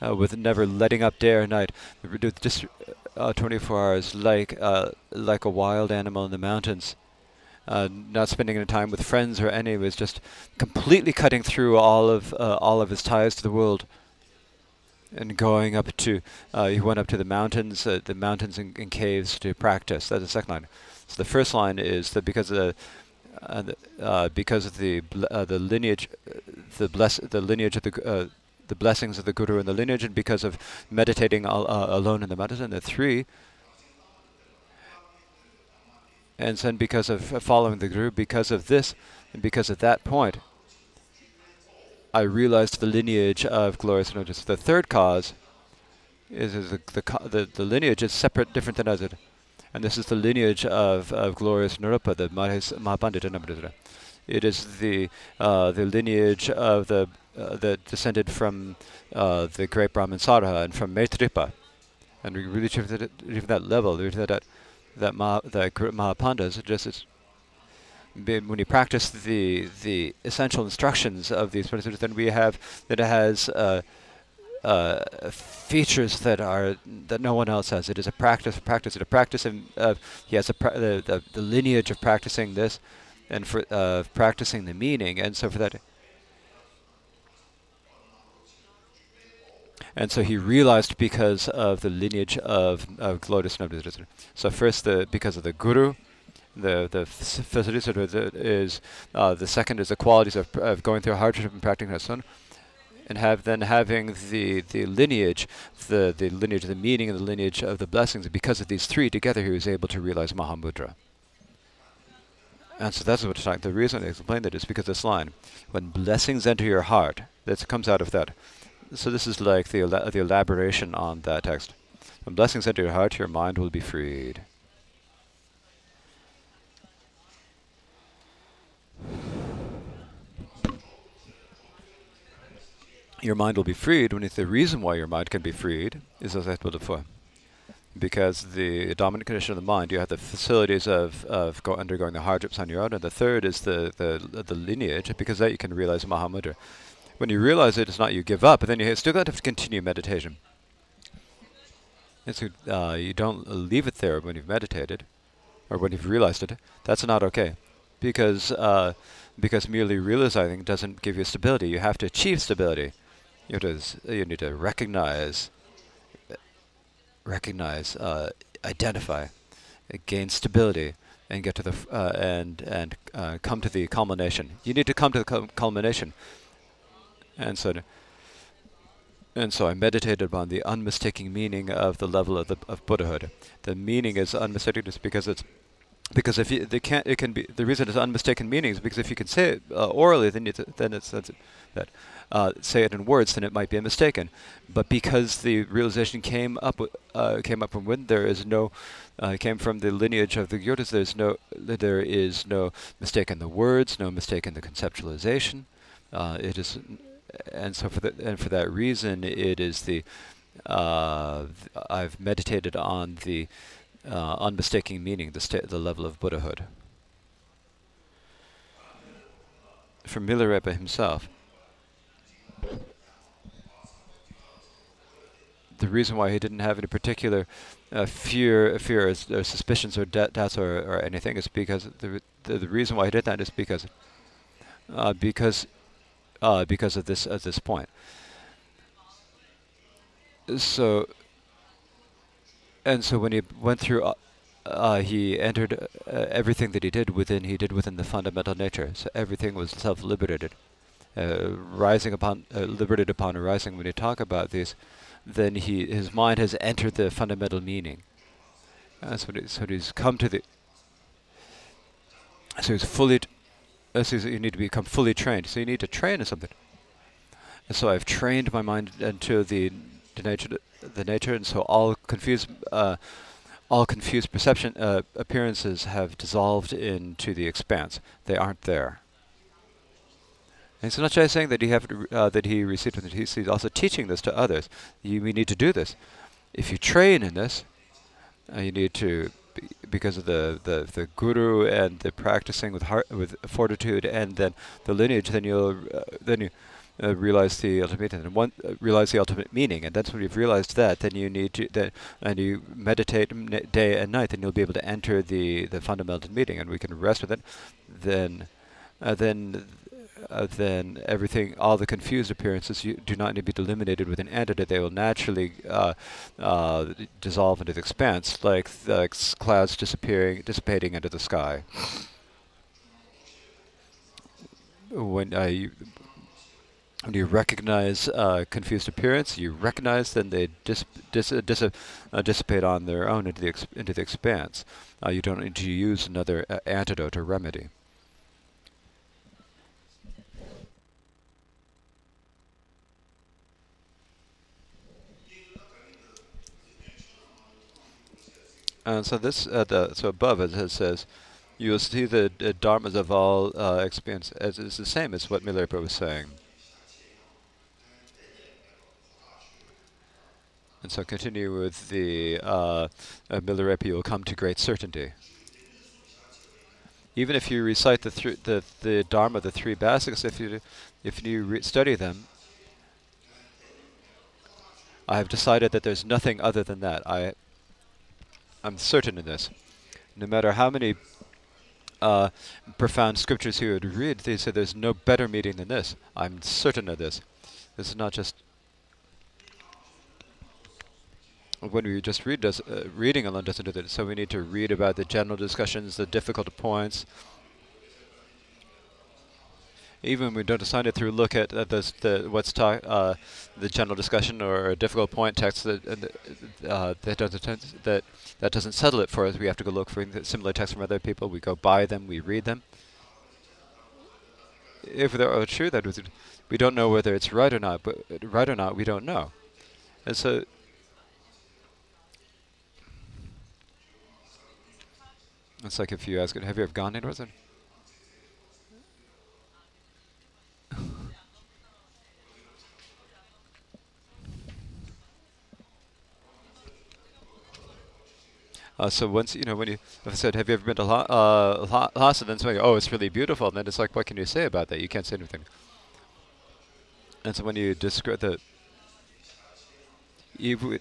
uh, with never letting up day or night, just uh, 24 hours like uh, like a wild animal in the mountains. Uh, not spending any time with friends or any, was just completely cutting through all of all of his ties to the world, and going up to he went up to the mountains, the mountains and, and caves to practice. That's the second line. So the first line is that because of the uh, uh, because of the uh, the lineage, the bless the lineage of the the blessings of the guru and the lineage, and because of meditating al- alone in the mountains, and the three. And then because of following the guru, because of this, and because of that point, I realized the lineage of glorious notice. The third cause is, is the, the, the, lineage is separate, different than others. And this is the lineage of, of glorious Naropa, the Mahapandita It is the uh, the lineage of the uh, that descended from uh, the great Brahman Saraha and from Maitripa. And we really that, even that level, that that Maha, the Mahapandas just is when you practice the the essential instructions of these practices, then we have that it has uh, uh, features that are that no one else has. It is a practice, practice, it a practice, and uh, he has the, the, the lineage of practicing this, and for uh, practicing the meaning, and so for that. And so he realized because of the lineage of, of Lotus So first, the because of the guru, the the facilities is uh, the second is the qualities of, of going through hardship and practicing Hassan and have then having the the lineage, the the lineage, the meaning and the lineage of the blessings. Because of these three together, he was able to realize Mahamudra. And so that's what talking. The reason I explained that is because this line, when blessings enter your heart, that comes out of that. So this is like the the elaboration on that text. When blessings enter your heart, your mind will be freed. Your mind will be freed when the reason why your mind can be freed is as I told before. Because the dominant condition of the mind, you have the facilities of, of go undergoing the hardships on your own, and the third is the, the, the lineage, because that you can realize Mahamudra. When you realize it, it's not you give up, but then you still got to continue meditation. And so uh, you don't leave it there when you've meditated, or when you've realized it. That's not okay, because uh, because merely realizing doesn't give you stability. You have to achieve stability. You have to you need to recognize, recognize, uh, identify, gain stability, and get to the uh, and and uh, come to the culmination. You need to come to the culmination. And so, and so I meditated upon the unmistaking meaning of the level of the of Buddhahood. The meaning is unmistakable because it's because if you they can't it can be the reason it's unmistaken meaning is because if you can say it uh, orally then it's then it's, that uh, say it in words then it might be mistaken. But because the realization came up uh, came up from when there is no uh, came from the lineage of the Gyutas there's no there is no mistake in the words no mistake in the conceptualization. Uh, it is and so for that and for that reason it is the uh, I've meditated on the uh, unmistaking meaning, the, the level of Buddhahood. From Milarepa himself, the reason why he didn't have any particular uh, fear, fear, or, or suspicions or doubts or, or anything is because the, the, the reason why he did that is because uh, because uh, because of this at this point. So and so when he went through, uh, uh, he entered uh, everything that he did within. He did within the fundamental nature. So everything was self-liberated, uh, rising upon, uh, liberated upon arising. When you talk about this, then he, his mind has entered the fundamental meaning. That's what he, so he's come to the. So he's fully. So you need to become fully trained. So you need to train in something. And so I've trained my mind into the, the nature the nature, and so all confused, uh, all confused perception uh, appearances have dissolved into the expanse. They aren't there. And so not just saying that he have uh, that he received it. He's also teaching this to others. You we need to do this. If you train in this, uh, you need to because of the, the, the guru and the practicing with heart with fortitude and then the lineage. Then you'll uh, then you uh, realize the ultimate and one uh, realize the ultimate meaning and that's when you've realized that then you need to that and you meditate day and night then you'll be able to enter the the fundamental meaning and we can rest with it then uh, then uh, then everything, all the confused appearances you do not need to be eliminated with an entity. They will naturally uh, uh, dissolve into the expanse, like the clouds disappearing, dissipating into the sky. When you, when you recognize uh, confused appearance, you recognize then they dis, dis, uh, dis, uh, dissipate on their own into the into the expanse. Uh, you don't need to use another uh, antidote or remedy. And so this, the, so above it, says, you will see the dharmas of all experience as is the same as what Milarepa was saying. And so continue with the uh, uh, you will come to great certainty. Even if you recite the th the the Dharma, the three basics, if you if you study them, I have decided that there's nothing other than that. I I'm certain in this. No matter how many uh, profound scriptures you would read, they say there's no better meaning than this. I'm certain of this. This is not just when we just read does uh, reading alone doesn't do that. So we need to read about the general discussions, the difficult points. Even when we don't assign it through, look at this, the what's talk, uh, the general discussion or a difficult point text that uh, that doesn't that that doesn't settle it for us. We have to go look for similar texts from other people. We go buy them, we read them. If they're true, that we don't know whether it's right or not. But right or not, we don't know. And so It's like if you ask it, have you ever gone into it? Uh, so once you know when you if I said have you ever been to La- uh, Lhasa then somebody oh it's really beautiful. And then it's like what can you say about that? You can't say anything. And so when you describe the you would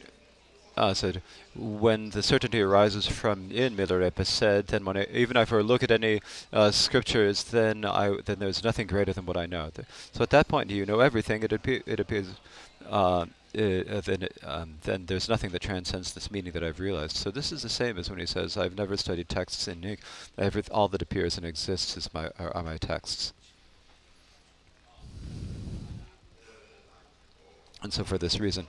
uh, said, when the certainty arises from in Milarepa said, then when I, even if I look at any uh, scriptures, then I then there's nothing greater than what I know. So at that point, you know everything. It, it appears. Uh, uh, then, um, then there's nothing that transcends this meaning that I've realized. So this is the same as when he says, "I've never studied texts in. Every, all that appears and exists is my are, are my texts." And so for this reason.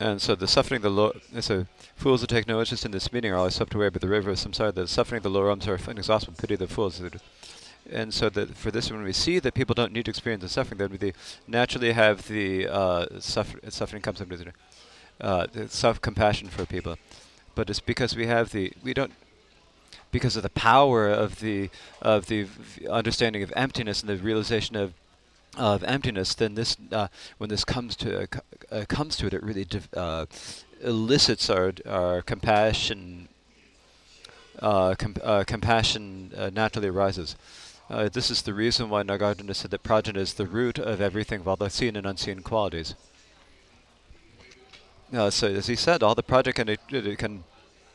And so the suffering the low, so fools who take no interest in this meaning are always swept away by the river of samsara. The suffering the lower realms are inexhaustible. Pity the fools. And so that for this, when we see that people don't need to experience the suffering, then we naturally have the uh, suffer suffering comes from uh, the self-compassion for people. But it's because we have the we don't because of the power of the of the understanding of emptiness and the realization of of emptiness, then this, uh, when this comes to uh, uh, comes to it, it really uh, elicits our our compassion. Uh, com uh, compassion naturally arises. this is the reason why Nagarjuna said that prajna is the root of everything of all the seen and unseen qualities. so as he said, all the prajna can, can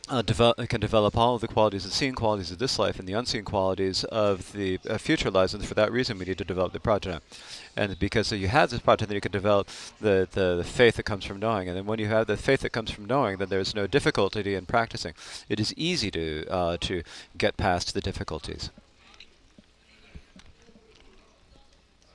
uh, develop, can develop all of the qualities, the seen qualities of this life and the unseen qualities of the uh, future lives, and for that reason we need to develop the prajna. And because you have this prajna, then you can develop the, the, the, faith that comes from knowing. And then when you have the faith that comes from knowing, then there's no difficulty in practicing. It is easy to, uh, to get past the difficulties.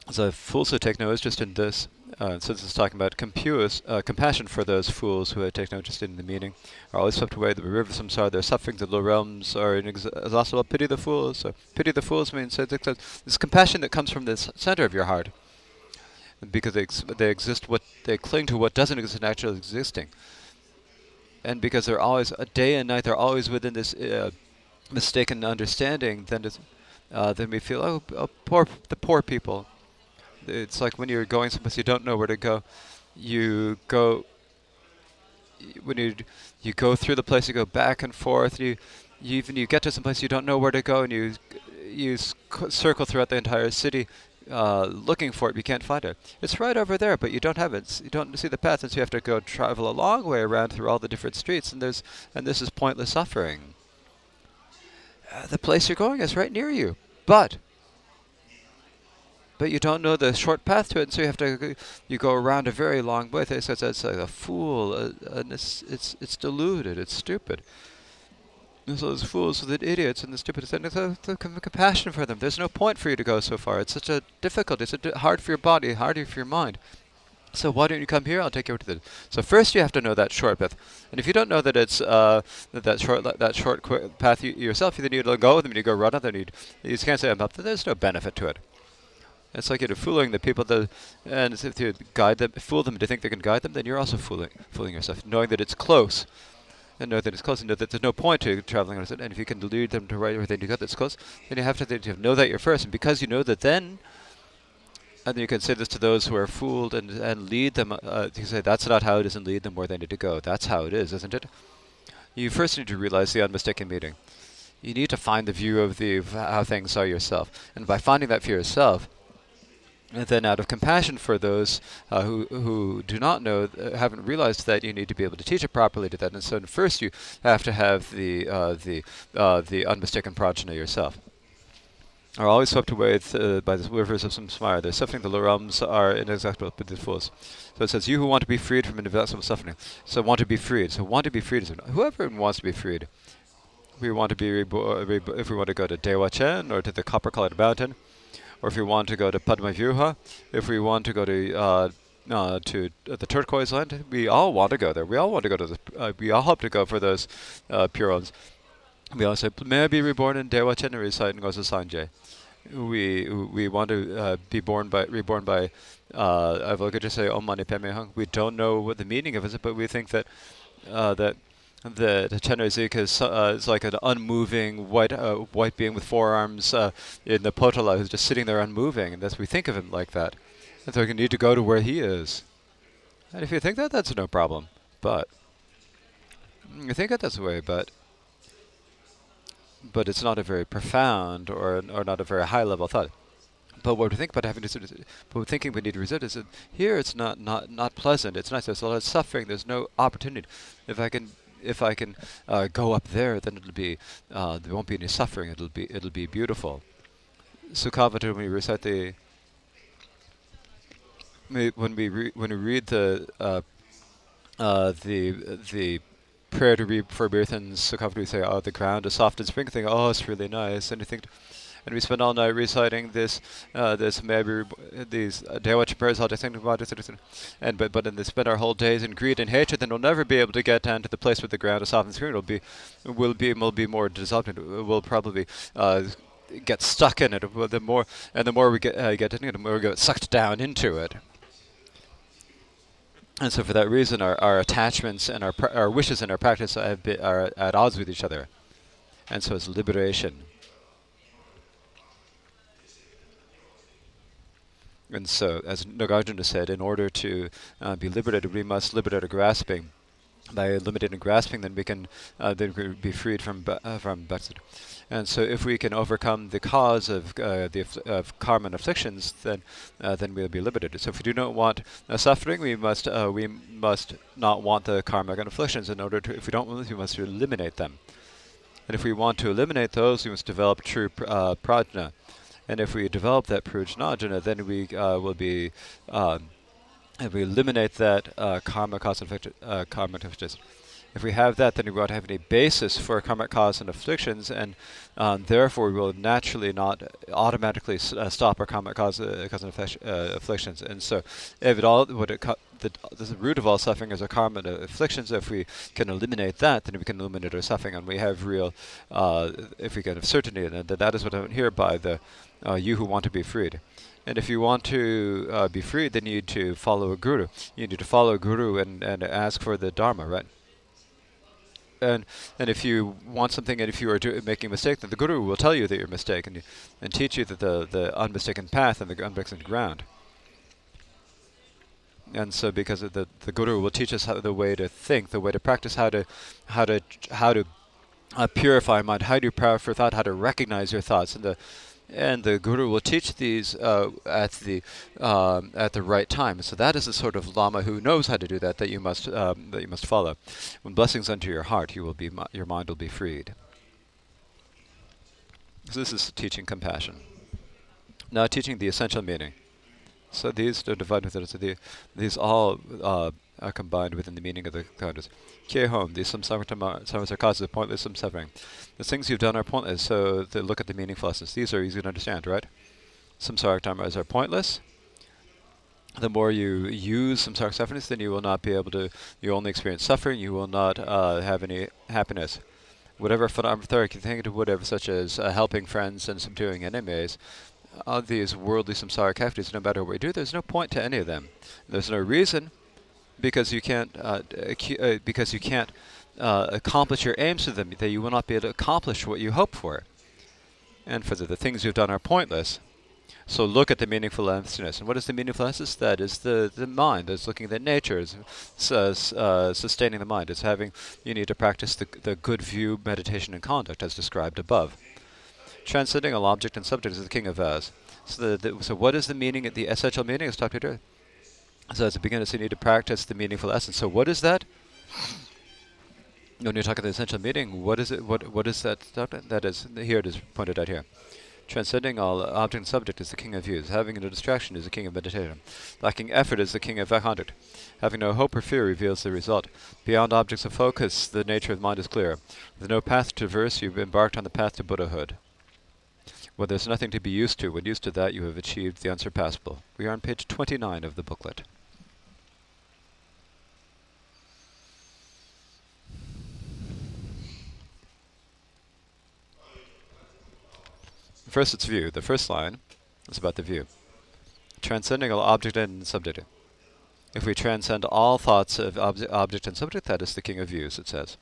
So fools who take no interest in this, uh, this is talking about compus, uh, compassion for those fools who take no interest in the meaning, are always swept away the river of samsara, their suffering, the low realms are inexhaustible. Pity the fools. So pity the fools means this compassion that comes from the center of your heart, because they, ex they exist, what they cling to what doesn't exist actually existing, and because they're always a day and night, they're always within this uh, mistaken understanding. Then, uh, then we feel oh, oh, poor the poor people it's like when you're going someplace you don't know where to go. You go when you you go through the place, you go back and forth. You, you even you get to some place you don't know where to go, and you you circle throughout the entire city, uh, looking for it. You can't find it. It's right over there, but you don't have it. You don't see the path, and so you have to go travel a long way around through all the different streets. And there's and this is pointless suffering. Uh, the place you're going is right near you, but but you don't know the short path to it, and so you have to you go around a very long way. It's, it's, it's like a fool, uh, and it's it's it's deluded, it's stupid. And so those fools, the idiots, and the stupid, and a, a, compassion for them. There's no point for you to go so far. It's such a difficult. It's a hard for your body, harder for your mind. So why don't you come here? I'll take you over to the. So first you have to know that short path, and if you don't know that it's uh, that, that short that short path you, yourself, you then you go with them. You go run it. Then you you can't say. There's no benefit to it. It's like you're fooling the people that, and if you guide them, fool them to think they can guide them, then you're also fooling, fooling yourself, knowing that it's close, and know that it's close, and know that there's no point to traveling on it. And if you can lead them to right everything you go that's close, then you have to, to know that you're first, and because you know that, then, and then you can say this to those who are fooled, and and lead them. Uh, you say that's not how it is, and lead them where they need to go. That's how it is, isn't it? You first need to realize the unmistaken meaning. You need to find the view of the of how things are yourself, and by finding that for yourself and then out of compassion for those uh, who, who do not know, uh, haven't realized that you need to be able to teach it properly to that. And so first you have to have the, uh, the, uh, the unmistaken prajna yourself. Are always swept away uh, by the rivers of samsara. Their suffering, the realms are inexhaustible but the fools. So it says, you who want to be freed from inexhaustible suffering. So want to be freed. So want to be freed is whoever wants to be freed. We want to be, if we want to go to Dewa Chen or to the copper-colored mountain, or if we want to go to Padma Vyuha, if we want to go to uh, uh, to uh, the turquoise land, we all want to go there. We all want to go to the. Uh, we all hope to go for those uh, pure ones. We all say, "May I be reborn in Dewa Chenari site and Gosa Sanjay." We we want to uh, be born by reborn by. Uh, I could just say Om Mani Padme Hum. We don't know what the meaning of it, but we think that uh, that the, the is, uh, is like an unmoving white uh, white being with four arms uh, in the Potala who's just sitting there unmoving, and thus we think of him like that. And so we need to go to where he is. And if you think that, that's no problem. But you think that that's the way, but but it's not a very profound or or not a very high level thought. But what we think about having to, but thinking we need to resist is that here it's not not not pleasant. It's nice. There's a lot of suffering. There's no opportunity. If I can if I can uh, go up there, then it'll be uh, there won't be any suffering. It'll be it'll be beautiful. Sukhavati, when we recite the when we re when we read the uh, uh, the the prayer to read for birth and Sukhavati, we say, "Oh, the ground is soft and sprinkling. Oh, it's really nice." And you think, and we spend all night reciting this, uh, this maybe these uh, prayers, and but but then they spend our whole days in greed and hatred, then we'll never be able to get down to the place where the ground is soft and green. It'll be, will be, will be more dissolved. We'll probably. Uh, get stuck in it. The more and the more we get uh, get in it, the more we get sucked down into it. And so, for that reason, our, our attachments and our our wishes and our practice are at odds with each other. And so, it's liberation. And so, as Nagarjuna said, in order to uh, be liberated, we must liberate our grasping. By eliminating grasping, then we can uh, then be freed from uh, from and so, if we can overcome the cause of uh, the of karma and afflictions, then uh, then we'll be liberated. So, if we do not want uh, suffering, we must uh, we must not want the karma and afflictions. In order to, if we don't want we must eliminate them. And if we want to eliminate those, we must develop true pr- prajna. And if we develop that prajna, then we uh, will be um, if we eliminate that karma cause and affliction, karma and afflictions if we have that, then we won't have any basis for karmic cause and afflictions, and um, therefore we will naturally not automatically uh, stop our karmic cause, uh, cause and uh, afflictions. And so, if it all, what it the, the root of all suffering is our karma and afflictions. If we can eliminate that, then we can eliminate our suffering, and we have real, uh, if we can have certainty, and that is what I meant here by the uh, you who want to be freed. And if you want to uh, be freed, then you need to follow a guru. You need to follow a guru and, and ask for the dharma, right? And and if you want something and if you are making a mistake, then the guru will tell you that you're mistaken and, and teach you that the the unmistaken path and the unmistaken ground. And so, because the the guru will teach us how, the way to think, the way to practice, how to how to how to uh, purify mind, how to purify thought, how to recognize your thoughts, and the and the guru will teach these uh, at the um, at the right time. So that is the sort of lama who knows how to do that that you must um, that you must follow. When blessings enter your heart, you will be your mind will be freed. So this is teaching compassion. Now teaching the essential meaning. So these are divided into the, these all uh, are combined within the meaning of the condos. home, these samsara are causes of pointless some suffering. The things you've done are pointless, so to look at the meaningful lessons. These are easy to understand, right? Samsara dharmas are pointless. The more you use samsara sufferings, then you will not be able to, you only experience suffering, you will not uh, have any happiness. Whatever phenomena you think of whatever, such as uh, helping friends and subduing enemies, all these worldly samsara activities, no matter what we do, there's no point to any of them. There's no reason because you can't uh, uh, because you can't uh, accomplish your aims with them, that you will not be able to accomplish what you hope for. And for the, the things you've done are pointless. So look at the meaningful emptiness. And what is the meaningful emptiness? That is the, the mind. That's looking at nature. It's uh, sustaining the mind. It's having, you need to practice the, the good view, meditation, and conduct as described above. Transcending all object and subject is the king of vows. So, the, the, so what is the meaning, the essential meaning of stop here? So as a beginner, so you need to practice the meaningful essence. So what is that? When you talk about the essential meaning, what is it? What what is that? That is here. It is pointed out here. Transcending all object and subject is the king of views. Having no distraction is the king of meditation. Lacking effort is the king of conduct. Having no hope or fear reveals the result. Beyond objects of focus, the nature of mind is clear. With no path to traverse, you've embarked on the path to Buddhahood. Well, there's nothing to be used to. When used to that, you have achieved the unsurpassable. We are on page 29 of the booklet. First, it's view. The first line is about the view. Transcending all object and subject. If we transcend all thoughts of obje object and subject, that is the king of views, it says.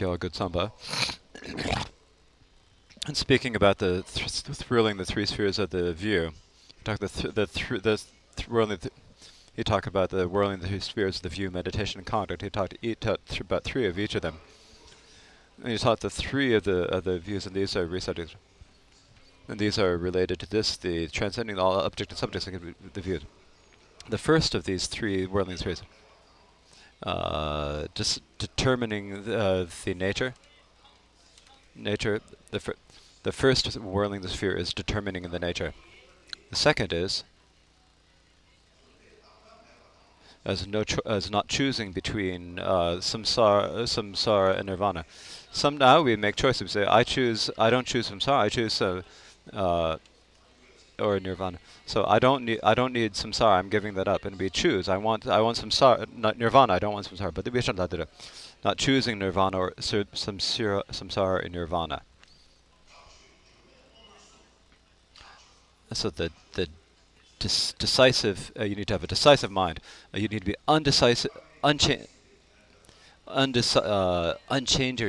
Kyowa Good Samba. and speaking about the th thrilling the three spheres of the view, he talked the th the th the th whirling. Th he talked about the whirling the three spheres of the view, meditation, and conduct. He talked, he talked about three of each of them. And you taught the three of the of the views, and these are resubjects. And these are related to this, the transcending all object and subjects the view. The first of these three worldly spheres, uh, just determining the, uh, the nature. Nature, the fir the first whirling the sphere is determining the nature. The second is as no as not choosing between uh, samsara, samsara and nirvana. Some now we make choices. We say, I choose. I don't choose samsara. I choose uh, uh, or nirvana. So I don't need. I don't need samsara. I'm giving that up, and we choose. I want. I want some samsara, not nirvana. I don't want samsara. But the not choosing nirvana or samsara, samsara or nirvana. So the the decisive, uh, you need to have a decisive mind. Uh, you need to be undecisive, uncha- undeci- uh,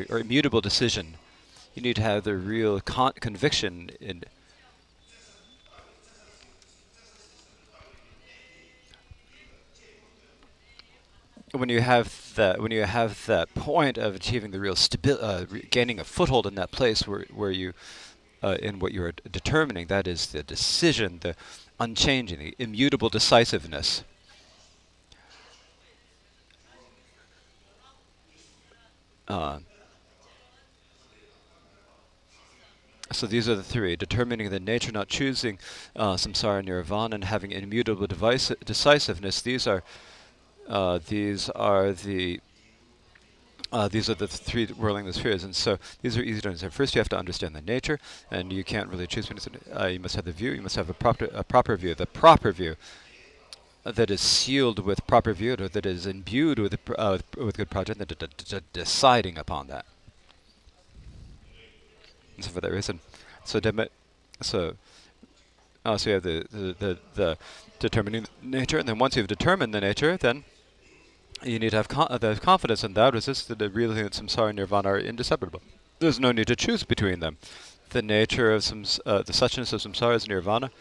or immutable decision. You need to have the real con- conviction in. When you have that, when you have that point of achieving the real stability, uh, gaining a foothold in that place where where you, uh, in what you are determining, that is the decision, the unchanging, the immutable decisiveness. Uh, so these are the three, determining the nature, not choosing uh, samsara nirvana, and having immutable decisiveness. These are uh, these are the uh, these are the three whirling the spheres, and so these are easy to understand. First, you have to understand the nature, and you can't really choose. Uh, you must have the view. You must have a proper a proper view. The proper view that is sealed with proper view, or that is imbued with uh, with good prajna, and deciding upon that. And so for that reason, so so uh, so you have the the, the the determining nature, and then once you've determined the nature, then you need to have con the confidence in that, resist the realizing that samsara and nirvana are inseparable. There's no need to choose between them. The nature of some, uh, the suchness of samsara is nirvana.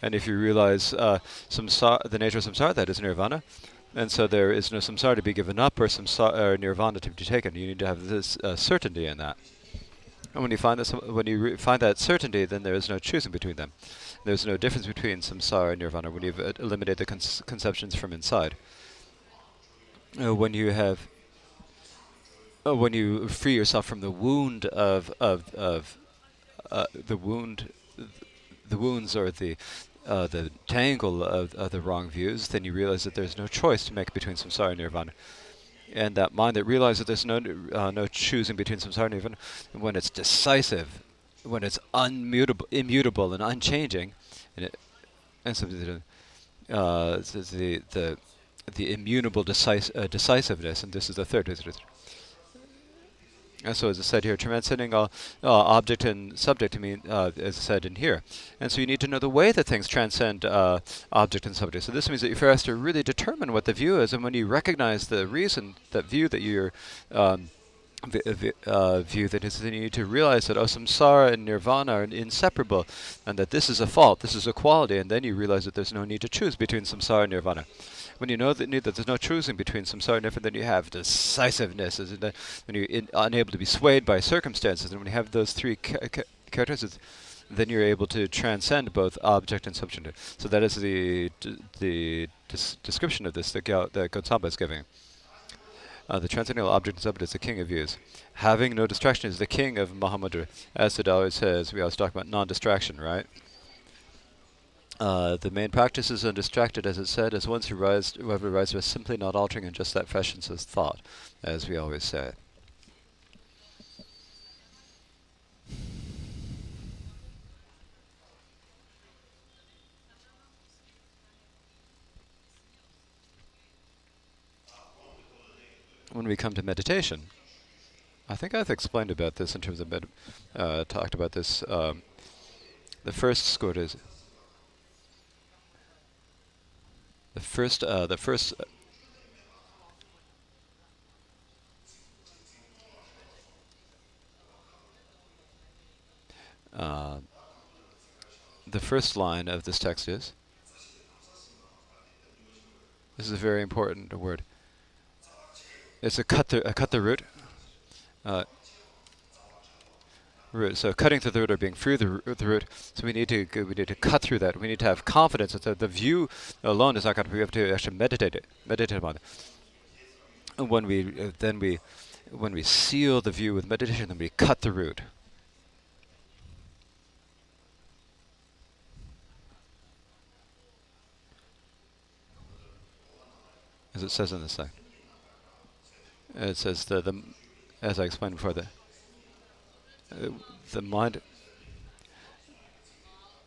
And if you realize uh, samsara, the nature of samsara, that is nirvana. And so there is no samsara to be given up or samsara or nirvana to be taken. You need to have this uh, certainty in that. And when you find this, when you find that certainty, then there is no choosing between them. There's no difference between samsara and nirvana when you've uh, eliminated the conceptions from inside. Uh, when you have, uh, when you free yourself from the wound of of of uh, the wound, the wounds or the uh, the tangle of, of the wrong views, then you realize that there's no choice to make between samsara and nirvana and that mind that realizes that there's no uh, no choosing between samsara and nirvana, when it's decisive, when it's unmutable, immutable and unchanging, and, it, and so the, uh, the the the immutable decis uh, decisiveness, and this is the third. And so, as I said here, transcending all uh, object and subject, I mean, uh, as I said in here. And so you need to know the way that things transcend uh, object and subject. So this means that you first have to really determine what the view is, and when you recognize the reason, that view that you're um, uh, view that is then you need to realize that oh, samsara and nirvana are inseparable, and that this is a fault, this is a quality, and then you realize that there's no need to choose between samsara and nirvana. When you know that, that there's no choosing between samsara and nirvana, then you have decisiveness, and then when you're in, unable to be swayed by circumstances, and when you have those three ca ca characteristics, then you're able to transcend both object and subject. So that is the the description of this that, Gao, that Gotsangpa is giving. Uh, the transcendental object and subject is the king of views. Having no distraction is the king of Mahamudra. As it always says, we always talk about non-distraction, right? Uh, the main practice is undistracted, as it said, as who rise, whoever rises by simply not altering in just that freshness of thought, as we always say. when we come to meditation, I think I've explained about this in terms of med uh, talked about this. Um, the first score is the first uh, the first uh, the first line of this text is this is a very important word it's a cut the a cut the root. Root. So cutting through the root or being through the, the root. So we need to we need to cut through that. We need to have confidence that the view alone is not going to be able to actually meditate it, meditate upon it. And when we uh, then we when we seal the view with meditation, then we cut the root. As it says in the side. It says the, the as I explained before, the uh, the mind.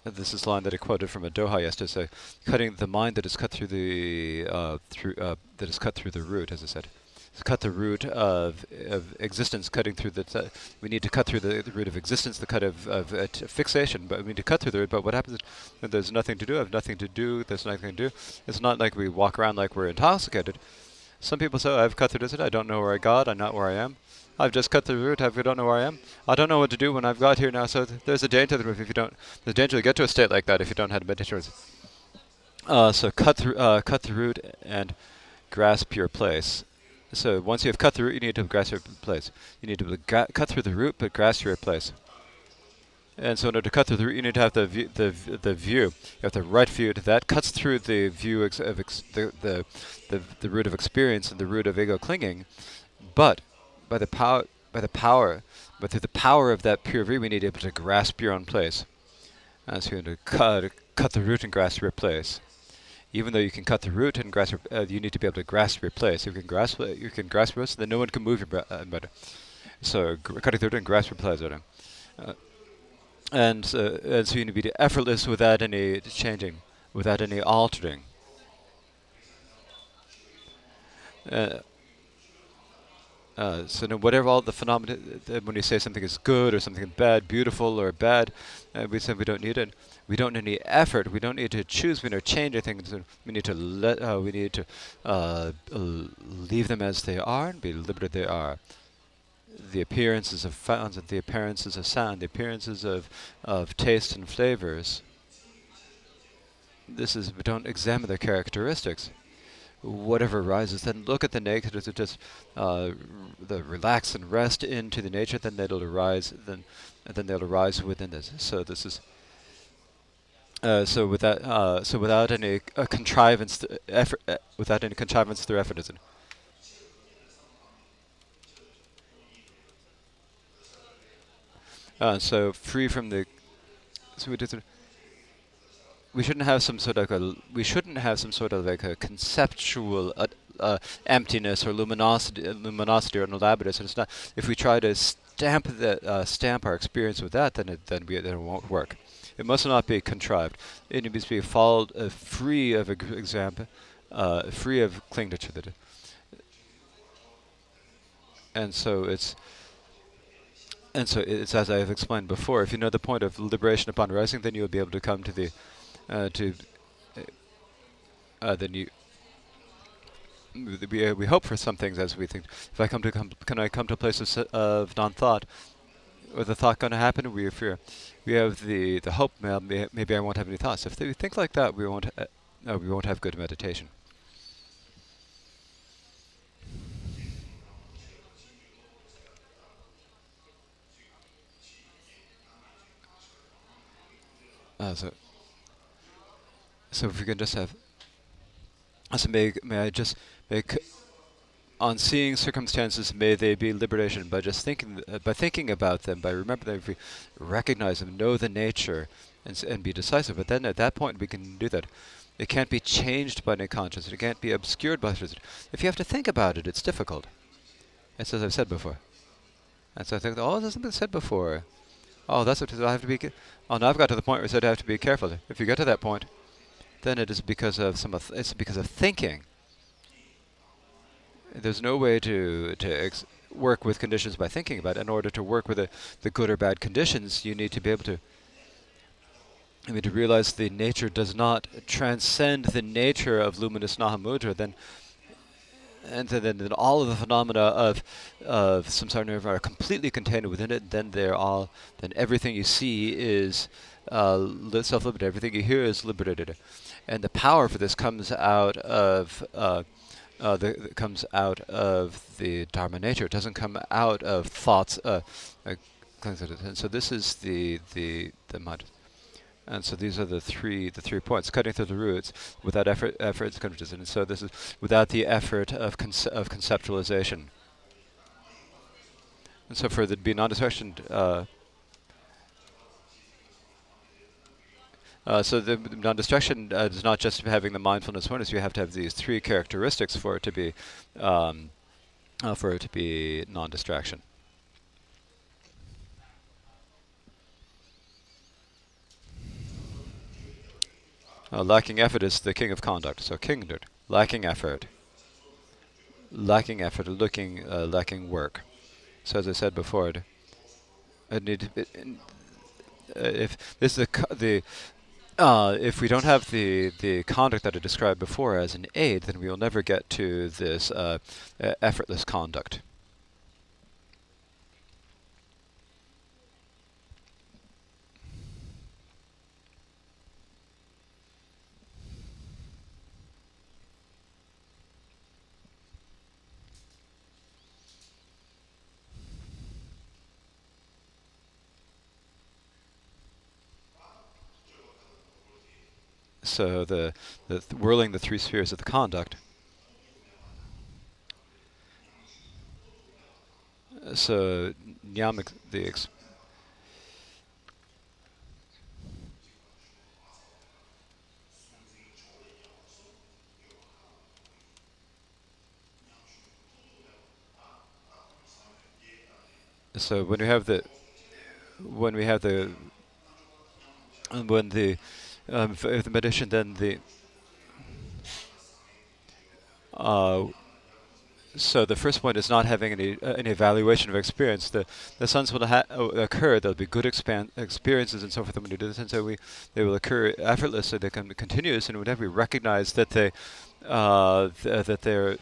Uh, this is a line that I quoted from a Doha yesterday. cutting the mind that is cut through the uh, through uh, that is cut through the root, as I said. cut the root of of existence, cutting through the. we need to cut through the, the, root of existence, the cut of of uh, fixation. But we need to cut through the root. But what happens? If there's nothing to do. I have nothing to do. There's nothing to do. It's not like we walk around like we're intoxicated. Some people say, I've cut through this. I don't know where I got. I'm not where I am. I've just cut the root. I don't know where I am. I don't know what to do when I've got here now. So th there's a danger if you don't. There's danger to get to a state like that if you don't have meditation. Uh, so cut through, uh, cut the root and grasp your place. So once you have cut the root, you need to grasp your place. You need to cut through the root, but grasp your place. And so in order to cut through the root, you need to have the view, the the view. You have the right view. To that cuts through the view of the, the the the root of experience and the root of ego clinging, but by the power by the power, but through the power of that pure view, we need to be able to grasp your own place. And so you need to cut cut the root and grasp your place. Even though you can cut the root and grasp, uh, you need to be able to grasp your place. You can grasp, you can grasp your then no one can move your uh, better. So cutting the root and grasp your place. Uh, and, uh, and so you need to be effortless without any changing, without any altering. Uh, uh, so no, whatever all the phenomena, uh, when you say something is good or something bad, beautiful or bad, uh, we say we don't need it. We don't need any effort. We don't need to choose. We need to change anything. We need to let. Uh, we need to uh, leave them as they are and be liberated they are. The appearances of sounds, the appearances of sound, the appearances of of taste and flavors. This is we don't examine their characteristics whatever arises, then look at the negatives, just uh, the relax and rest into the nature, then that'll arise, then then they'll arise within this. So this is. Uh, so without uh, so without any uh, contrivance effort uh, without any contrivance through effort is it? Uh, so free from the so we did we shouldn't have some sort of a we shouldn't have some sort of like a conceptual uh, uh, emptiness or luminosity, uh, luminosity or elaborateness. And it's not. If we try to stamp that uh, stamp our experience with that, then it then we then it won't work. It must not be contrived. It needs to be followed uh, free of example, free of clinging to the. And so it's. And so it's as I have explained before. If you know the point of liberation upon rising, then you will be able to come to the uh, to uh, then you we, uh, we hope for some things as we think. If I come to com can I come to a place of, of non-thought, or the thought going to happen? We fear. We have the the hope. Maybe, maybe I won't have any thoughts. If we think like that, we won't. Uh, no, we won't have good meditation. Uh, so so if we can just have, so may, may I just make, on seeing circumstances, may they be liberation by just thinking, uh, by thinking about them, by remembering them, recognize them, know the nature, and, and be decisive. But then at that point we can do that. It can't be changed by any consciousness. It can't be obscured by consciousness. If you have to think about it, it's difficult. It's as I've said before. And so I think, oh, there's something said before. Oh, that's what I have to be. Oh, now I've got to the point where I said I have to be careful. If you get to that point, then it is because of some. it's because of thinking. There's no way to to work with conditions by thinking about it. In order to work with the, the good or bad conditions, you need to be able to. I mean, to realize the nature does not transcend the nature of luminous Mahamudra, then and then, then all of the phenomena of of samsara nirvana are completely contained within it. Then they're all. Then everything you see is uh, self-liberated. Everything you hear is liberated and the power for this comes out of uh, uh, that comes out of the Dharma nature. It doesn't come out of thoughts. Uh, uh, and so this is the the the mud. And so these are the three the three points: cutting through the roots without effort, efforts, and so this is without the effort of conce- of conceptualization. And so for the be non-distraction, uh, uh, so the non-distraction uh, is not just having the mindfulness awareness. You have to have these three characteristics for it to be um, uh, for it to be non-distraction. Uh, lacking effort is the king of conduct. So kingdom, lacking effort, lacking effort, looking, uh, lacking work. So as I said before, it, it need it, if this is the the uh, if we don't have the the conduct that I described before as an aid, then we will never get to this uh, effortless conduct. So the, the th whirling the three spheres of the conduct. So Nyamic, the ex so when we have the when we have the when the um, the meditation, then the uh, so the first point is not having any uh, any evaluation of experience. The the suns will uh, occur. There'll be good experiences and so forth when you do this, and so we they will occur effortlessly. They can be continuous, and whenever we recognize that they uh, th- that they're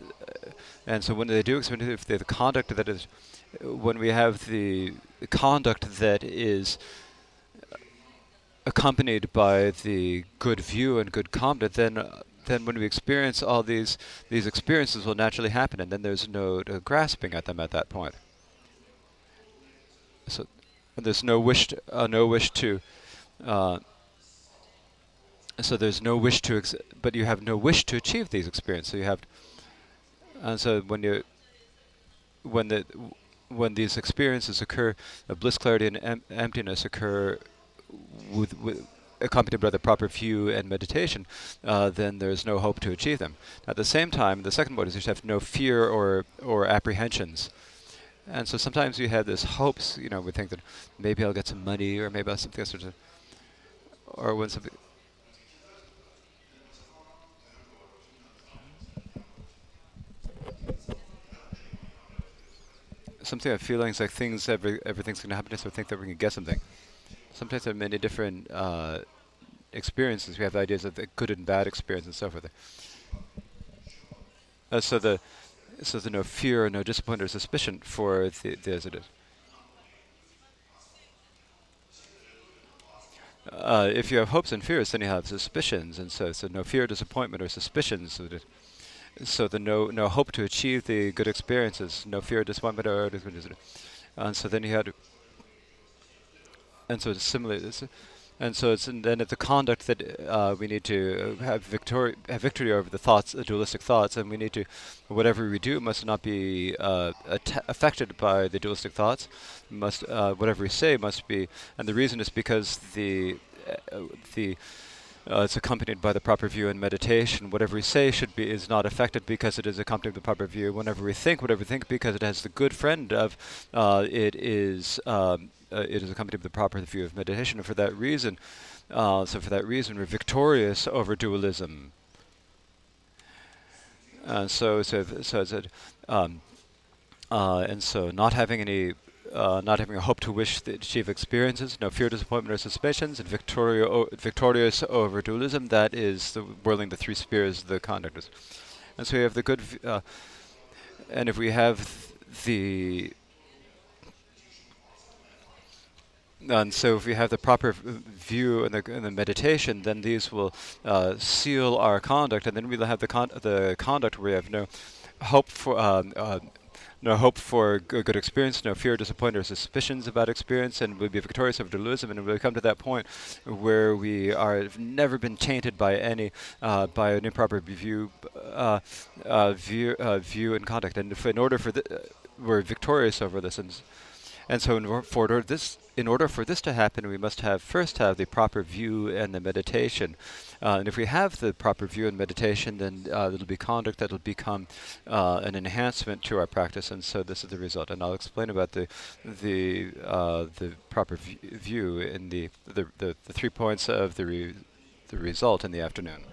uh, and so when they do experience, if they the conduct that is when we have the conduct that is accompanied by the good view and good conduct, then uh, then when we experience all these these experiences will naturally happen, and then there's no uh, grasping at them at that point. So there's no wish to, uh, no wish to uh, so there's no wish to but you have no wish to achieve these experiences. So you have and so when you when the when these experiences occur, bliss, clarity, and em emptiness occur with, with accompanied by the proper view and meditation, uh, then there's no hope to achieve them. At the same time, the second mode is you have no fear or or apprehensions. And so sometimes we have this hopes, you know, we think that maybe I'll get some money or maybe I'll something else, or when something. Something of feelings like things, every, everything's going to happen, to so I think that going to get something sometimes there are many different uh, experiences. We have the ideas of the good and bad experience and so forth. Uh, so the so there's no fear, no disappointment or suspicion for the, the as it is. Uh, if you have hopes and fears, then you have suspicions, and so so no fear, disappointment, or suspicions. So the no no hope to achieve the good experiences, no fear, disappointment, or and so then you had and so it's similar. It's, and so it's and then it's the conduct that uh, we need to have victory have victory over the thoughts, the dualistic thoughts, and we need to whatever we do must not be uh, affected by the dualistic thoughts. Must uh, whatever we say must be, and the reason is because the uh, the uh, it's accompanied by the proper view and meditation. Whatever we say should be is not affected because it is accompanied by the proper view. Whenever we think, whatever we think, because it has the good friend of, it is um, uh, it is accompanied with the proper view of meditation. And for that reason, uh, so for that reason, we're victorious over dualism. And so, so, so um, uh, and so not having any, uh, not having a hope to wish to achieve experiences, no fear, disappointment, or suspicions, and victorio- victorious over dualism. That is the whirling the three spheres, the conductors. And so we have the good, uh, and if we have the and so if we have the proper view and the, the meditation, then these will uh, seal our conduct, and then we'll have the con- the conduct where we have no hope for um, uh, no hope for good experience, no fear, disappointment, or suspicions about experience, and we'll be victorious over delusion, and we'll come to that point where we are never been tainted by any uh, by an improper view, uh, uh, view, uh, view and conduct. And in order for the, we're victorious over this, and and so in, for order this in order for this to happen, we must have first have the proper view and the meditation. Uh, and if we have the proper view and meditation, then uh, it'll be conduct that'll become uh, an enhancement to our practice. And so this is the result. And I'll explain about the the uh, the proper view in the the, the the three points of the re- the result in the afternoon.